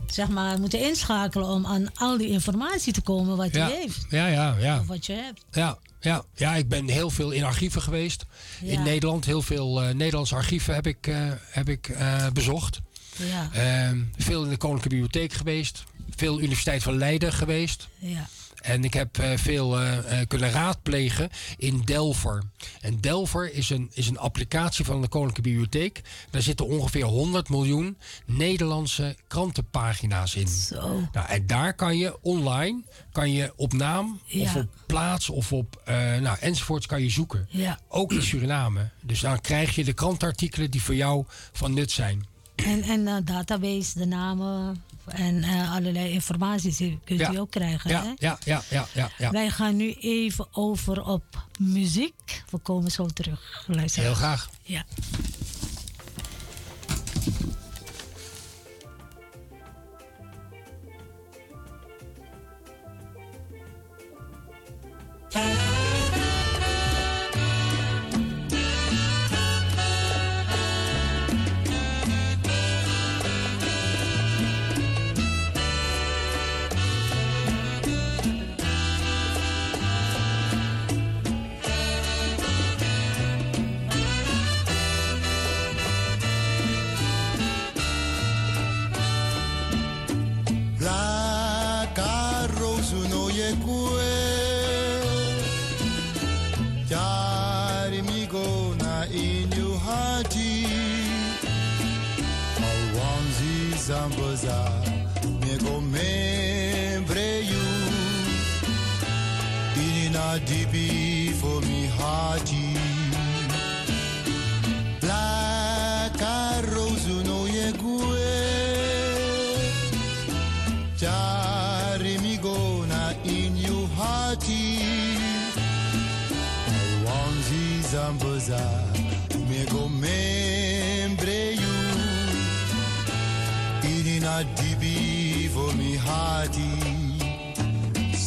H: zeg maar, moeten inschakelen... om aan al die informatie te komen wat
L: Ja.
H: u heeft.
L: Ja, ja, ja.
H: Of wat je hebt.
L: Ja, ja, ja, ik ben heel veel in archieven geweest.
H: Ja.
L: In Nederland. Heel veel eh, Nederlandse archieven heb ik, eh, heb ik eh, bezocht.
H: Ja.
L: Ehm, veel in de Koninklijke Bibliotheek geweest. Veel Universiteit van Leiden geweest.
H: Ja.
L: En ik heb eh, veel eh, eh, kunnen raadplegen in Delver. En Delver is een, is een applicatie van de Koninklijke Bibliotheek. Daar zitten ongeveer 100 miljoen Nederlandse krantenpagina's in.
H: Zo.
L: Nou, en daar kan je online, kan je op naam of op plaats of op nou, enzovoorts kan je zoeken.
H: Ja.
L: Ook in Suriname. Dus dan krijg je de krantartikelen die voor jou van nut zijn.
H: En, en database, de namen en eh, allerlei informaties die kunt
L: Ja.
H: u ook krijgen.
L: Ja,
H: hè?
L: ja, ja, ja, ja, ja.
H: Wij gaan nu even over op muziek. We komen zo terug. Luister.
L: Heel graag.
H: Ja.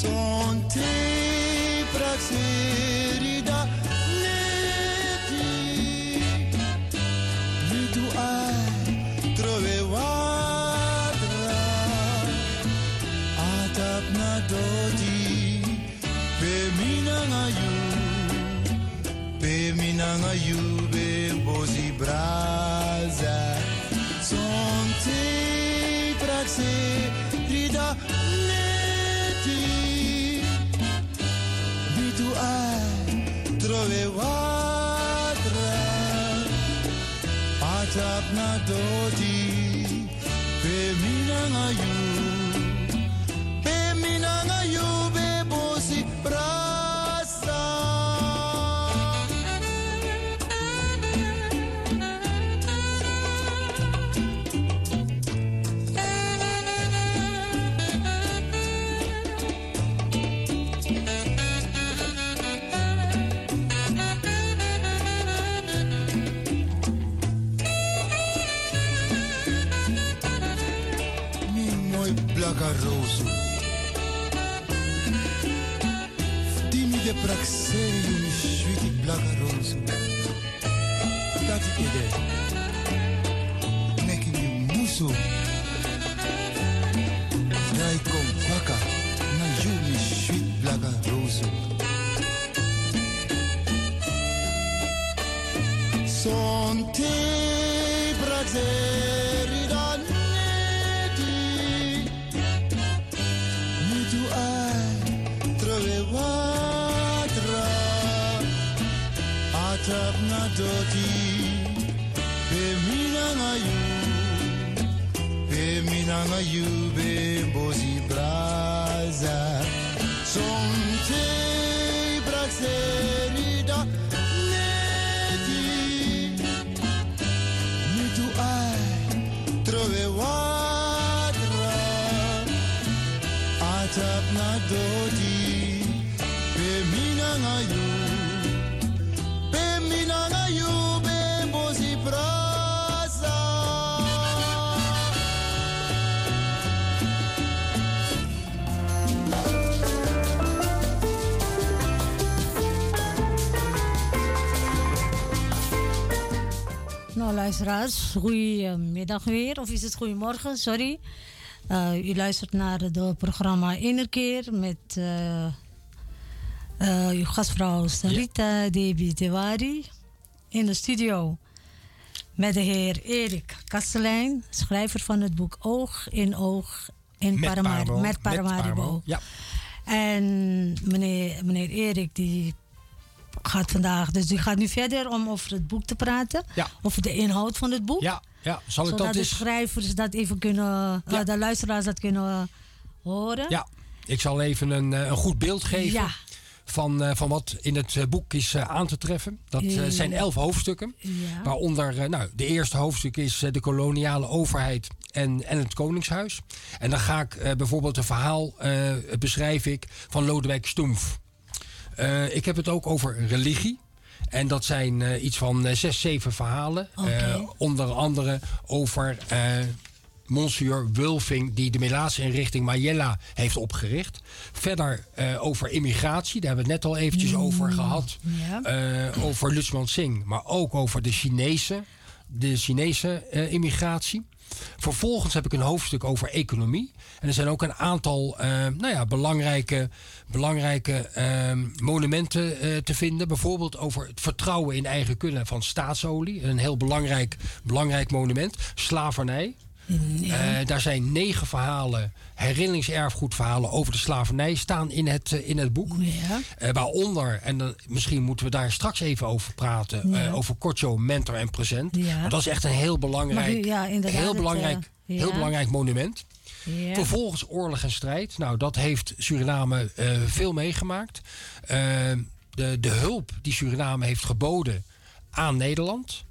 M: Sonte praxerida melody Femina ngayon. You.
N: Luisteraars, goedemiddag weer. Of is het goedemorgen? Sorry. Eh, u luistert naar het programma Innerkeer met eh, eh, uw gastvrouw Sarita Debi Dewari. In de studio met de heer Erik Kastelein, schrijver van het boek Oog in Oog in
L: Met
N: Paramaribo.
L: Paramaribo.
N: Met Paramaribo.
L: Paramaribo, ja.
N: En meneer, meneer Erik die gaat vandaag, dus die gaat nu verder om over het boek te praten.
L: Ja.
N: Over de inhoud van het boek.
L: Ja, ja. Zal ik
N: Zodat
L: dat
N: de
L: eens...
N: schrijvers dat even kunnen, eh, de luisteraars dat kunnen horen.
L: Ja, ik zal even een, eh, een goed beeld geven.
N: Ja.
L: Van, eh, van wat in het eh, boek is eh, aan te treffen. Dat eh, zijn elf hoofdstukken.
N: Ja.
L: Waaronder, eh, nou, de eerste hoofdstuk is eh, de koloniale overheid en, en het koningshuis. En dan ga ik eh, bijvoorbeeld een verhaal, eh, beschrijf ik, van Lodewijk Stoemf. Eh, ik heb het ook over religie. En dat zijn eh, iets van eh, zes, zeven verhalen. Onder andere over Monsieur Wulfing, die de Melaatse-inrichting Mayella heeft opgericht. Verder over immigratie, daar hebben we het net al eventjes over gehad. Eh, over Lutsman Singh, maar ook over de Chinese, de Chinese immigratie. Vervolgens heb ik een hoofdstuk over economie. En er zijn ook een aantal eh, nou ja, belangrijke, belangrijke eh, monumenten eh, te vinden. Bijvoorbeeld over het vertrouwen in eigen kunnen van staatsolie. Een heel belangrijk, belangrijk monument. Slavernij. Eh, daar zijn negen verhalen, herinneringserfgoedverhalen over de slavernij staan in het, eh, in het boek. Eh, waaronder, en dan, misschien moeten we daar straks even over praten,
N: Ja.
L: over Corcho, mentor en present.
N: Ja.
L: Dat is echt een heel belangrijk,
N: u- ja,
L: heel belangrijk, heel
N: ja.
L: belangrijk monument.
N: Ja.
L: Vervolgens oorlog en strijd. Nou, dat heeft Suriname veel meegemaakt. De, de hulp die Suriname heeft geboden aan Nederland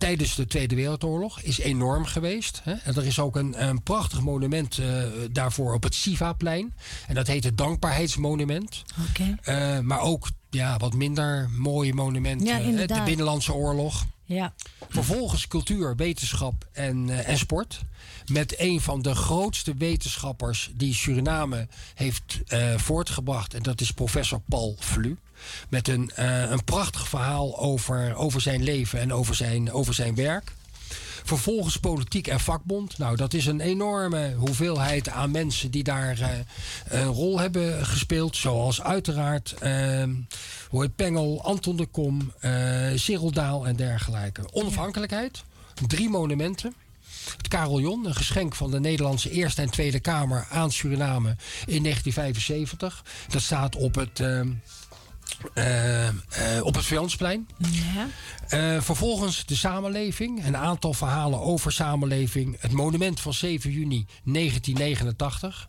L: tijdens de Tweede Wereldoorlog is enorm geweest. Hè? En er is ook een, een prachtig monument eh, daarvoor op het Sivaplein. En dat heet het Dankbaarheidsmonument.
N: Oké.
L: Eh, maar ook ja, wat minder mooie monumenten.
N: Ja,
L: hè? de. Binnenlandse Oorlog.
N: Ja.
L: Vervolgens cultuur, wetenschap en, eh, en sport. Met een van de grootste wetenschappers die Suriname heeft eh, voortgebracht. En dat is professor Paul Vlu. Met een, eh, een prachtig verhaal over, over zijn leven en over zijn, over zijn werk. Vervolgens politiek en vakbond. Nou, dat is een enorme hoeveelheid aan mensen die daar eh, een rol hebben gespeeld. Zoals uiteraard heet Pengel, Anton de Kom, eh Cyril Daal en dergelijke. Onafhankelijkheid. Drie monumenten. Het Carillon, een geschenk van de Nederlandse Eerste en Tweede Kamer aan Suriname in 1975. Dat staat op het, eh, eh, op het Viansplein.
N: Ja.
L: Eh, vervolgens de samenleving. Een aantal verhalen over samenleving. Het monument van 7 juni 1989.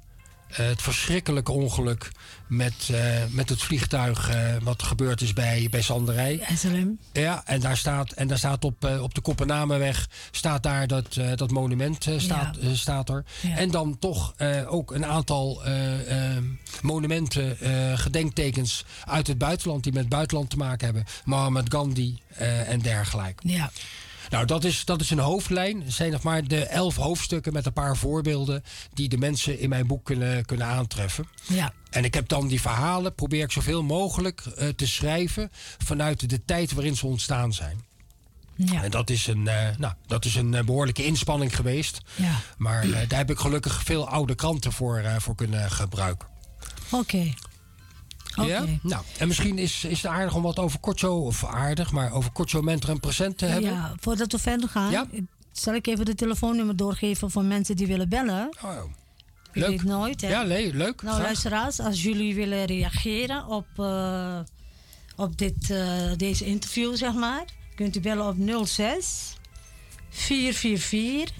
L: Eh, het verschrikkelijke ongeluk met, eh, met het vliegtuig eh, wat gebeurd is bij, bij Zanderij.
N: SLM.
L: Ja, en daar staat, en daar staat op, eh, op de Koppenamenweg staat daar dat, dat monument staat,
N: Ja.
L: staat er.
N: Ja.
L: En dan toch ook een aantal monumenten, gedenktekens uit het buitenland die met het buitenland te maken hebben. Mohammed Gandhi en dergelijke.
N: Ja.
L: Nou, dat is, dat is een hoofdlijn. Het zijn nog maar de elf hoofdstukken met een paar voorbeelden die de mensen in mijn boek kunnen, kunnen aantreffen.
N: Ja.
L: En ik heb dan die verhalen, probeer ik zoveel mogelijk eh, te schrijven vanuit de tijd waarin ze ontstaan zijn.
H: Ja.
L: En dat is een, eh, nou, dat is een eh, behoorlijke inspanning geweest.
H: Ja.
L: Maar daar heb ik gelukkig veel oude kranten voor, voor kunnen gebruiken.
H: Oké. Oké.
L: Ja? Nou, en misschien is, is het aardig om wat over Corcho, of aardig, maar over Corcho Mentor en Present te hebben.
H: Ja, voordat we verder gaan,
L: Ja.
H: zal ik even de telefoonnummer doorgeven voor mensen die willen bellen.
L: Oh, leuk.
H: weet nooit, hè?
L: Ja, le- leuk.
H: Nou,
L: graag.
H: luisteraars, als jullie willen reageren op, eh, op dit, eh, deze interview, zeg maar, kunt u bellen op 06 444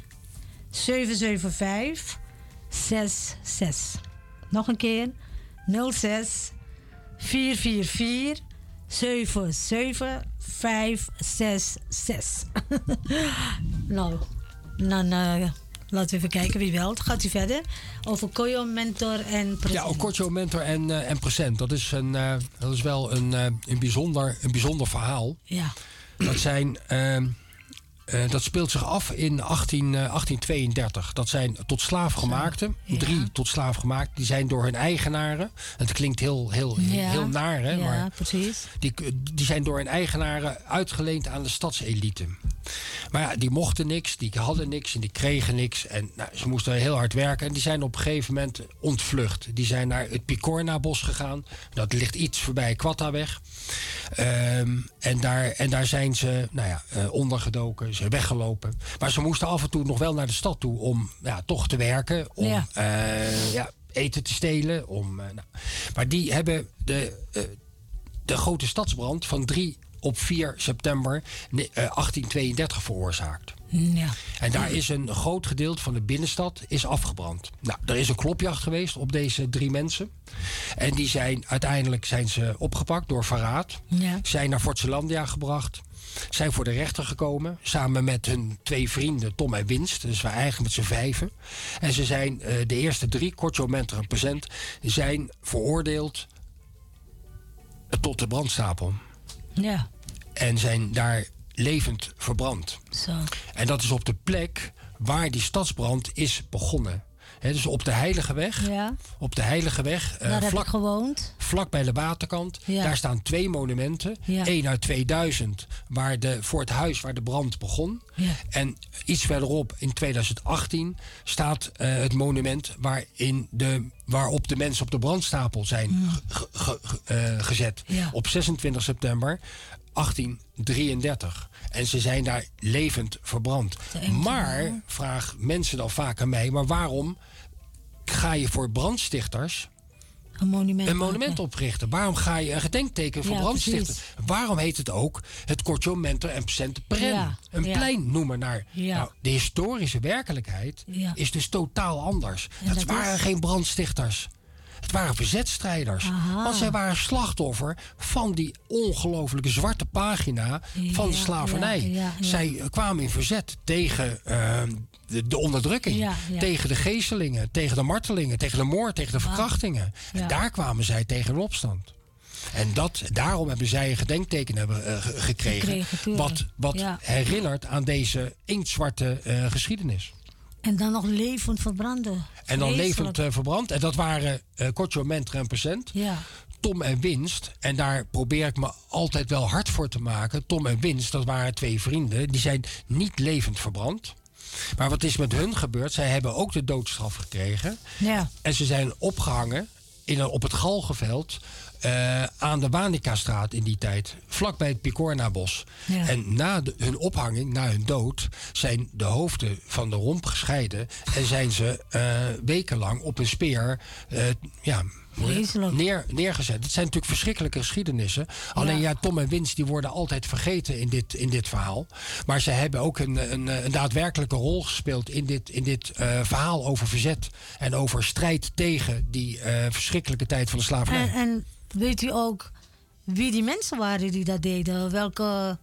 H: 775 66. Nog een keer 06 444 77566. nou, dan eh, laten we even kijken wie belt. Gaat u verder? Over Koyo Mentor en Present.
L: Ja, Corcho Mentor en, eh, en Present. Dat is, een, eh, dat is wel een, een, bijzonder, een bijzonder verhaal.
H: Ja.
L: Dat zijn. Eh, dat speelt zich af in 18, eh, 1832. Dat zijn tot slaafgemaakte, drie tot slaafgemaakt, die zijn door hun eigenaren. Het klinkt heel, heel,
H: Ja.
L: heel naar, hè?
H: Ja,
L: maar
H: precies.
L: die, die zijn door hun eigenaren uitgeleend aan de stadselite. Maar ja, die mochten niks, die hadden niks en die kregen niks. En nou, ze moesten heel hard werken. En die zijn op een gegeven moment ontvlucht. Die zijn naar het Picorna-bos gegaan. Dat ligt iets voorbij Quattaweg. Ehm en, daar, en daar zijn ze nou ja, eh, ondergedoken, ze zijn weggelopen. Maar ze moesten af en toe nog wel naar de stad toe om ja, toch te werken. Om
H: Ja.
L: eh, ja, eten te stelen. Om, eh, nou. Maar die hebben de, de grote stadsbrand van 3 op 4 september ne- eh, 1832 veroorzaakt.
H: Ja.
L: En daar is een groot gedeelte van de binnenstad is afgebrand. Nou, er is een klopjacht geweest op deze drie mensen. En die zijn uiteindelijk zijn ze opgepakt door verraad.
H: Ja.
L: Zijn naar Fort Zeelandia gebracht. Zijn voor de rechter gekomen. Samen met hun twee vrienden Tom en Winst. Dus we eigenlijk met z'n vijven. En ze zijn eh, de eerste drie, Corcho, Mentor en Present... zijn veroordeeld tot de brandstapel.
H: Ja.
L: En zijn daar levend verbrand.
H: Zo.
L: En dat is op de plek waar die stadsbrand is begonnen. Hè, dus op de Heilige Weg.
H: Ja.
L: Op de Heilige Weg. eh,
H: Daar heb
L: vlak,
H: ik gewoond.
L: vlak bij de waterkant.
H: Ja.
L: Daar staan twee monumenten.
H: Ja.
L: Eén uit 2000 waar de, voor het huis waar de brand begon.
H: Ja.
L: En iets verderop in 2018 staat eh, het monument waarin de, waarop de mensen op de brandstapel zijn ge- ge- ge- eh, gezet.
H: Ja.
L: Op 26 september 1833. En ze zijn daar levend verbrand. Maar, vraag mensen dan vaak aan mij, maar waarom ga je voor brandstichters
H: Een monument.
L: een monument oprichten? Waarom ga je een gedenkteken voor
H: Ja,
L: brandstichters?
H: precies.
L: Waarom heet het ook het Corcho Mentor en Present Pren?
H: Ja,
L: Een
H: ja.
L: plein noemen naar. Nou, de historische werkelijkheid is dus totaal anders.
H: En
L: dat
H: dat
L: waren
H: is?
L: geen brandstichters. Het waren verzetstrijders.
H: Aha.
L: Want zij waren slachtoffer van die ongelofelijke zwarte pagina van de slavernij.
H: ja.
L: Zij eh, kwamen in verzet tegen eh, de, de onderdrukking. Tegen de geestelingen, tegen de martelingen, tegen de moord, tegen de verkrachtingen. En daar kwamen zij tegen in opstand. En dat, daarom hebben zij een gedenkteken hebben, eh, ge- gekregen. Wat wat herinnert aan deze inktzwarte eh, geschiedenis.
H: En dan nog levend verbranden.
L: En dan
H: Vreselijk.
L: levend eh, verbrand. En dat waren uh, Corcho Mentor en Present.
H: Ja.
L: Tom en Winst. En daar probeer ik me altijd wel hard voor te maken. Tom en Winst, dat waren twee vrienden. Die zijn niet levend verbrand. Maar wat is met hun gebeurd? Zij hebben ook de doodstraf gekregen.
H: Ja.
L: En ze zijn opgehangen in op het Galgenveld. Eh, aan de Wanika-straat in die tijd. Vlakbij het Picorna-bos.
H: Ja.
L: En na de- hun ophanging, na hun dood... zijn de hoofden van de romp gescheiden. En zijn ze eh, wekenlang op een speer... eh, ja, neer, neergezet. Het zijn natuurlijk verschrikkelijke geschiedenissen. Alleen ja, Tom en Winst die worden altijd vergeten in dit, in dit verhaal. Maar ze hebben ook een, een, een daadwerkelijke rol gespeeld in dit, in dit verhaal over verzet. En over strijd tegen die verschrikkelijke tijd van de slavernij.
H: En, en weet u ook wie die mensen waren die dat deden? Welke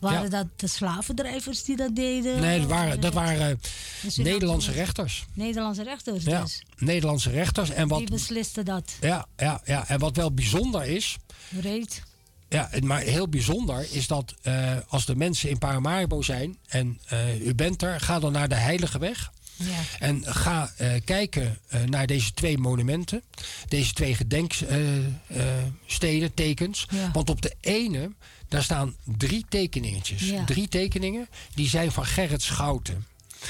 H: waren
L: Ja.
H: dat de slavendrijvers die dat deden?
L: nee, dat waren, dat waren
H: Dus u
L: Nederlandse rechters.
H: Nederlandse rechters
L: Ja,
H: dus.
L: Nederlandse rechters. En wat,
H: Die beslisten dat.
L: ja, ja, ja, en wat wel bijzonder is.
H: Breed.
L: Ja, maar heel bijzonder is dat eh, als de mensen in Paramaribo zijn en eh, u bent er, ga dan naar de Heilige Weg.
H: Ja.
L: En ga eh, kijken eh, naar deze twee monumenten. Deze twee gedenksteden, tekens.
H: Ja.
L: Want op de ene, daar staan drie tekeningetjes.
H: Ja.
L: Drie tekeningen, die zijn van Gerrit Schouten.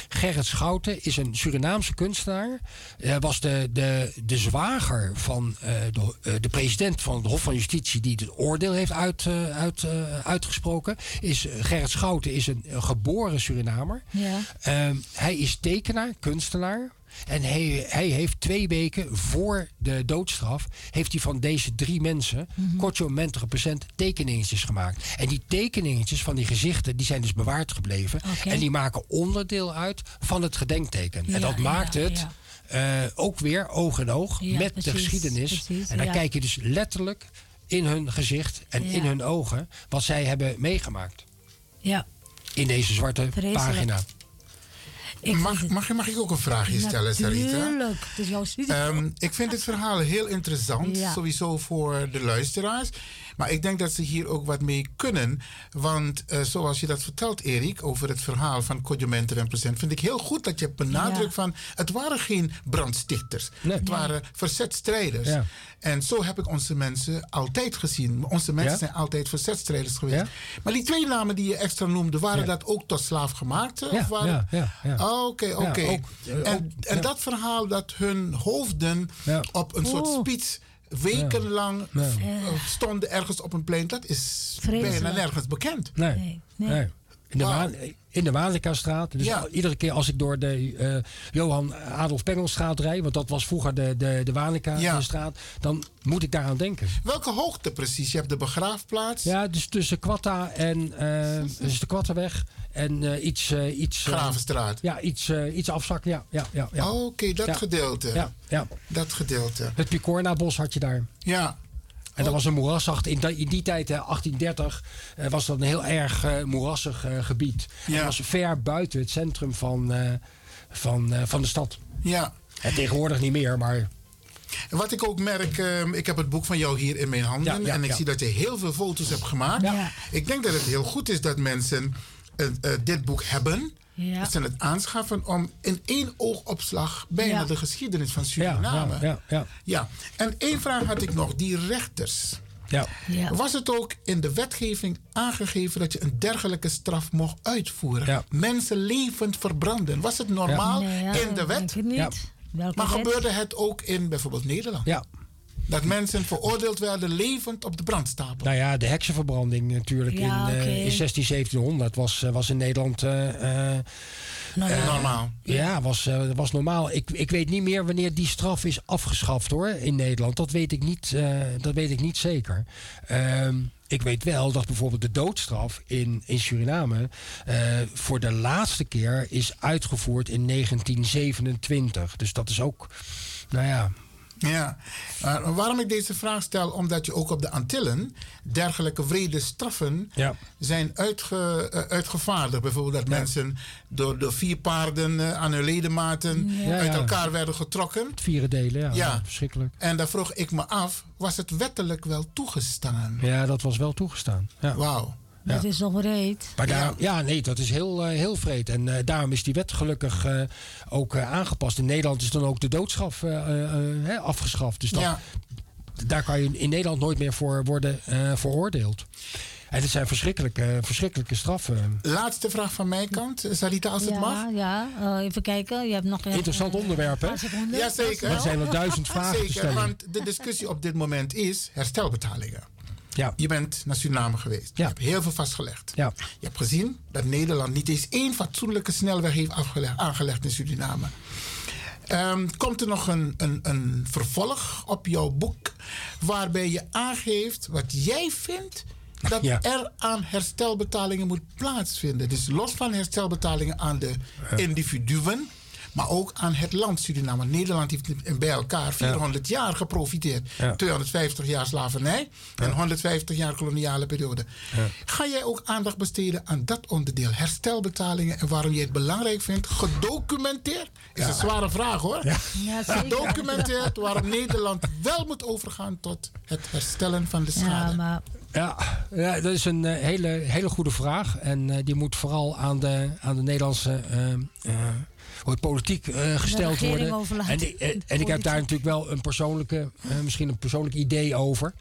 L: Gerrit Schouten is een Surinaamse kunstenaar. Hij was de, de, de zwager van eh, de, eh, de president van het Hof van Justitie... die het oordeel heeft uit, eh, uit, eh, uitgesproken. Is, Gerrit Schouten is een, een geboren Surinamer.
H: Ja.
L: Ehm, hij is tekenaar, kunstenaar. En hij, hij heeft twee weken voor de doodstraf... heeft hij van deze drie mensen, kortje mentige procent, tekeningetjes gemaakt. En die tekeningetjes van die gezichten... die zijn dus bewaard gebleven. En die maken onderdeel uit van het gedenkteken.
H: Ja,
L: en dat
H: ja,
L: maakt het...
H: ja.
L: eh, ook weer oog in oog met de geschiedenis.
H: precies,
L: en dan kijk je dus letterlijk in hun gezicht en in hun ogen wat zij hebben meegemaakt
H: Ja.
L: in deze zwarte
H: Vreselijk.
L: pagina.
A: Mag, mag, mag ik ook een vraagje stellen, Sarita?
H: Natuurlijk. Het is jouw studie.
A: Ehm, ik vind dit verhaal heel interessant,
H: Ja.
A: sowieso voor de luisteraars. Maar ik denk dat ze hier ook wat mee kunnen. Want eh, zoals je dat vertelt, Erik, over het verhaal van Codjumenter en Present, vind ik heel goed dat je hebt benadrukt
H: Ja.
A: van het waren geen brandstichters. Het waren verzetstrijders.
L: Ja.
A: En zo heb ik onze mensen altijd gezien. Onze mensen
L: Ja.
A: zijn altijd verzetstrijders geweest. Maar die twee namen die je extra noemde, waren dat ook tot slaafgemaakte?
L: Ja,
A: of waren...
L: ja.
A: Ah, Oké, oké.
L: eh,
A: En, en dat verhaal dat hun hoofden op een soort spits wekenlang
L: Ja.
A: eh, stonden ergens op een plein, dat is
H: Vreselijk.
A: bijna nergens bekend.
L: Nee.
H: Nee,
L: nee.
H: nee.
L: In de. Waan, in de. Dus
A: Ja.
L: iedere keer als ik door de eh, Johan Adolf Pengelstraat rijd... want dat was vroeger de, de, de dan moet ik daaraan denken.
A: Welke hoogte precies? Je hebt de begraafplaats.
L: Ja, dus tussen Quatta en... eh dus de Quattaweg en eh, iets... eh, iets eh,
A: Gravenstraat.
L: ja, iets, eh, iets afzakken, ja. ja, ja, ja.
A: Oké, dat
L: Ja.
A: gedeelte.
L: Ja, ja.
A: Dat gedeelte.
L: Het Picorna-bos had je daar.
A: Ja.
L: En dat was een moerasachtig. In, die- in die tijd, eh, 1830, eh, was dat een heel erg eh, moerassig gebied. En
A: Ja.
L: dat was ver buiten het centrum van, eh, van, eh, van de stad.
A: Ja.
L: En tegenwoordig niet meer, maar
A: Wat ik ook merk, ehm, ik heb het boek van jou hier in mijn handen.
L: Ja, ja,
A: en ik
L: ja.
A: zie dat je heel veel foto's hebt gemaakt.
H: Ja.
A: Ik denk dat het heel goed is dat mensen dit boek hebben.
H: Ja.
A: Dat ze het aanschaffen om in één oogopslag bijna
H: Ja.
A: de geschiedenis van Suriname.
L: ja, ja, ja,
A: Ja, en één vraag had ik nog. Die rechters.
L: ja.
H: Ja.
A: Was het ook in de wetgeving aangegeven dat je een dergelijke straf mocht uitvoeren?
L: Ja.
A: Mensen levend verbranden. Was het normaal
H: Nee, ja,
A: in de
H: denk
A: wet?
H: ik niet.
L: Ja.
H: Welke
A: Maar
H: wet?
A: gebeurde het ook in bijvoorbeeld Nederland?
L: ja.
A: Dat mensen veroordeeld werden levend op de brandstapel?
L: Nou ja, de heksenverbranding natuurlijk
H: Ja,
L: in, eh,
H: oké.
L: in 16, 1700 was, eh, was in Nederland... eh, eh,
H: Normaal.
A: Normaal.
L: Ja, was, eh, was normaal. Ik, ik weet niet meer wanneer die straf is afgeschaft hoor, in Nederland. Dat weet ik niet, eh, dat weet ik niet zeker. Ehm, ik weet wel dat bijvoorbeeld de doodstraf in, in Suriname eh, voor de laatste keer is uitgevoerd in 1927. Dus dat is ook, nou ja,
A: Ja, maar waarom ik deze vraag stel, omdat je ook op de Antillen dergelijke vrede straffen
L: Ja.
A: zijn uitge, eh, uitgevaardigd. Bijvoorbeeld dat mensen door, door vier paarden eh, aan hun ledematen
L: Ja,
A: uit
L: ja.
A: elkaar werden getrokken.
L: vieren delen. Ja,
A: Ja.
L: verschrikkelijk.
A: En daar vroeg ik me af, was het wettelijk wel toegestaan?
L: Ja, dat was wel toegestaan. Ja.
H: Dat is toch breed.
L: Maar daar, ja. nee, dat is heel, eh, heel vreed. En eh, daarom is die wet gelukkig eh, ook eh, aangepast. In Nederland is dan ook de doodstraf eh, eh, eh, hè, afgeschaft. Dus dat,
A: Ja.
L: daar kan je in Nederland nooit meer voor worden eh, veroordeeld. En het zijn verschrikkelijke, verschrikkelijke straffen.
A: Laatste vraag van mijn kant, Sarita, als het
H: ja,
A: mag.
H: Ja, eh, even kijken. Je hebt nog...
L: Interessant onderwerp, hè?
A: Jazeker.
L: Er zijn wel duizend vragen te
A: Zeker,
L: stellen.
A: want de discussie op dit moment is herstelbetalingen.
L: Ja.
A: Je bent naar Suriname geweest. Je hebt heel veel vastgelegd.
L: Ja.
A: Je hebt gezien dat Nederland niet eens één fatsoenlijke snelweg heeft afgelegd, aangelegd in Suriname. Ehm, komt er nog een, een, een vervolg op jouw boek waarbij je aangeeft wat jij vindt dat
L: Ja.
A: er aan herstelbetalingen moet plaatsvinden? Dus los van herstelbetalingen aan de individuen, maar ook aan het land Suriname. Nederland heeft bij elkaar 400 jaar geprofiteerd.
L: Ja.
A: 250 jaar slavernij en 150 jaar koloniale periode. Ga jij ook aandacht besteden aan dat onderdeel, herstelbetalingen en waarom je het belangrijk vindt, gedocumenteerd? Is een zware vraag hoor.
H: Ja, zeker.
A: Gedocumenteerd waarom Nederland wel moet overgaan tot het herstellen van de
H: Ja,
A: schade.
H: maar
L: Ja, ja, dat is een eh, hele, hele goede vraag. En eh, die moet vooral aan de, aan de Nederlandse eh, eh, het politiek eh, gesteld worden. En, ik- en, en ik heb daar natuurlijk wel een persoonlijke, eh, misschien een persoonlijk idee over.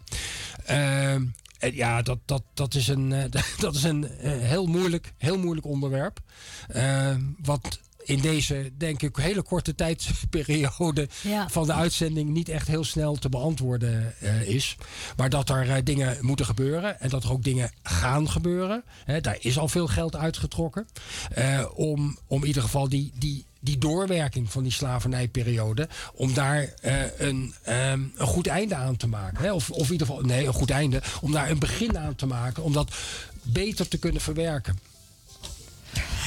L: Ehm, en ja, dat, dat, dat is een, eh, dat is een eh, heel, moeilijk, heel moeilijk onderwerp. Ehm, wat in deze, denk ik, hele korte tijdsperiode
N: Ja.
L: van de uitzending niet echt heel snel te beantwoorden eh, is. Maar dat er eh, dingen moeten gebeuren en dat er ook dingen gaan gebeuren. Hè, daar is al veel geld uitgetrokken. eh, om, om in ieder geval die, die, die doorwerking van die slavernijperiode. om daar een, ehm, een goed einde aan te maken. Hè? Of, of in ieder geval, nee, een goed einde. Om daar een begin aan te maken. Om dat beter te kunnen verwerken.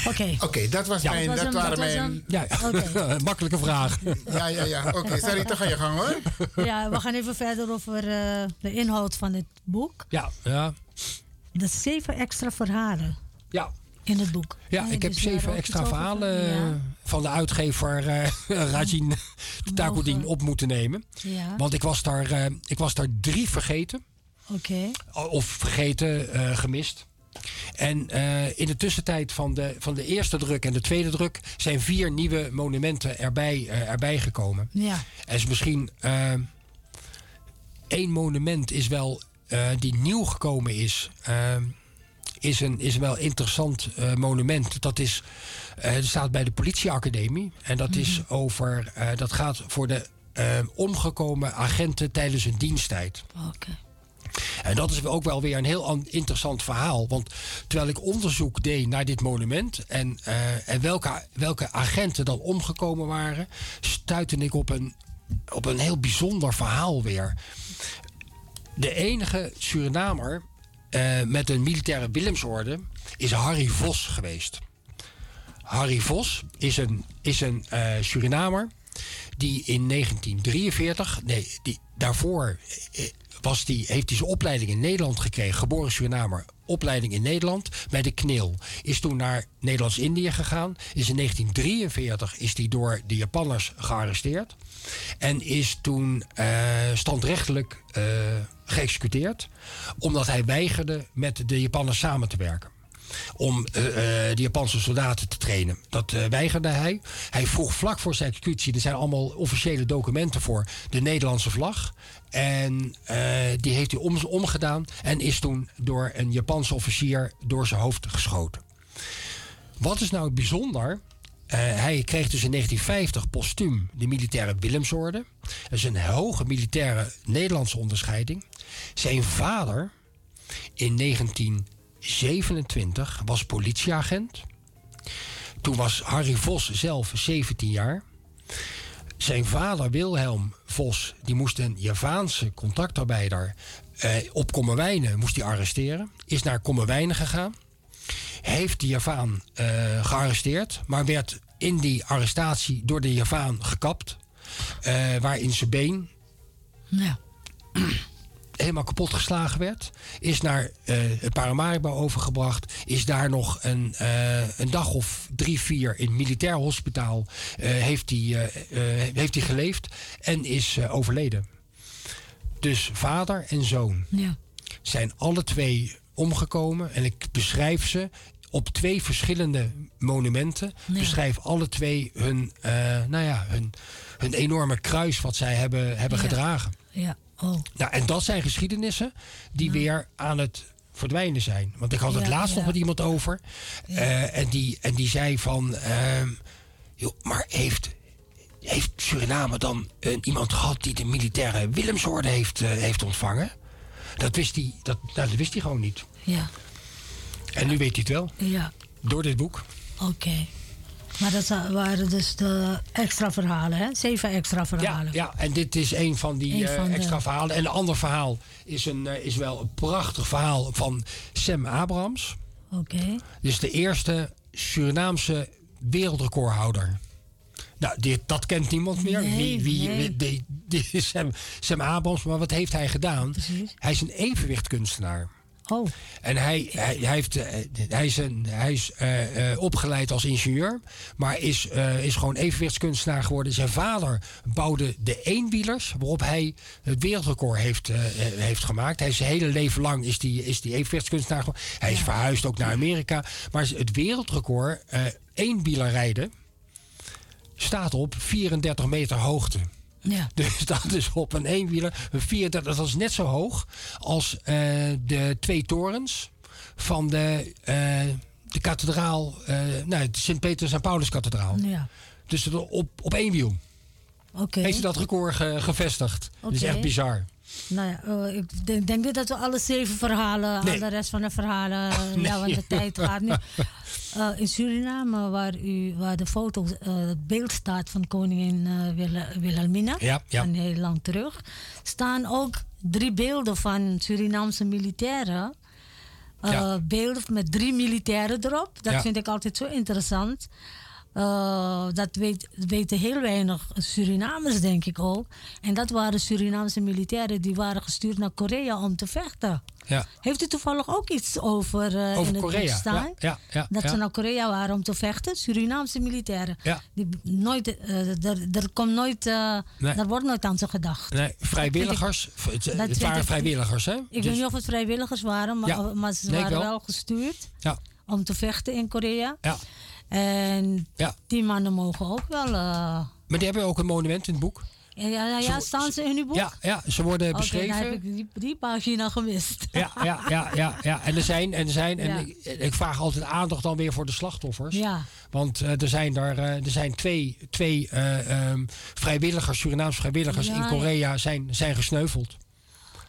N: Oké.
E: Oké, dat, was
L: Ja.
E: mijn,
L: Dat
E: dat,
L: was hem,
E: waren mijn...
L: Ja, makkelijke vraag.
E: Ja, ja, ja. Oké, sorry, toch ga je gang hoor.
N: Ja, we gaan even verder over eh, de inhoud van het boek.
L: Ja, ja.
N: De zeven extra verhalen
L: Ja.
N: in het boek.
L: Ja, ik heb
N: dus daar
L: zeven extra verhalen eh, van de uitgever eh Rajin Takudin op moeten nemen.
N: Ja.
L: Want ik was, daar, eh, ik was daar drie vergeten.
N: Oké.
L: Of vergeten, eh, gemist. En eh, in de tussentijd van de, van de eerste druk en de tweede druk zijn vier nieuwe monumenten erbij, eh, erbij gekomen.
N: Ja.
L: Er is misschien eh, één monument is wel, die nieuw gekomen is. is een, is een wel interessant monument. Dat is, staat bij de politieacademie. En dat, is over, eh, dat gaat voor de omgekomen agenten tijdens hun diensttijd.
N: Oké.
L: En dat is ook wel weer een heel an- interessant verhaal. Want terwijl ik onderzoek deed naar dit monument en, eh, en welke, welke agenten dan omgekomen waren, stuitte ik op een, op een heel bijzonder verhaal weer. De enige Surinamer eh, met een militaire Willemsorde is Harry Vos geweest. Harry Vos is een, is een eh, Surinamer die in 1943, nee, die, daarvoor was die, heeft hij zijn opleiding in Nederland gekregen, geboren Surinamer, opleiding in Nederland bij de KNIL. Is toen naar Nederlands-Indië gegaan. Is in 1943 is hij door de Japanners gearresteerd. En is toen eh, standrechtelijk eh, geëxecuteerd. Omdat hij weigerde met de Japanners samen te werken om eh, de Japanse soldaten te trainen. Dat weigerde hij. Hij vroeg vlak voor zijn executie, er zijn allemaal officiële documenten voor, de Nederlandse vlag. En eh, die heeft hij om, omgedaan en is toen door een Japanse officier door zijn hoofd geschoten. Wat is nou bijzonder? Eh, hij kreeg dus in 1950 postuum de militaire Willemsorde. Dat is een hoge militaire Nederlandse onderscheiding. Zijn vader in 1927 was politieagent. Toen was Harry Vos zelf 17 jaar. Zijn vader Wilhelm Vos die moest een Javaanse contractarbeider eh, op Kommerwijnen moest hij arresteren. Is naar Kommerwijnen gegaan. Heeft de Javaan eh, gearresteerd, maar werd in die arrestatie door de Javaan gekapt. eh, waar in zijn been
N: Ja.
L: Helemaal kapot geslagen werd. Is naar eh, het Paramaribo overgebracht. Is daar nog een, eh, een dag of drie, vier in het militair hospitaal eh, heeft hij heeft hij geleefd. En is overleden. Dus vader en zoon
N: Ja.
L: zijn alle twee omgekomen. En ik beschrijf ze op twee verschillende monumenten.
N: Ja.
L: Beschrijf alle twee hun, nou ja, hun, hun enorme kruis wat zij hebben, hebben
N: Ja.
L: gedragen.
N: Ja. Oh.
L: Nou, en dat zijn geschiedenissen die weer aan het verdwijnen zijn. Want ik had het
N: Ja,
L: laatst
N: ja.
L: nog met iemand over. eh, en, die, en die zei van... ehm, joh, maar heeft, heeft Suriname dan een, iemand gehad... die de militaire Willemsorde heeft, eh, heeft ontvangen? Dat wist hij dat, nou, dat wist hij gewoon niet.
N: Ja.
L: En nu weet hij het wel.
N: Ja.
L: Door dit boek.
N: Oké. Maar dat waren dus de extra verhalen, hè? Zeven extra verhalen.
L: Ja, en dit is een van die
N: Een
L: eh,
N: van
L: extra verhalen. En een ander verhaal is, een, eh, is wel een prachtig verhaal van Sam Abrams.
N: Oké.
L: Dus de eerste Surinaamse wereldrecordhouder. Nou, dat kent niemand meer.
N: Nee,
L: wie, wie,
N: nee.
L: die, die Sam Abrams. Maar wat heeft hij gedaan? Hij is een evenwichtkunstenaar.
H: Oh.
L: En hij, hij, hij, heeft, eh, hij is, een, hij is eh, eh, opgeleid als ingenieur, maar is, is gewoon evenwichtskunstenaar geworden. Zijn vader bouwde de eenwielers, waarop hij het wereldrecord heeft, heeft gemaakt. Hij is zijn hele leven lang is die, is die evenwichtskunstenaar geworden. Hij is verhuisd ook naar Amerika. Maar het wereldrecord, eenwieler rijden, staat op 34 meter hoogte.
H: Ja.
L: Dus dat is op een eenwieler. Een 34, dat is net zo hoog als eh, de twee torens van de, eh, de kathedraal, nou, de Sint-Peter en Paulus-kathedraal.
H: Ja.
L: Dus op, op één wiel heeft hij dat record ge- gevestigd. Dat is echt bizar.
H: Nou ja, eh, ik denk, denk niet dat we alle zeven verhalen,
L: Nee.
H: al de rest van de verhalen,
L: Nee.
H: ja, want de tijd gaat niet. Eh, in Suriname, waar, u, waar de foto, eh, het beeld staat van koningin eh, Wil- Wilhelmina,
L: Ja, ja.
H: van heel lang terug, staan ook drie beelden van Surinaamse militairen.
L: Ja.
H: Beelden met drie militairen erop. Dat vind ik altijd zo interessant. Eh, dat weet, weten heel weinig Surinamers, denk ik ook. En dat waren Surinaamse militairen die waren gestuurd naar Korea om te vechten.
L: Ja.
H: Heeft u toevallig ook iets over, eh,
L: Over
H: in het
L: Korea,
H: staan?
L: ja, ja, ja,
H: dat ze naar Korea waren om te vechten, Surinaamse militairen. Die nooit, eh, er, er, komt nooit,
L: Nee.
H: er wordt nooit aan ze gedacht.
L: Nee, vrijwilligers. Het, waren vrijwilligers, hè?
H: Ik
L: Dus-
H: weet niet of het vrijwilligers waren, maar, maar ze
L: Nee,
H: waren
L: wel.
H: wel gestuurd
L: Ja.
H: om te vechten in Korea.
L: Ja.
H: En
L: Ja.
H: die mannen mogen ook wel. eh,
L: Maar die hebben ook een monument in het boek.
H: ja, ja, ja,
L: Ze-
H: staan ze in uw boek?
L: Ja, ja ze worden beschreven.
H: dan heb ik die, die pagina gemist.
L: Ja, ja, ja, ja, ja. En er zijn, en er zijn, en ik, ik vraag altijd aandacht dan weer voor de slachtoffers.
H: Ja.
L: Want eh, er zijn daar, eh, er zijn twee, twee eh, ehm, vrijwilligers, Surinaamse vrijwilligers in. Korea zijn, zijn gesneuveld.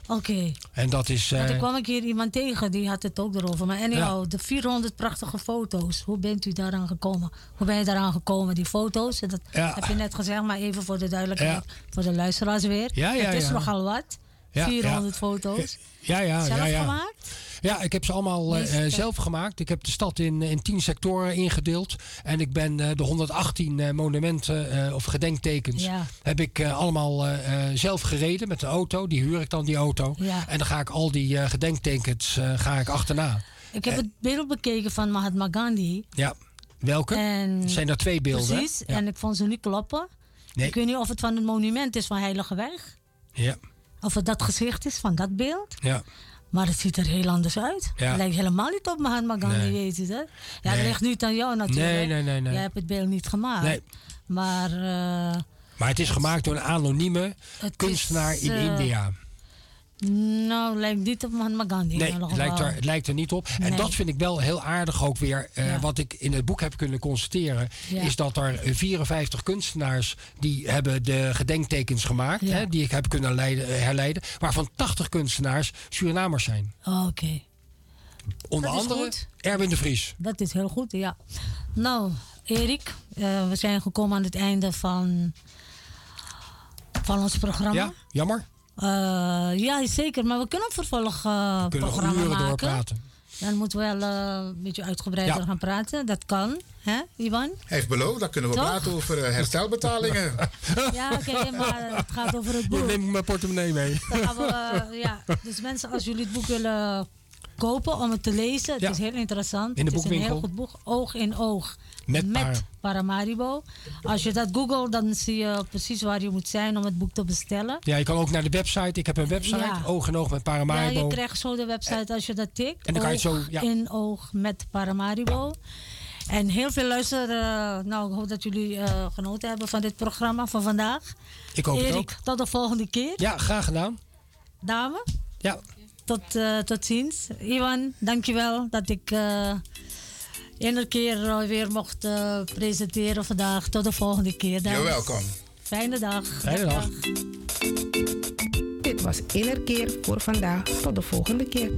H: Oké.
L: En dat is.
H: Want
L: eh,
H: ik kwam een keer iemand tegen, die had het ook erover. Maar anyhow, de 400 prachtige foto's. Hoe bent u daaraan gekomen? Hoe ben je daaraan gekomen, die foto's? Dat
L: Ja.
H: heb je net gezegd, maar even voor de duidelijkheid.
L: Ja.
H: Voor de luisteraars weer.
L: Ja, ja,
H: het is nogal wat.
L: Ja,
H: 400
L: ja.
H: foto's.
L: ja, ja,
H: Zelf
L: ja, ja.
H: gemaakt?
L: Ja, ik heb ze allemaal eh, zelf gemaakt. Ik heb de stad in, in tien sectoren ingedeeld. En ik ben eh, de 118 eh, monumenten of gedenktekens...
H: Ja.
L: heb ik allemaal zelf gereden met de auto. Die huur ik dan, die auto.
H: Ja.
L: En dan ga ik al die gedenktekens ga ik achterna.
H: Ik heb het beeld bekeken van Mahatma Gandhi.
L: Ja, welke?
H: En
L: zijn er twee beelden?
H: Precies,
L: Ja.
H: en ik vond ze niet kloppen.
L: Nee.
H: Ik weet niet of het van het monument is van Heilige Weg.
L: Ja,
H: Of het dat gezicht is van dat beeld.
L: ja.
H: Maar het ziet er heel anders uit.
L: Ja.
H: Het lijkt helemaal niet op Mahatma Gandhi,
L: Nee.
H: weet je dat? Ja,
L: Nee.
H: dat ligt niet aan jou natuurlijk.
L: Nee, nee, nee, nee.
H: Jij hebt het beeld niet gemaakt.
L: Nee.
H: Maar eh,
L: Maar het is gemaakt door een anonieme kunstenaar
H: is,
L: in
H: eh,
L: India.
H: Nou, het lijkt niet op Mahatma Gandhi.
L: Nee, het lijkt, er, het lijkt er niet op. En
H: Nee.
L: dat vind ik wel heel aardig ook weer. eh,
H: Ja.
L: Wat ik in het boek heb kunnen constateren.
H: Ja.
L: Is dat er eh, 54 kunstenaars. die hebben de gedenktekens gemaakt.
H: Ja.
L: Hè, die ik heb kunnen leiden, eh, herleiden. Waarvan 80 kunstenaars Surinamers zijn.
H: Oh, Oké,
L: Onder
H: Dat
L: andere. Erwin de Vries.
H: dat is heel goed, ja. Nou, Erik, eh, we zijn gekomen aan het einde van, van ons programma.
L: Ja, jammer.
H: Eh, ja, zeker. Maar we kunnen een vervolgprogramma
L: We kunnen
H: programma maken.
L: doorpraten.
H: Dan moeten we wel eh, een beetje uitgebreider
A: Ja.
H: gaan praten. Dat kan, hè, Ivan?
A: Hij heeft beloofd, dan kunnen we
H: Toch?
A: praten over eh, herstelbetalingen.
H: Ja, oké, maar het gaat over het boek.
L: Dan neem ik mijn portemonnee mee.
H: Dan gaan we, eh, ja. Dus mensen, als jullie het boek willen kopen om het te lezen, het
L: Ja.
H: is heel interessant.
L: In de
H: het is een heel goed boek, oog in oog.
L: Met Par-
H: Paramaribo. Als je dat googelt, dan zie je precies waar je moet zijn om het boek te bestellen.
L: Ja, je kan ook naar de website. Ik heb een website.
H: Ja.
L: Oog in oog met
H: Ja,
L: Paramaribo.
H: je krijgt zo de website als je dat tikt.
L: En dan kan je het zo- ja.
H: in oog met Paramaribo. En heel veel luister. eh, nou, ik hoop dat jullie eh, genoten hebben van dit programma van vandaag.
L: Ik hoop het
H: Erik,
L: ook.
H: tot de volgende keer.
L: Ja, graag gedaan.
H: Dame,
L: Ja.
H: tot, eh, tot ziens. Iwan, dankjewel dat ik een keer eh, weer mocht eh, presenteren vandaag. Tot de volgende keer. dames.
A: You're welcome.
H: Fijne dag.
L: Fijne dag.
O: Dit was Innerkeer voor vandaag. Tot de volgende keer.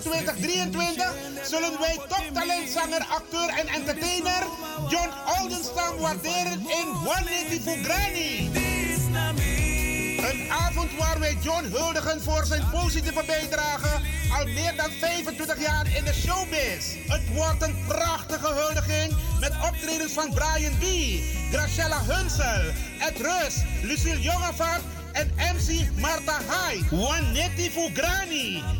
E: 2023 zullen wij toptalentzanger, acteur en entertainer John Oldenstam waarderen in 180 Granny. Een avond waar wij John huldigen voor zijn positieve bijdrage al meer dan 25 jaar in de showbiz. Het wordt een prachtige huldiging met optredens van Brian B., Graciela Hunsel, Ed Rus, Lucille Jongevaart en MC Marta Hai. Juanetti Fugrani.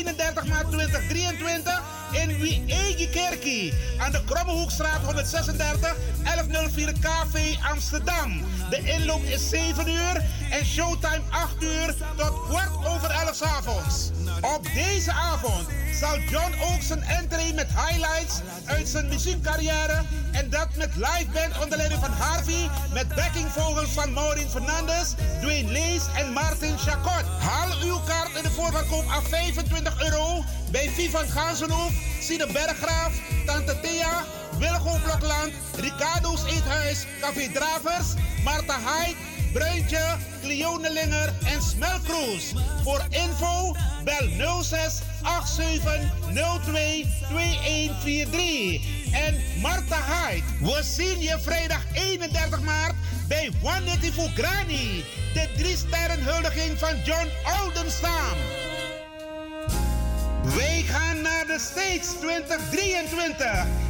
E: Vrijdag 31 maart 2023 in Wiegi Kerkie. Aan de Krommehoekstraat 136 1104 KV Amsterdam. De inloop is 7 uur en showtime 8 uur tot kwart over 11 's avonds. Op deze avond zal John ook zijn entree met highlights uit zijn muziekcarrière en dat met live band onder leiding van Harvey met backingvogels van Maureen Fernandes, Dwayne Lees en Martin Chacot. Haal uw kaart in de voorverkoop af 25 euro bij Vivan Gazenhoef, Sine Berggraaf, Tante Thea, Wilgo Blokland, Ricardo's Eethuis, Café Dravers, Marta Haid, Bruintje, Cleone en Smelkroes. Voor info bel 06 87 02 2143. En Marta Haid, we zien je vrijdag 31 maart bij One voor Granny. De drie sterren huldiging van John Oldenstam. Wij gaan naar de States 2023.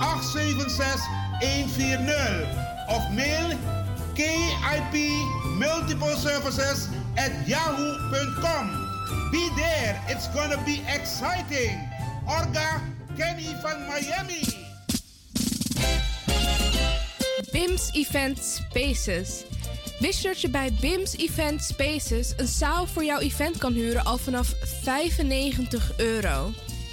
E: 876 140. Of mail KIP Multiple Services at yahoo.com. Be there. It's gonna be exciting. Orga Kenny van Miami.
G: BIMS Event Spaces. Wist je dat je bij BIMS Event Spaces een zaal voor jouw event kan huren al vanaf 95 euro?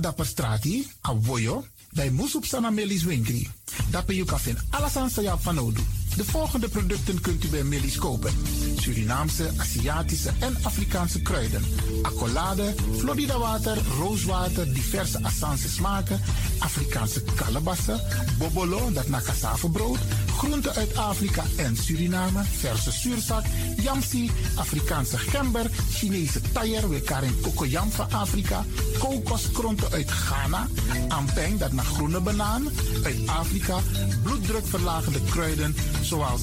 A: Dapper strati, a voyo, bij Moesop Sana Melis Winkri. Dapper you kan alles aan van Odu. De volgende producten kunt u bij Melis kopen. Surinaamse, Aziatische en Afrikaanse kruiden. Accolade, Florida water, rooswater, diverse Assange smaken. Afrikaanse kalebassen, bobolo, dat na cassavebrood. Groenten uit Afrika en Suriname, verse zuurzak, yamsi, Afrikaanse gember, Chinese taier, we karin kokoyam van Afrika, kokoskronten uit Ghana, ampeng, dat naar groene banaan, uit Afrika, bloeddrukverlagende kruiden zoals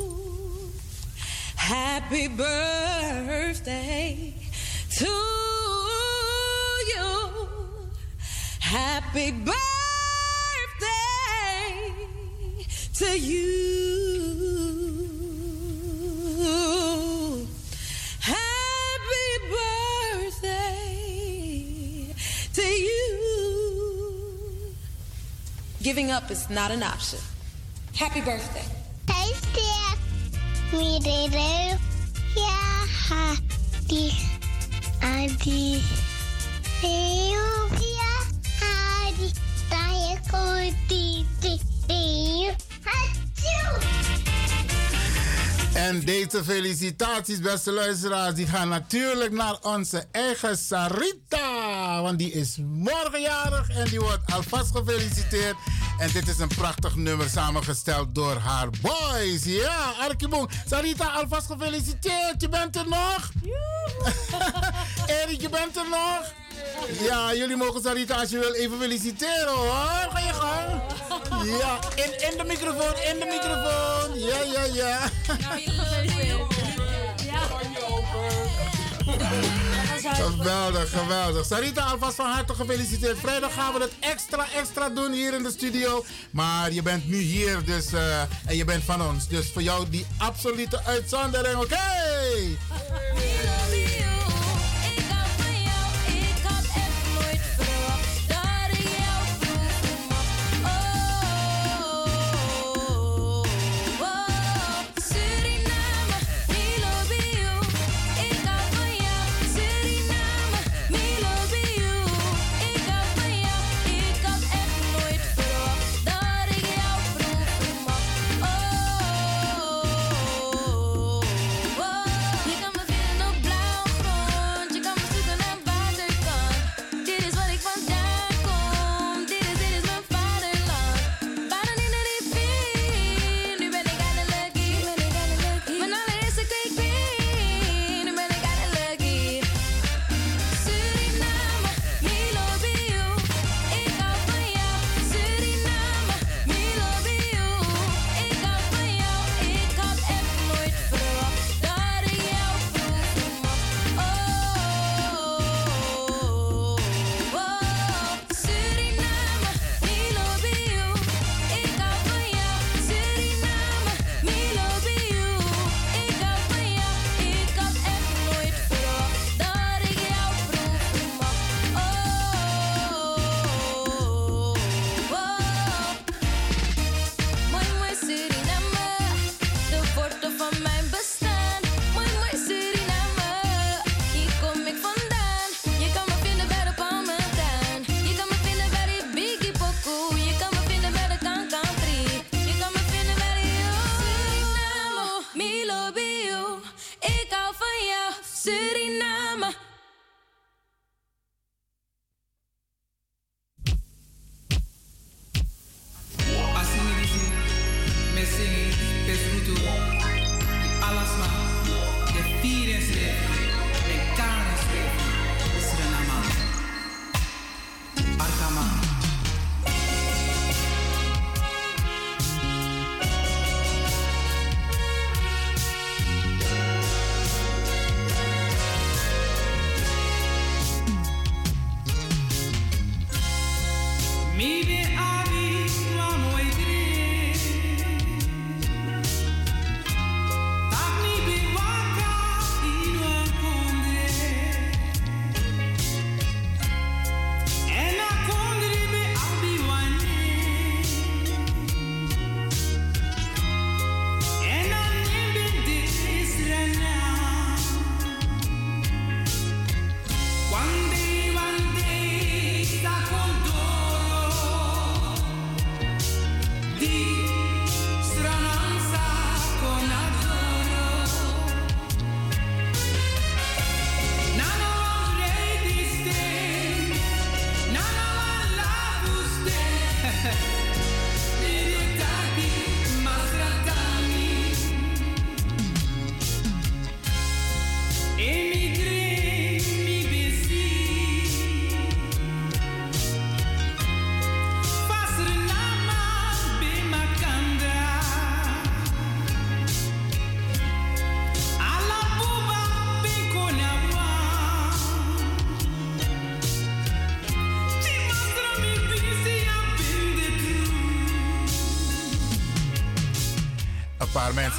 P: Happy birthday to you. Happy birthday to you. Happy birthday to you. Giving up is not an option. Happy birthday
B: mirereu ya hati adi ya adi tayo
J: En deze felicitaties, beste luisteraars, die gaan natuurlijk naar onze eigen Sarita. Want die is morgenjarig en die wordt alvast gefeliciteerd. En dit is een prachtig nummer samengesteld door haar boys. Ja, Arkiboom. Sarita, alvast gefeliciteerd. Je bent er nog? Erik, je bent er nog? Ja, jullie mogen Sarita als je wil even feliciteren hoor. Ga je gang. Ja, in, in de microfoon, in de microfoon. Ja, ja, ja. Geweldig, geweldig. Sarita, alvast van harte gefeliciteerd. Vrijdag gaan we het extra, extra doen hier in de studio. Maar je bent nu hier dus, eh, en je bent van ons. Dus voor jou die absolute uitzondering, oké?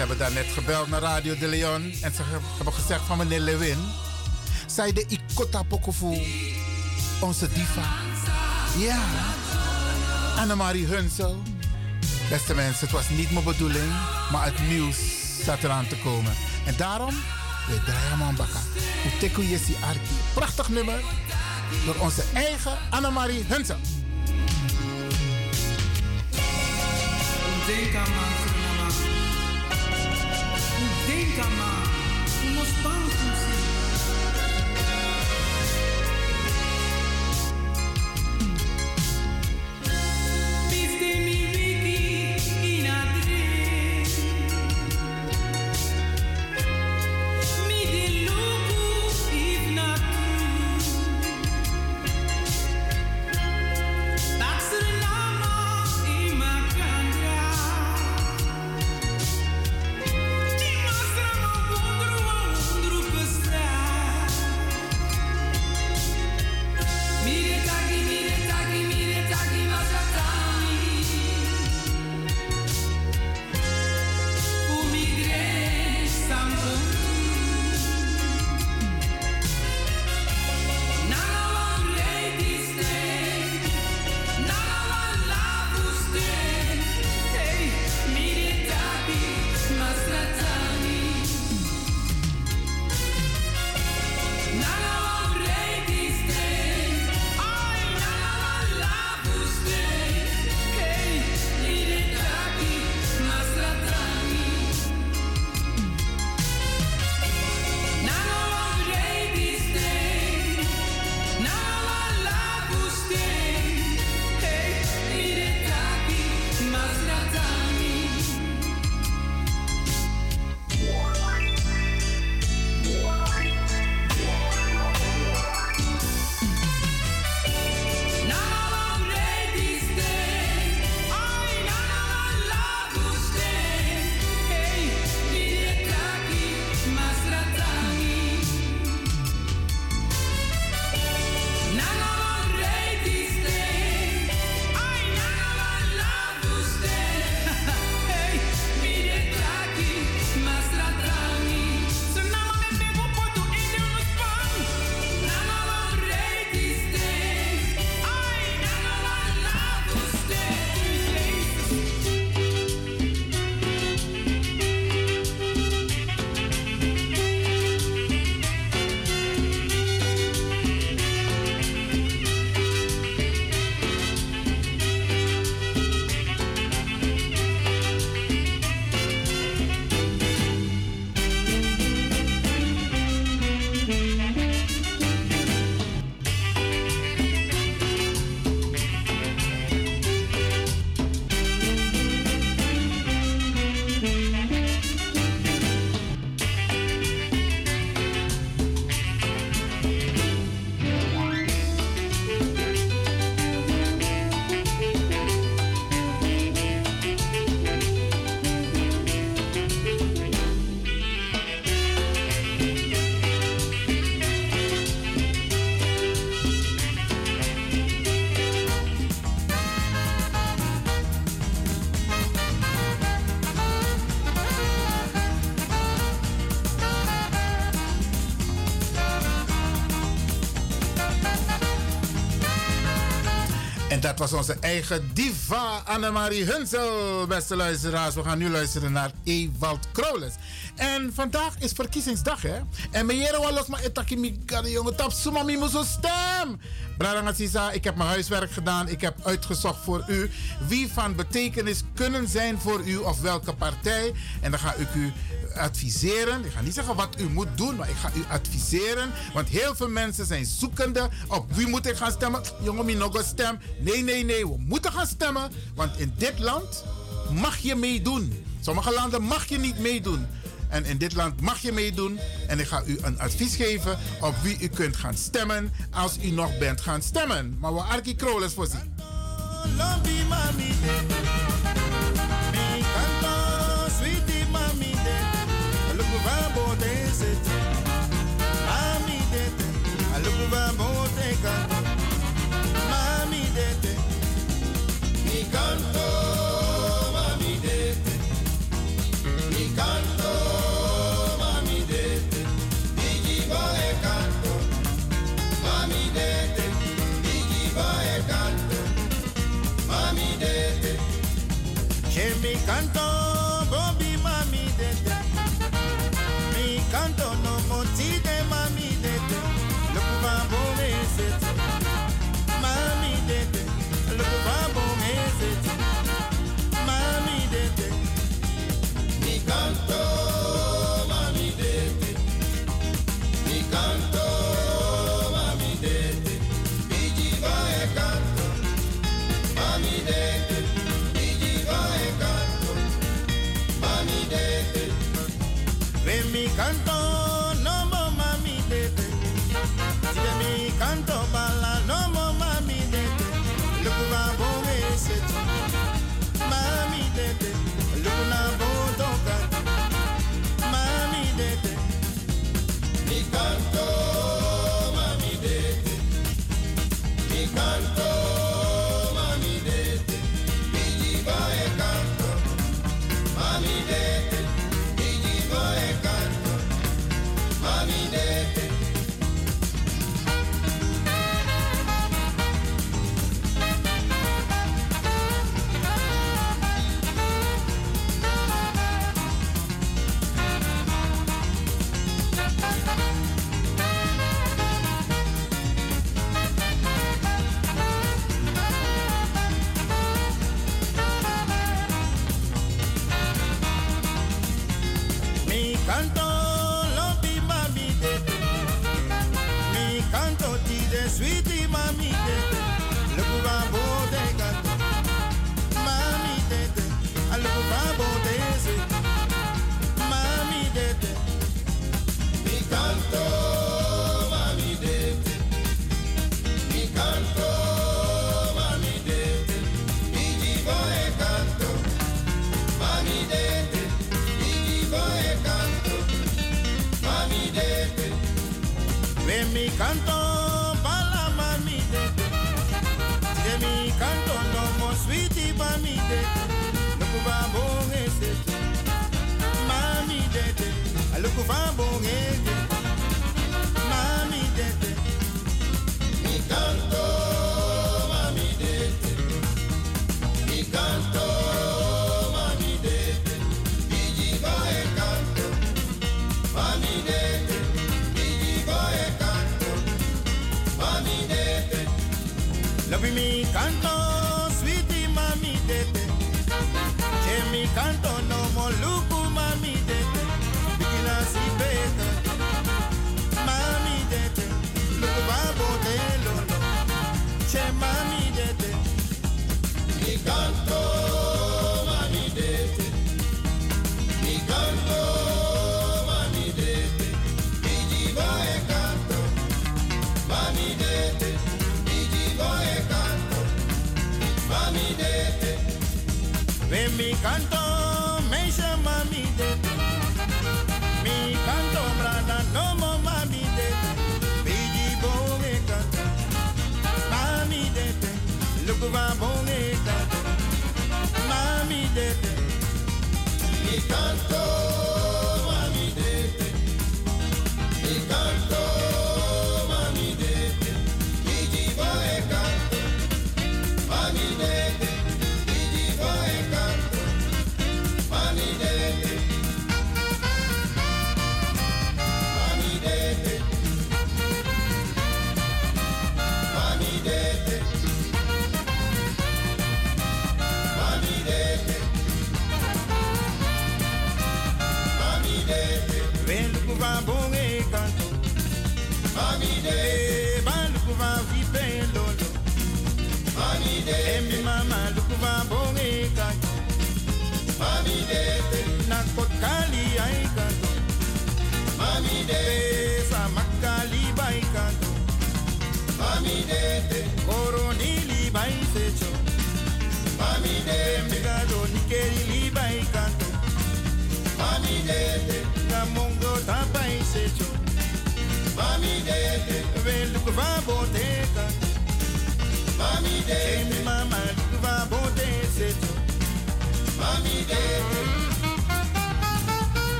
A: Hebben daar net gebeld naar Radio de Leon. En ze hebben gezegd van meneer Lewin. Zij de Ikota Pokofu. Onze diva. Ja. Annemarie Hunsel. Beste mensen, het was niet mijn bedoeling. Maar het nieuws zat eraan te komen. En daarom, we draaien man bakka. Uteku Yesi Arki. Prachtig nummer. Door onze eigen Annemarie Hunsel.
O: Man, Suriname. Denka
A: Dat was onze eigen diva Annemarie Hunsel, beste luisteraars. We gaan nu luisteren naar Ewald Krolens. En vandaag is verkiezingsdag, hè? En meneer Wallos, maar etaki mi gade jongen, tap suma mi muso stem. Braranga ik heb mijn huiswerk gedaan. Ik heb uitgezocht voor u wie van betekenis kunnen zijn voor u of welke partij. En dan ga ik u adviseren. Ik ga niet zeggen wat u moet doen, maar ik ga u adviseren. Want heel veel mensen zijn zoekende op wie moet ik gaan stemmen. Jongen, mi nog stem. Nee, nee, nee. We moeten gaan stemmen. Want in dit land mag je meedoen. Sommige landen mag je niet meedoen. En in dit land mag je meedoen. En ik ga u een advies geven op wie u kunt gaan stemmen als u nog bent gaan stemmen. Maar we Arki Kroles voorzien.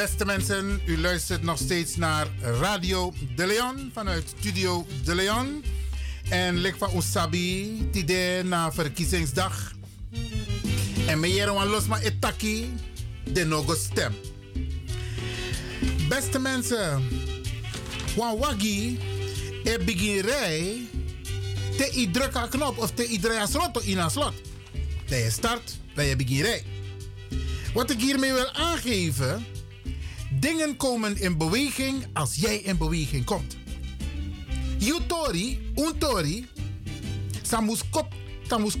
A: Beste mensen, u luistert nog steeds naar Radio De Leon vanuit Studio De Leon. En Lekwa Usabi, tide na verkiezingsdag. En meneer wan losma etaki, de nogo stem. Beste mensen, wan wagi, e begin te i druk a knop of te i draai a slot in a slot. Dat je start, dat je begin. Wat ik hiermee wil aangeven, dingen komen in beweging als jij in beweging komt. Jutori, untori, samus kop, samus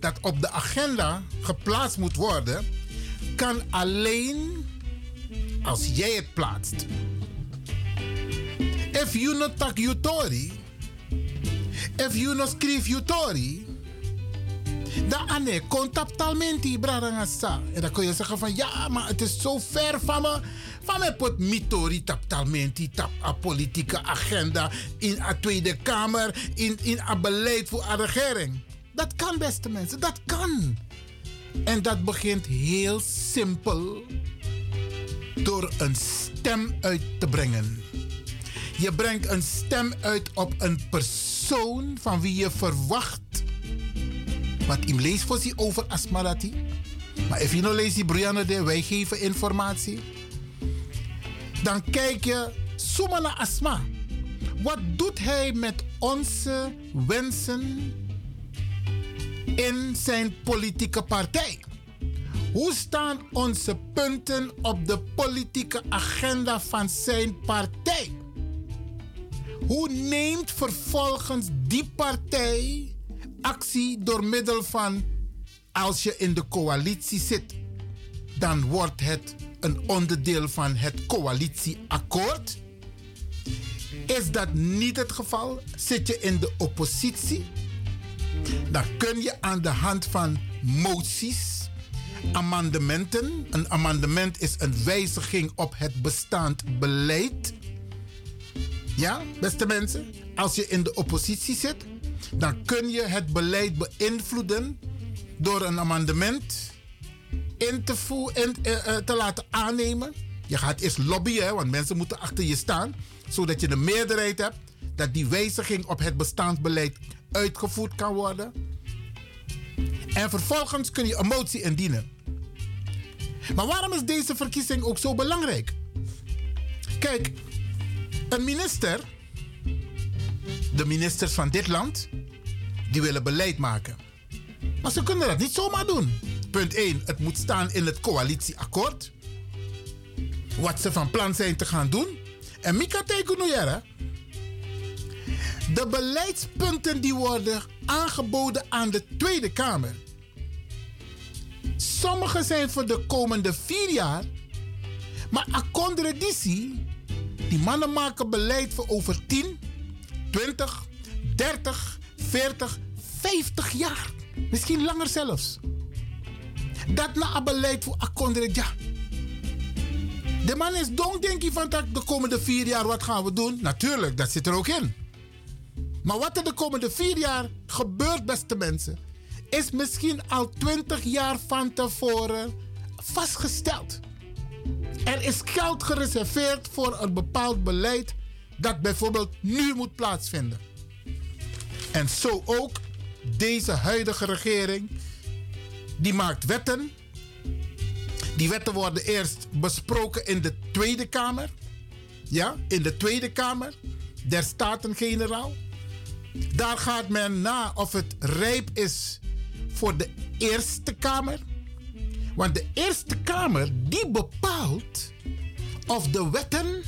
A: dat op de agenda geplaatst moet worden, kan alleen als jij het plaatst. If you not tak jutori, if you not skrif jutori, dan ane contactalmenti bradangasa. En dan kun je zeggen van ja, maar het is zo ver van me. Van me pot mitori tap a politieke agenda in a Tweede Kamer, in, in a beleid voor a regering. Dat kan beste mensen, dat kan. En dat begint heel simpel door een stem uit te brengen. Je brengt een stem uit op een persoon van wie je verwacht wat im leest voor zich over Asmarati. Maar als je nou leest Brianna de wij geven informatie. Dan kijk je naar Asma. Wat doet hij met onze wensen in zijn politieke partij? Hoe staan onze punten op de politieke agenda van zijn partij? Hoe neemt vervolgens die partij actie door middel van als je in de coalitie zit, dan wordt het een onderdeel van het coalitieakkoord. Is dat niet het geval? Zit je in de oppositie? Dan kun je aan de hand van moties, amendementen. Een amendement is een wijziging op het bestaand beleid. Ja, beste mensen, als je in de oppositie zit, dan kun je het beleid beïnvloeden door een amendement in te, in, eh, eh, te laten aannemen. Je gaat eerst lobbyen, want mensen moeten achter je staan, zodat je de meerderheid hebt dat die wijziging op het bestaand beleid uitgevoerd kan worden. En vervolgens kun je een motie indienen. Maar waarom is deze verkiezing ook zo belangrijk? Kijk, een minister de ministers van dit land, die willen beleid maken. Maar ze kunnen dat niet zomaar doen. Punt 1. Het moet staan in het coalitieakkoord. Wat ze van plan zijn te gaan doen. En Mika Tekunuyera. De beleidspunten die worden aangeboden aan de Tweede Kamer. Sommige zijn voor de komende vier jaar. Maar Akondre Disi, die mannen maken beleid voor over 10, 20, 30, 40, 50 jaar. Misschien langer zelfs. Dat na een beleid voor Akondre, ja. De man is dong, denk je, van dat de komende vier jaar wat gaan we doen? Natuurlijk, dat zit er ook in. Maar wat er de komende vier jaar gebeurt, beste mensen, is misschien al twintig jaar van tevoren vastgesteld. Er is geld gereserveerd voor een bepaald beleid dat bijvoorbeeld nu moet plaatsvinden. En zo ook deze huidige regering, die maakt wetten. Die wetten worden eerst besproken in de Tweede Kamer. Ja, in de Tweede Kamer der Staten-Generaal. Daar gaat men na of het rijp is voor de Eerste Kamer. Want de Eerste Kamer die bepaalt of de wetten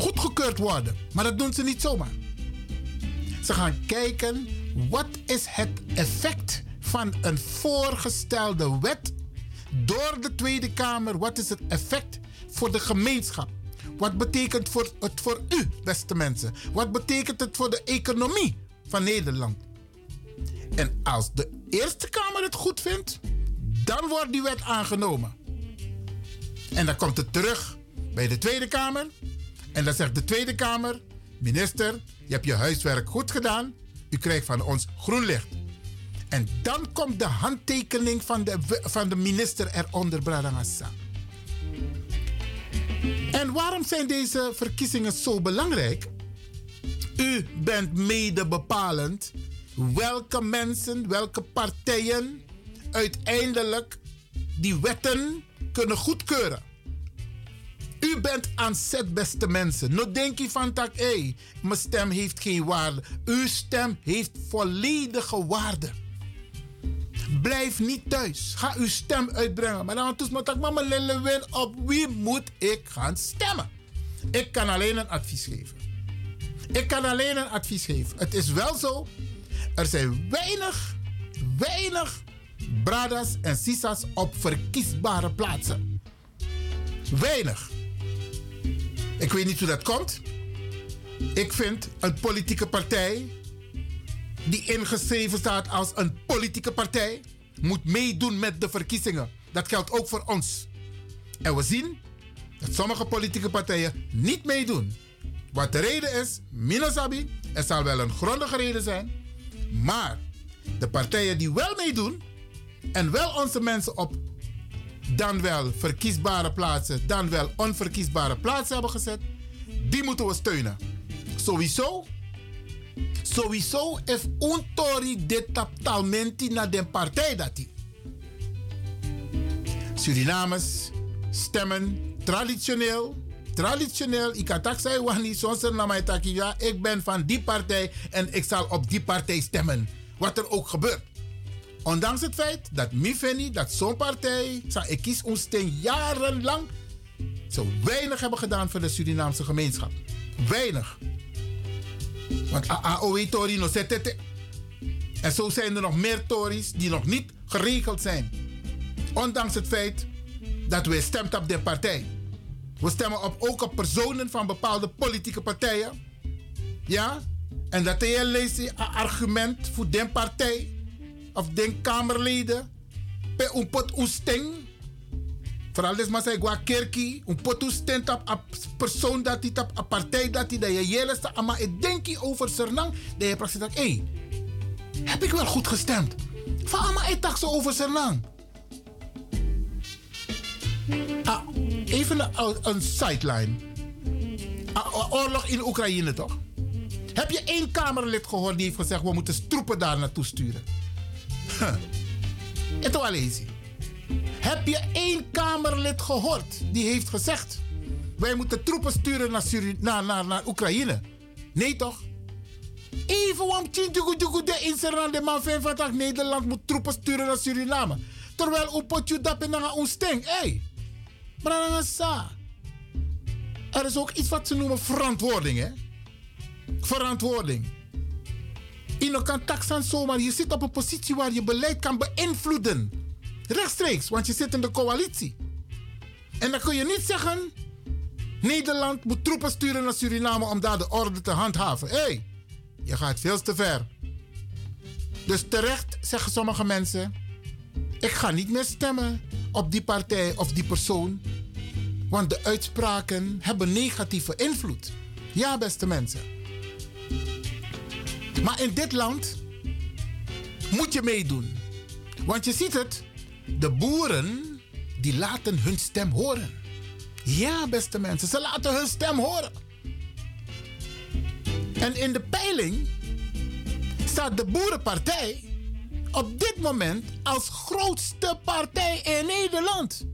A: goedgekeurd worden. Maar dat doen ze niet zomaar. Ze gaan kijken wat is het effect van een voorgestelde wet door de Tweede Kamer. Wat is het effect voor de gemeenschap? Wat betekent voor het voor u, beste mensen? Wat betekent het voor de economie van Nederland? En als de Eerste Kamer het goed vindt, dan wordt die wet aangenomen. En dan komt het terug bij de Tweede Kamer. En dan zegt de Tweede Kamer: Minister, je hebt je huiswerk goed gedaan. U krijgt van ons groen licht. En dan komt de handtekening van de, van de minister eronder, Bradangassa. En waarom zijn deze verkiezingen zo belangrijk? U bent mede bepalend welke mensen, welke partijen uiteindelijk die wetten kunnen goedkeuren. U bent aan zet, beste mensen. No denk je van tak, hé, mijn stem heeft geen waarde. Uw stem heeft volledige waarde. Blijf niet thuis. Ga uw stem uitbrengen. Maar dan toets me tak, mama win op wie moet ik gaan stemmen? Ik kan alleen een advies geven. Ik kan alleen een advies geven. Het is wel zo. Er zijn weinig, weinig bradas en sisas op verkiesbare plaatsen. Weinig. Ik weet niet hoe dat komt. Ik vind een politieke partij die ingeschreven staat als een politieke partij moet meedoen met de verkiezingen. Dat geldt ook voor ons. En we zien dat sommige politieke partijen niet meedoen. Wat de reden is, Minasabi, er zal wel een grondige reden zijn. Maar de partijen die wel meedoen en wel onze mensen op dan wel verkiesbare plaatsen, dan wel onverkiesbare plaatsen hebben gezet, die moeten we steunen. Sowieso, sowieso is un tori de taptalmenti naar de partij dat die. Surinamers stemmen traditioneel, traditioneel, ik kan tak zeggen, wani sonser na mij ja, ik ben van die partij en ik zal op die partij stemmen. Wat er ook gebeurt. Ondanks het feit dat Mifeni, dat zo'n partij, ik kies ons ten jarenlang, zo weinig hebben gedaan voor de Surinaamse gemeenschap. Weinig. Want AOE Tori no zetete. En zo zijn er nog meer Tories die nog niet geregeld zijn. Ondanks het feit dat we stemt op de partij. We stemmen op, ook op personen van bepaalde politieke partijen. Ja? En dat leest een argument voor de partij of den Kamerleden. Pe un pot usteng. Vooral des maar zei. Un pot een persoon dat die op een partij dat die dat je jelle. Maar ik denk over Sernang. Dat je praat dat, hé, heb ik wel goed gestemd? Van ama ik dacht zo over Sernang. Ah, even een, een sideline. Ah, oorlog in Oekraïne toch? Heb je één Kamerlid gehoord die heeft gezegd: we moeten troepen daar naartoe sturen? Huh. Het is lazy. Heb je één Kamerlid gehoord die heeft gezegd: wij moeten troepen sturen naar, naar, naar, naar Oekraïne? Nee toch? Even om Tjinjugu de Inseran de man van Nederland moet troepen sturen naar Suriname. Terwijl u potje dat in een sting. Hé, hey, Brangasa. Er is ook iets wat ze noemen verantwoording, hè? Verantwoording. Je kan taxan zomaar. Je zit op een positie waar je beleid kan beïnvloeden. Rechtstreeks, want je zit in de coalitie. En dan kun je niet zeggen... Nederland moet troepen sturen naar Suriname om daar de orde te handhaven. Hé, hey, je gaat veel te ver. Dus terecht zeggen sommige mensen... Ik ga niet meer stemmen op die partij of die persoon. Want de uitspraken hebben negatieve invloed. Ja, beste mensen. Maar in dit land moet je meedoen. Want je ziet het, de boeren die laten hun stem horen. Ja, beste mensen, ze laten hun stem horen. En in de peiling staat de Boerenpartij op dit moment als grootste partij in Nederland.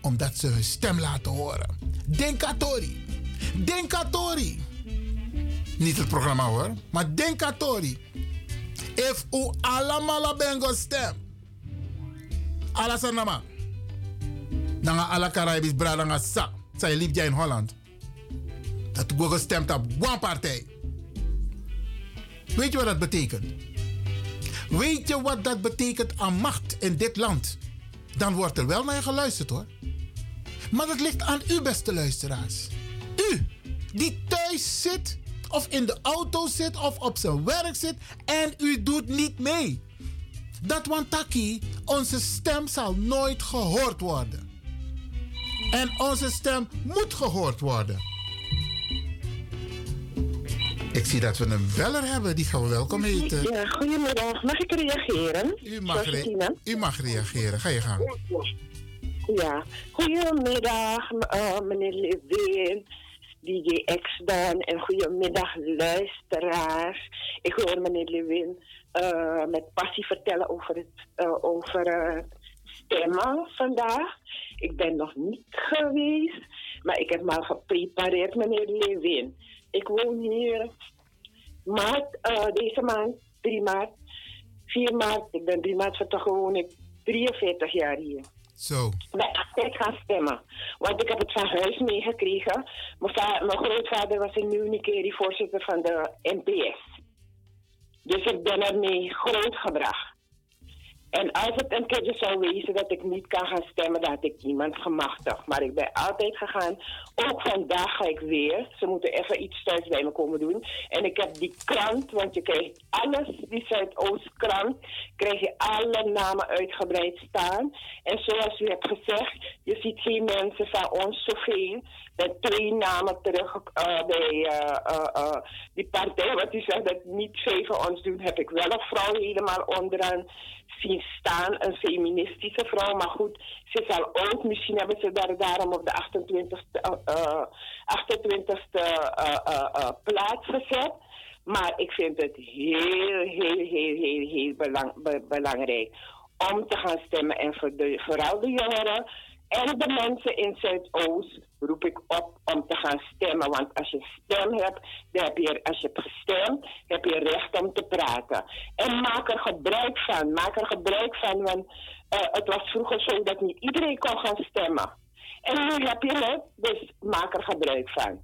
A: Omdat ze hun stem laten horen. Denkatori. Denkatori. Niet het programma hoor, maar Denkatori. If u allemaal bengo stem. Alla sanama. Dan alle Caribisch brada sa. Zij liep in Holland. Dat u gestemd op one partij. Weet je wat dat betekent? Weet je wat dat betekent aan macht in dit land? Dan wordt er wel naar geluisterd hoor. Maar dat ligt aan u, beste luisteraars. U, die thuis zit, of in de auto zit, of op zijn werk zit en u doet niet mee. Dat wantaki, onze stem zal nooit gehoord worden. En onze stem moet gehoord worden. Ik zie dat we een beller hebben, die gaan we welkom heten.
O: Ja, goedemiddag. Mag ik reageren?
A: U mag, re- u mag reageren, ga je gang.
O: Ja, goedemiddag uh, meneer Levin, DJ X dan en goedemiddag luisteraars. Ik hoor meneer Levin uh, met passie vertellen over het uh, over, uh, stemmen vandaag. Ik ben nog niet geweest, maar ik heb me al geprepareerd meneer Levin. Ik woon hier maart, deze maand, 3 maart, 4 maart. Ik ben 3 maart van woon ik 43 jaar hier.
A: Zo.
O: Ben altijd gaan stemmen. Want ik heb het van huis meegekregen. Mijn, va- mijn grootvader was in Unikeri voorzitter van de NPS. Dus ik ben ermee grootgebracht. En als het een keertje zou wezen dat ik niet kan gaan stemmen, dan had ik iemand gemachtigd. Maar ik ben altijd gegaan. Ook vandaag ga ik weer. Ze moeten even iets thuis bij me komen doen. En ik heb die krant, want je krijgt alles, die Zuidoostkrant, krijg je alle namen uitgebreid staan. En zoals u hebt gezegd, je ziet geen mensen van ons zoveel. Met twee namen terug uh, bij uh, uh, die partij. Wat u zegt dat niet veel van ons doen, heb ik wel een vrouw helemaal onderaan zien staan. Een feministische vrouw. Maar goed, ze is al oud. Misschien hebben ze daar daarom op de 28e, uh, 28e uh, plaats gezet. Maar ik vind het heel, heel, heel, heel, heel belang, be, belangrijk om te gaan stemmen. En voor de, vooral de jongeren en de mensen in Zuidoost roep ik op om te gaan stemmen. Want als je stem hebt, dan heb je, als je hebt gestemd, heb je recht om te praten. En maak er gebruik van. Maak er gebruik van, want uh, het was vroeger zo dat niet iedereen kon gaan stemmen. En nu heb je het, dus maak er gebruik van.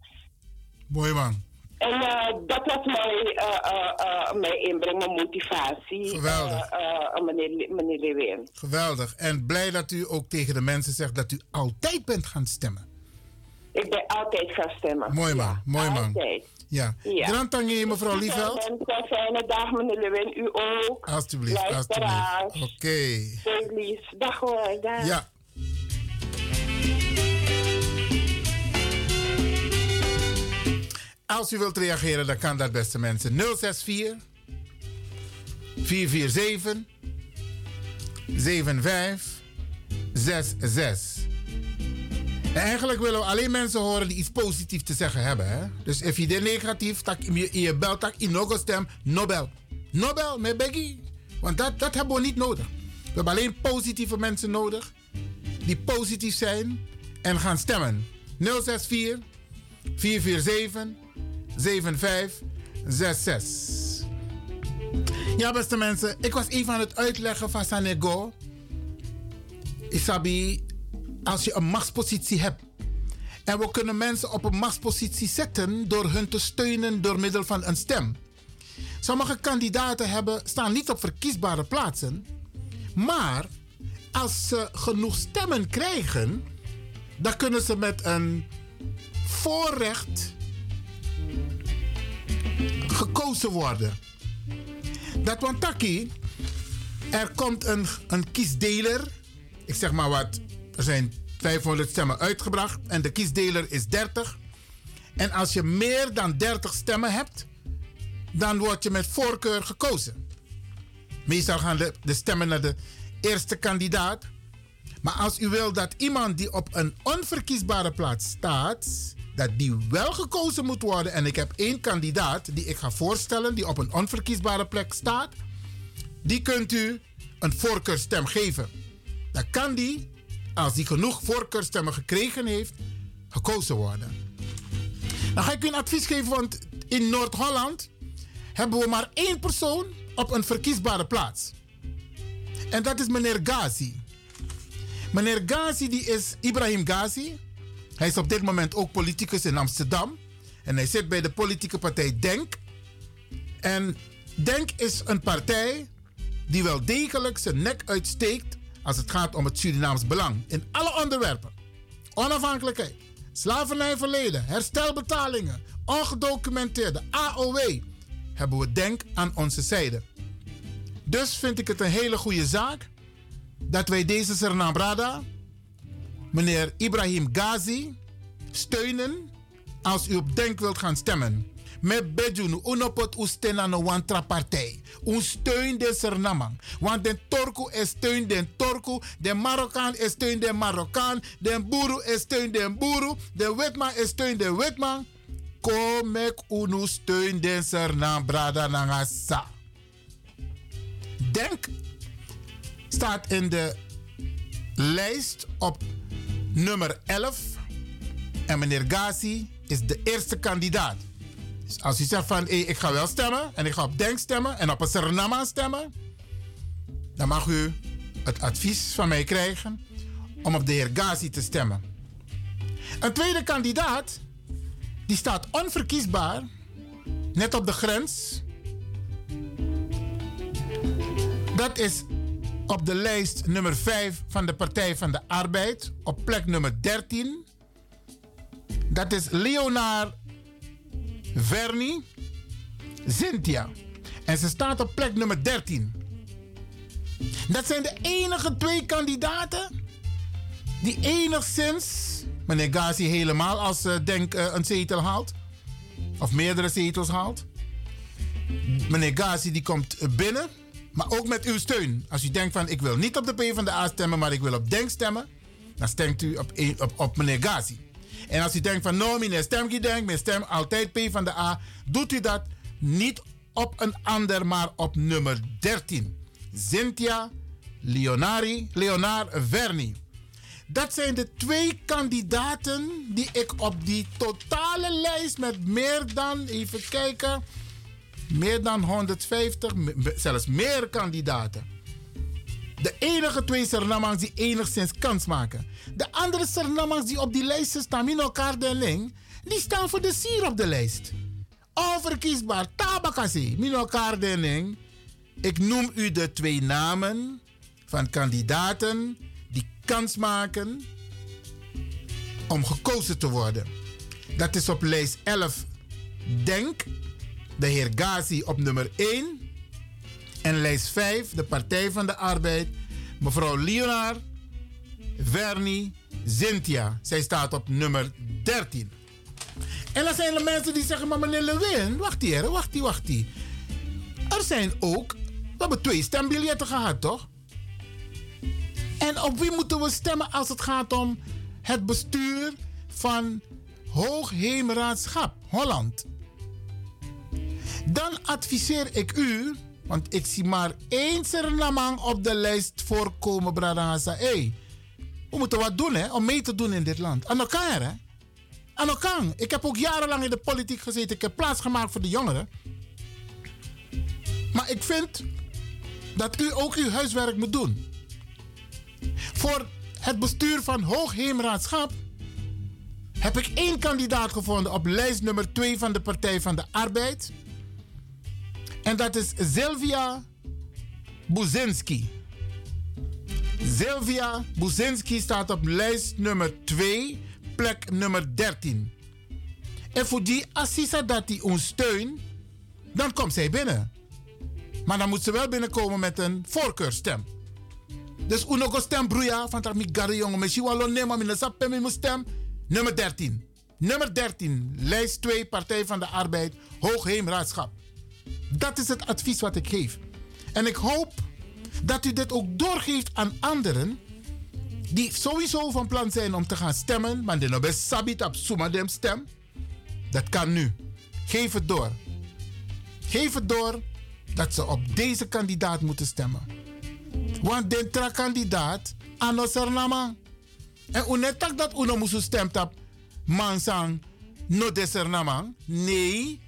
A: Mooi man.
O: En uh, dat was mijn, uh, mijn inbreng, mijn motivatie.
A: Geweldig.
O: meneer, meneer Lewin.
A: Geweldig. En blij dat u ook tegen de mensen zegt dat u altijd bent gaan stemmen.
O: Ik ben altijd gaan stemmen.
A: Mooi man,
O: ja,
A: mooi man.
O: Altijd.
A: Ja. ja. Grand mevrouw Lieveld.
O: Een fijne dag, meneer Lewin. U ook.
A: Alsjeblieft, alsjeblieft. Oké.
O: Okay. Dag hoor. Dag.
A: Ja. Als u wilt reageren, dan kan dat beste mensen. 064 447 7566. En eigenlijk willen we alleen mensen horen die iets positiefs te zeggen hebben. Hè? Dus als je dit negatief, tak je, je belt, tak je nog stem, Nobel. Nobel, met Beggy. Want dat, dat hebben we niet nodig. We hebben alleen positieve mensen nodig. Die positief zijn en gaan stemmen. 064 447 7566. Ja, beste mensen, ik was even aan het uitleggen van Sanego. Isabi, als je een machtspositie hebt. En we kunnen mensen op een machtspositie zetten door hun te steunen door middel van een stem. Sommige kandidaten hebben, staan niet op verkiesbare plaatsen. Maar als ze genoeg stemmen krijgen, dan kunnen ze met een voorrecht gekozen worden. Dat want taki, er komt een, een kiesdeler. Ik zeg maar wat, er zijn 500 stemmen uitgebracht en de kiesdeler is 30. En als je meer dan 30 stemmen hebt, dan word je met voorkeur gekozen. Meestal gaan de, de stemmen naar de eerste kandidaat. Maar als u wil dat iemand die op een onverkiesbare plaats staat, dat die wel gekozen moet worden. En ik heb één kandidaat die ik ga voorstellen, die op een onverkiesbare plek staat. Die kunt u een voorkeurstem geven. Dan kan die, als die genoeg voorkeurstemmen gekregen heeft, gekozen worden. Dan ga ik u een advies geven, want in Noord-Holland hebben we maar één persoon op een verkiesbare plaats. En dat is meneer Ghazi. Meneer Ghazi die is Ibrahim Ghazi. Hij is op dit moment ook politicus in Amsterdam. En hij zit bij de politieke partij DENK. En DENK is een partij die wel degelijk zijn nek uitsteekt als het gaat om het Surinaams belang. In alle onderwerpen. Onafhankelijkheid, slavernijverleden, herstelbetalingen, ongedocumenteerde AOW. Hebben we DENK aan onze zijde. Dus vind ik het een hele goede zaak dat wij deze Sernam Brada, meneer Ibrahim Ghazi, steunen als u op Denk wilt gaan stemmen. Met bedjunu, unopot ustena no wantra partij. Un steun de Sernamang. Want de Torku is steun de Torku. De Marokkaan is steun de Marokkaan. De Boeru is steun de Boeru. De Witman is steun de Witman. Kom ik unu steun de Sernam Brada Nangasa. Denk staat in de lijst op nummer 11. En meneer Gazi is de eerste kandidaat. Dus als u zegt van hey, ik ga wel stemmen en ik ga op Denk stemmen en op een Suriname stemmen, dan mag u het advies van mij krijgen om op de heer Gazi te stemmen. Een tweede kandidaat, die staat onverkiesbaar, net op de grens. Dat is op de lijst nummer 5 van de Partij van de Arbeid, op plek nummer 13. Dat is Leonard Verni Cynthia. En ze staat op plek nummer 13. Dat zijn de enige twee kandidaten die enigszins, meneer Gazi helemaal als ze denk eh, een zetel haalt, of meerdere zetels haalt. Meneer Gazi die komt binnen, maar ook met uw steun. Als u denkt van ik wil niet op de PvdA stemmen, maar ik wil op Denk stemmen, dan stemt u op, op, meneer Gazi. En als u denkt van nou, meneer stem ik denk, mijn stem altijd P van de A, doet u dat niet op een ander, maar op nummer 13. Cynthia Leonari, Leonard Verni. Dat zijn de twee kandidaten die ik op die totale lijst met meer dan, even kijken, meer dan 150, m- zelfs meer kandidaten. De enige twee Surinamangs die enigszins kans maken. De andere Surinamangs die op die lijst staan, Mino Kardeling, die staan voor de sier op de lijst. Onverkiesbaar, Tabakasi, Mino Kardeling. Ik noem u de twee namen van kandidaten die kans maken om gekozen te worden. Dat is op lijst 11 Denk, de heer Gazi op nummer 1. En lijst 5, de Partij van de Arbeid, mevrouw Leonard Verni Cynthia. Zij staat op nummer 13. En dan zijn er mensen die zeggen, maar meneer Lewin, wacht hier, wacht hier, wacht hier. Er zijn ook, we hebben twee stembiljetten gehad, toch? En op wie moeten we stemmen als het gaat om het bestuur van Hoogheemraadschap Holland? Dan adviseer ik u, want ik zie maar één Surinamang op de lijst voorkomen. Hé, hey, we moeten wat doen hè, om mee te doen in dit land. Aan elkaar hè. Aan elkaar. Ik heb ook jarenlang in de politiek gezeten. Ik heb plaats gemaakt voor de jongeren. Maar ik vind dat u ook uw huiswerk moet doen. Voor het bestuur van Hoogheemraadschap heb ik één kandidaat gevonden op lijst nummer 2 van de Partij van de Arbeid. En dat is Sylvia Buzinski. Sylvia Buzinski staat op lijst nummer 2, plek nummer 13. En voor die assisa dat die ons steun, dan komt zij binnen. Maar dan moet ze wel binnenkomen met een voorkeurstem. Dus uno stem broeia van dat mi gari jongen. Misschien wel nee, maar mijn mijn stem. Nummer 13. Nummer 13. Lijst 2, Partij van de Arbeid, Hoogheemraadschap. Dat is het advies wat ik geef. En ik hoop dat u dit ook doorgeeft aan anderen die sowieso van plan zijn om te gaan stemmen, maar die nog best sabit op Sumadem stem. Dat kan nu. Geef het door. Geef het door dat ze op deze kandidaat moeten stemmen. Want de kandidaat anos er nama. En unetak dat uno moest stemt op mansang no deser nama. Nee.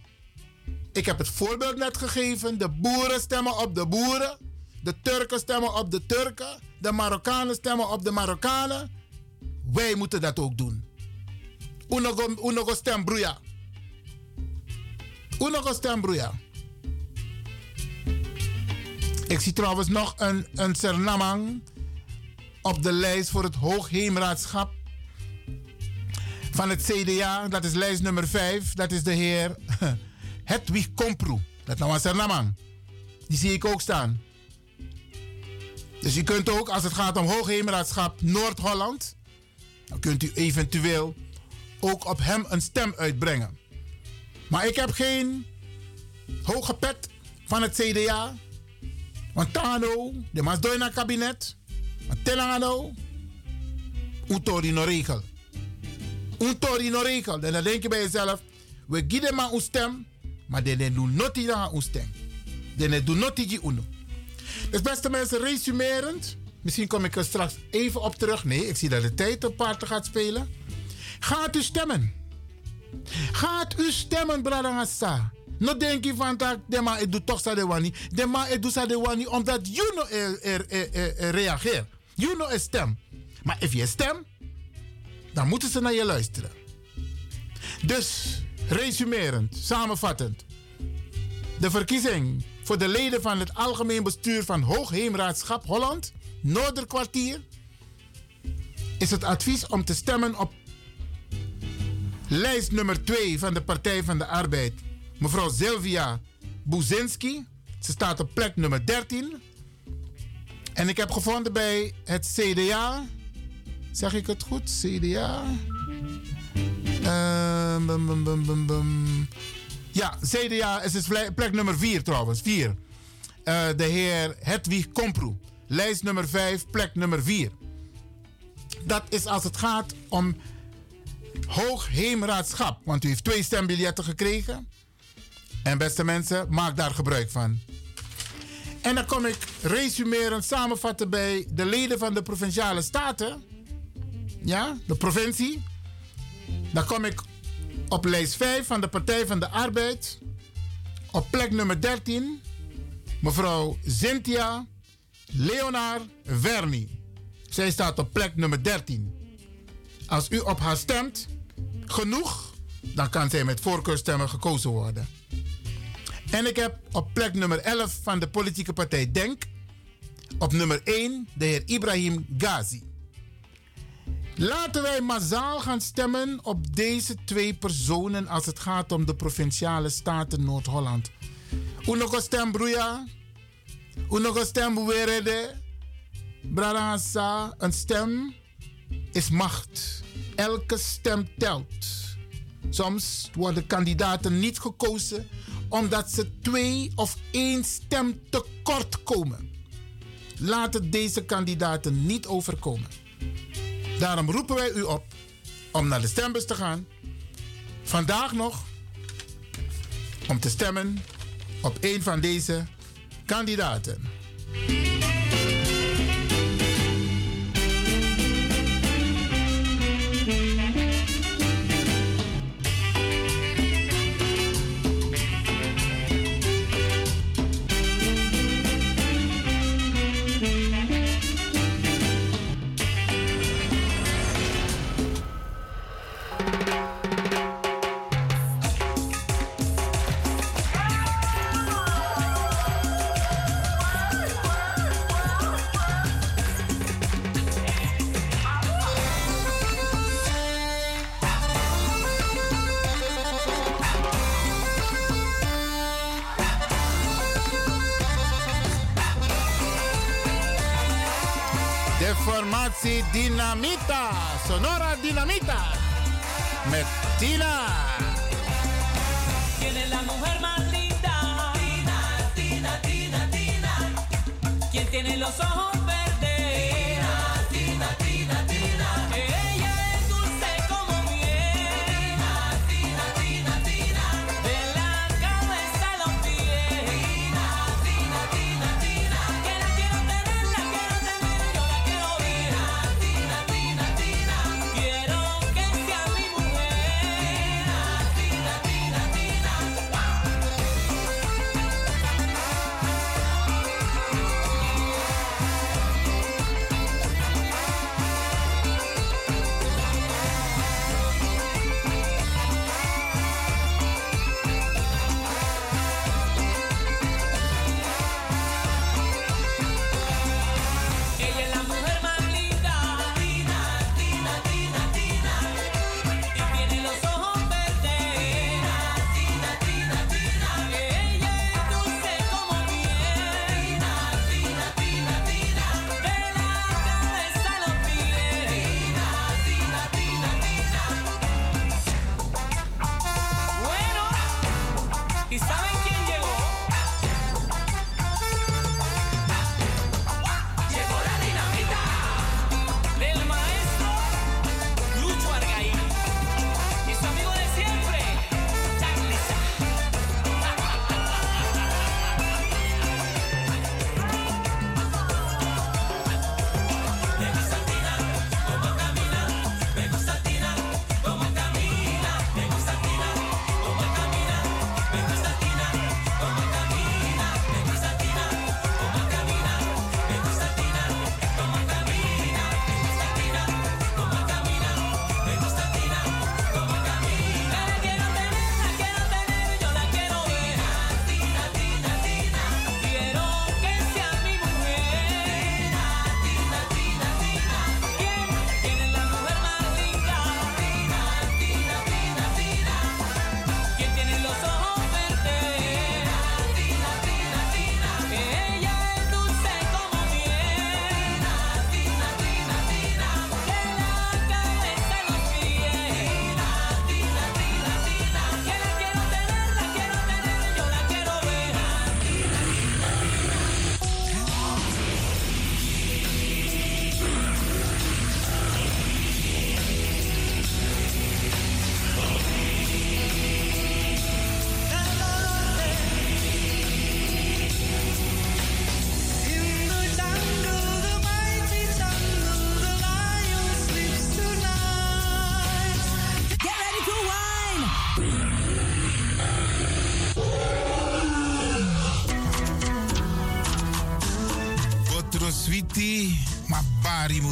A: Ik heb het voorbeeld net gegeven. De boeren stemmen op de boeren. De Turken stemmen op de Turken. De Marokkanen stemmen op de Marokkanen. Wij moeten dat ook doen. Unogo, unogo stem broeia. Unogo stem broeia. Ik zie trouwens nog een, een Sernamang op de lijst voor het Hoogheemraadschap van het CDA. Dat is lijst nummer 5. Dat is de heer Hedwig Komproe. Dat nou een Sernamang. Die zie ik ook staan. Dus u kunt ook, als het gaat om Hoogheemraadschap Noord-Holland, dan kunt u eventueel ook op hem een stem uitbrengen. Maar ik heb geen hoge pet van het CDA. Want Tano, de mas dooi naar kabinet. Telangano, Utori no regel. Utori no regel. En dan denk je bij jezelf, we gieden maar een stem, maar de doen not aan een stem. De doen not die uno. Dus beste mensen, resumerend. Misschien kom ik er straks even op terug. Nee, ik zie dat de tijd op parten gaat spelen. Gaat u stemmen. Gaat u stemmen, Bradangasa. No denk je van dat de man het doet toch sa de wani. De man het doet sa de wani omdat you know er, er, er, er, er reageert. You know stem. Maar als je stem, dan moeten ze naar je luisteren. Dus, resumerend, samenvattend. De verkiezing voor de leden van het algemeen bestuur van Hoogheemraadschap Holland, Noorderkwartier, is het advies om te stemmen op lijst nummer 2 van de Partij van de Arbeid, mevrouw Sylvia Buzinski. Ze staat op plek nummer 13. En ik heb gevonden bij het CDA. Zeg ik het goed? CDA. Ehm, bum. Ja, CDA is dus vle- plek nummer 4 trouwens. 4. de heer Hedwig Komproe. Lijst nummer 5, plek nummer 4. Dat is als het gaat om Hoogheemraadschap. Want u heeft twee stembiljetten gekregen. En beste mensen, maak daar gebruik van. En dan kom ik resumerend samenvatten bij de leden van de provinciale staten. Ja, de provincie. Dan kom ik op lijst 5 van de Partij van de Arbeid. Op plek nummer 13. Mevrouw Cynthia Leonard Verni. Zij staat op plek nummer 13. Als u op haar stemt, genoeg, dan kan zij met voorkeurstemmen gekozen worden. En ik heb op plek nummer 11 van de politieke partij Denk, op nummer 1 de heer Ibrahim Ghazi. Laten wij massaal gaan stemmen op deze twee personen als het gaat om de provinciale staten Noord-Holland. Unogo stem broeia, unogo stem buwerede, bradangasa, een stem is macht. Elke stem telt. Soms worden kandidaten niet gekozen omdat ze twee of één stem tekort komen. Laat het deze kandidaten niet overkomen. Daarom roepen wij u op om naar de stembus te gaan. Vandaag nog om te stemmen op een van deze kandidaten.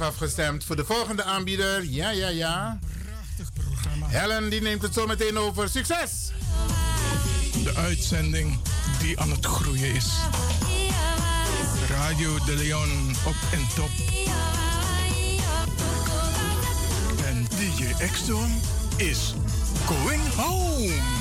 A: afgestemd voor de volgende aanbieder. Ja, ja, ja. Prachtig programma. Helen die neemt het zo meteen over. Succes!
J: De uitzending die aan het groeien is. Radio de Leon op en top. En DJ Exton is going home.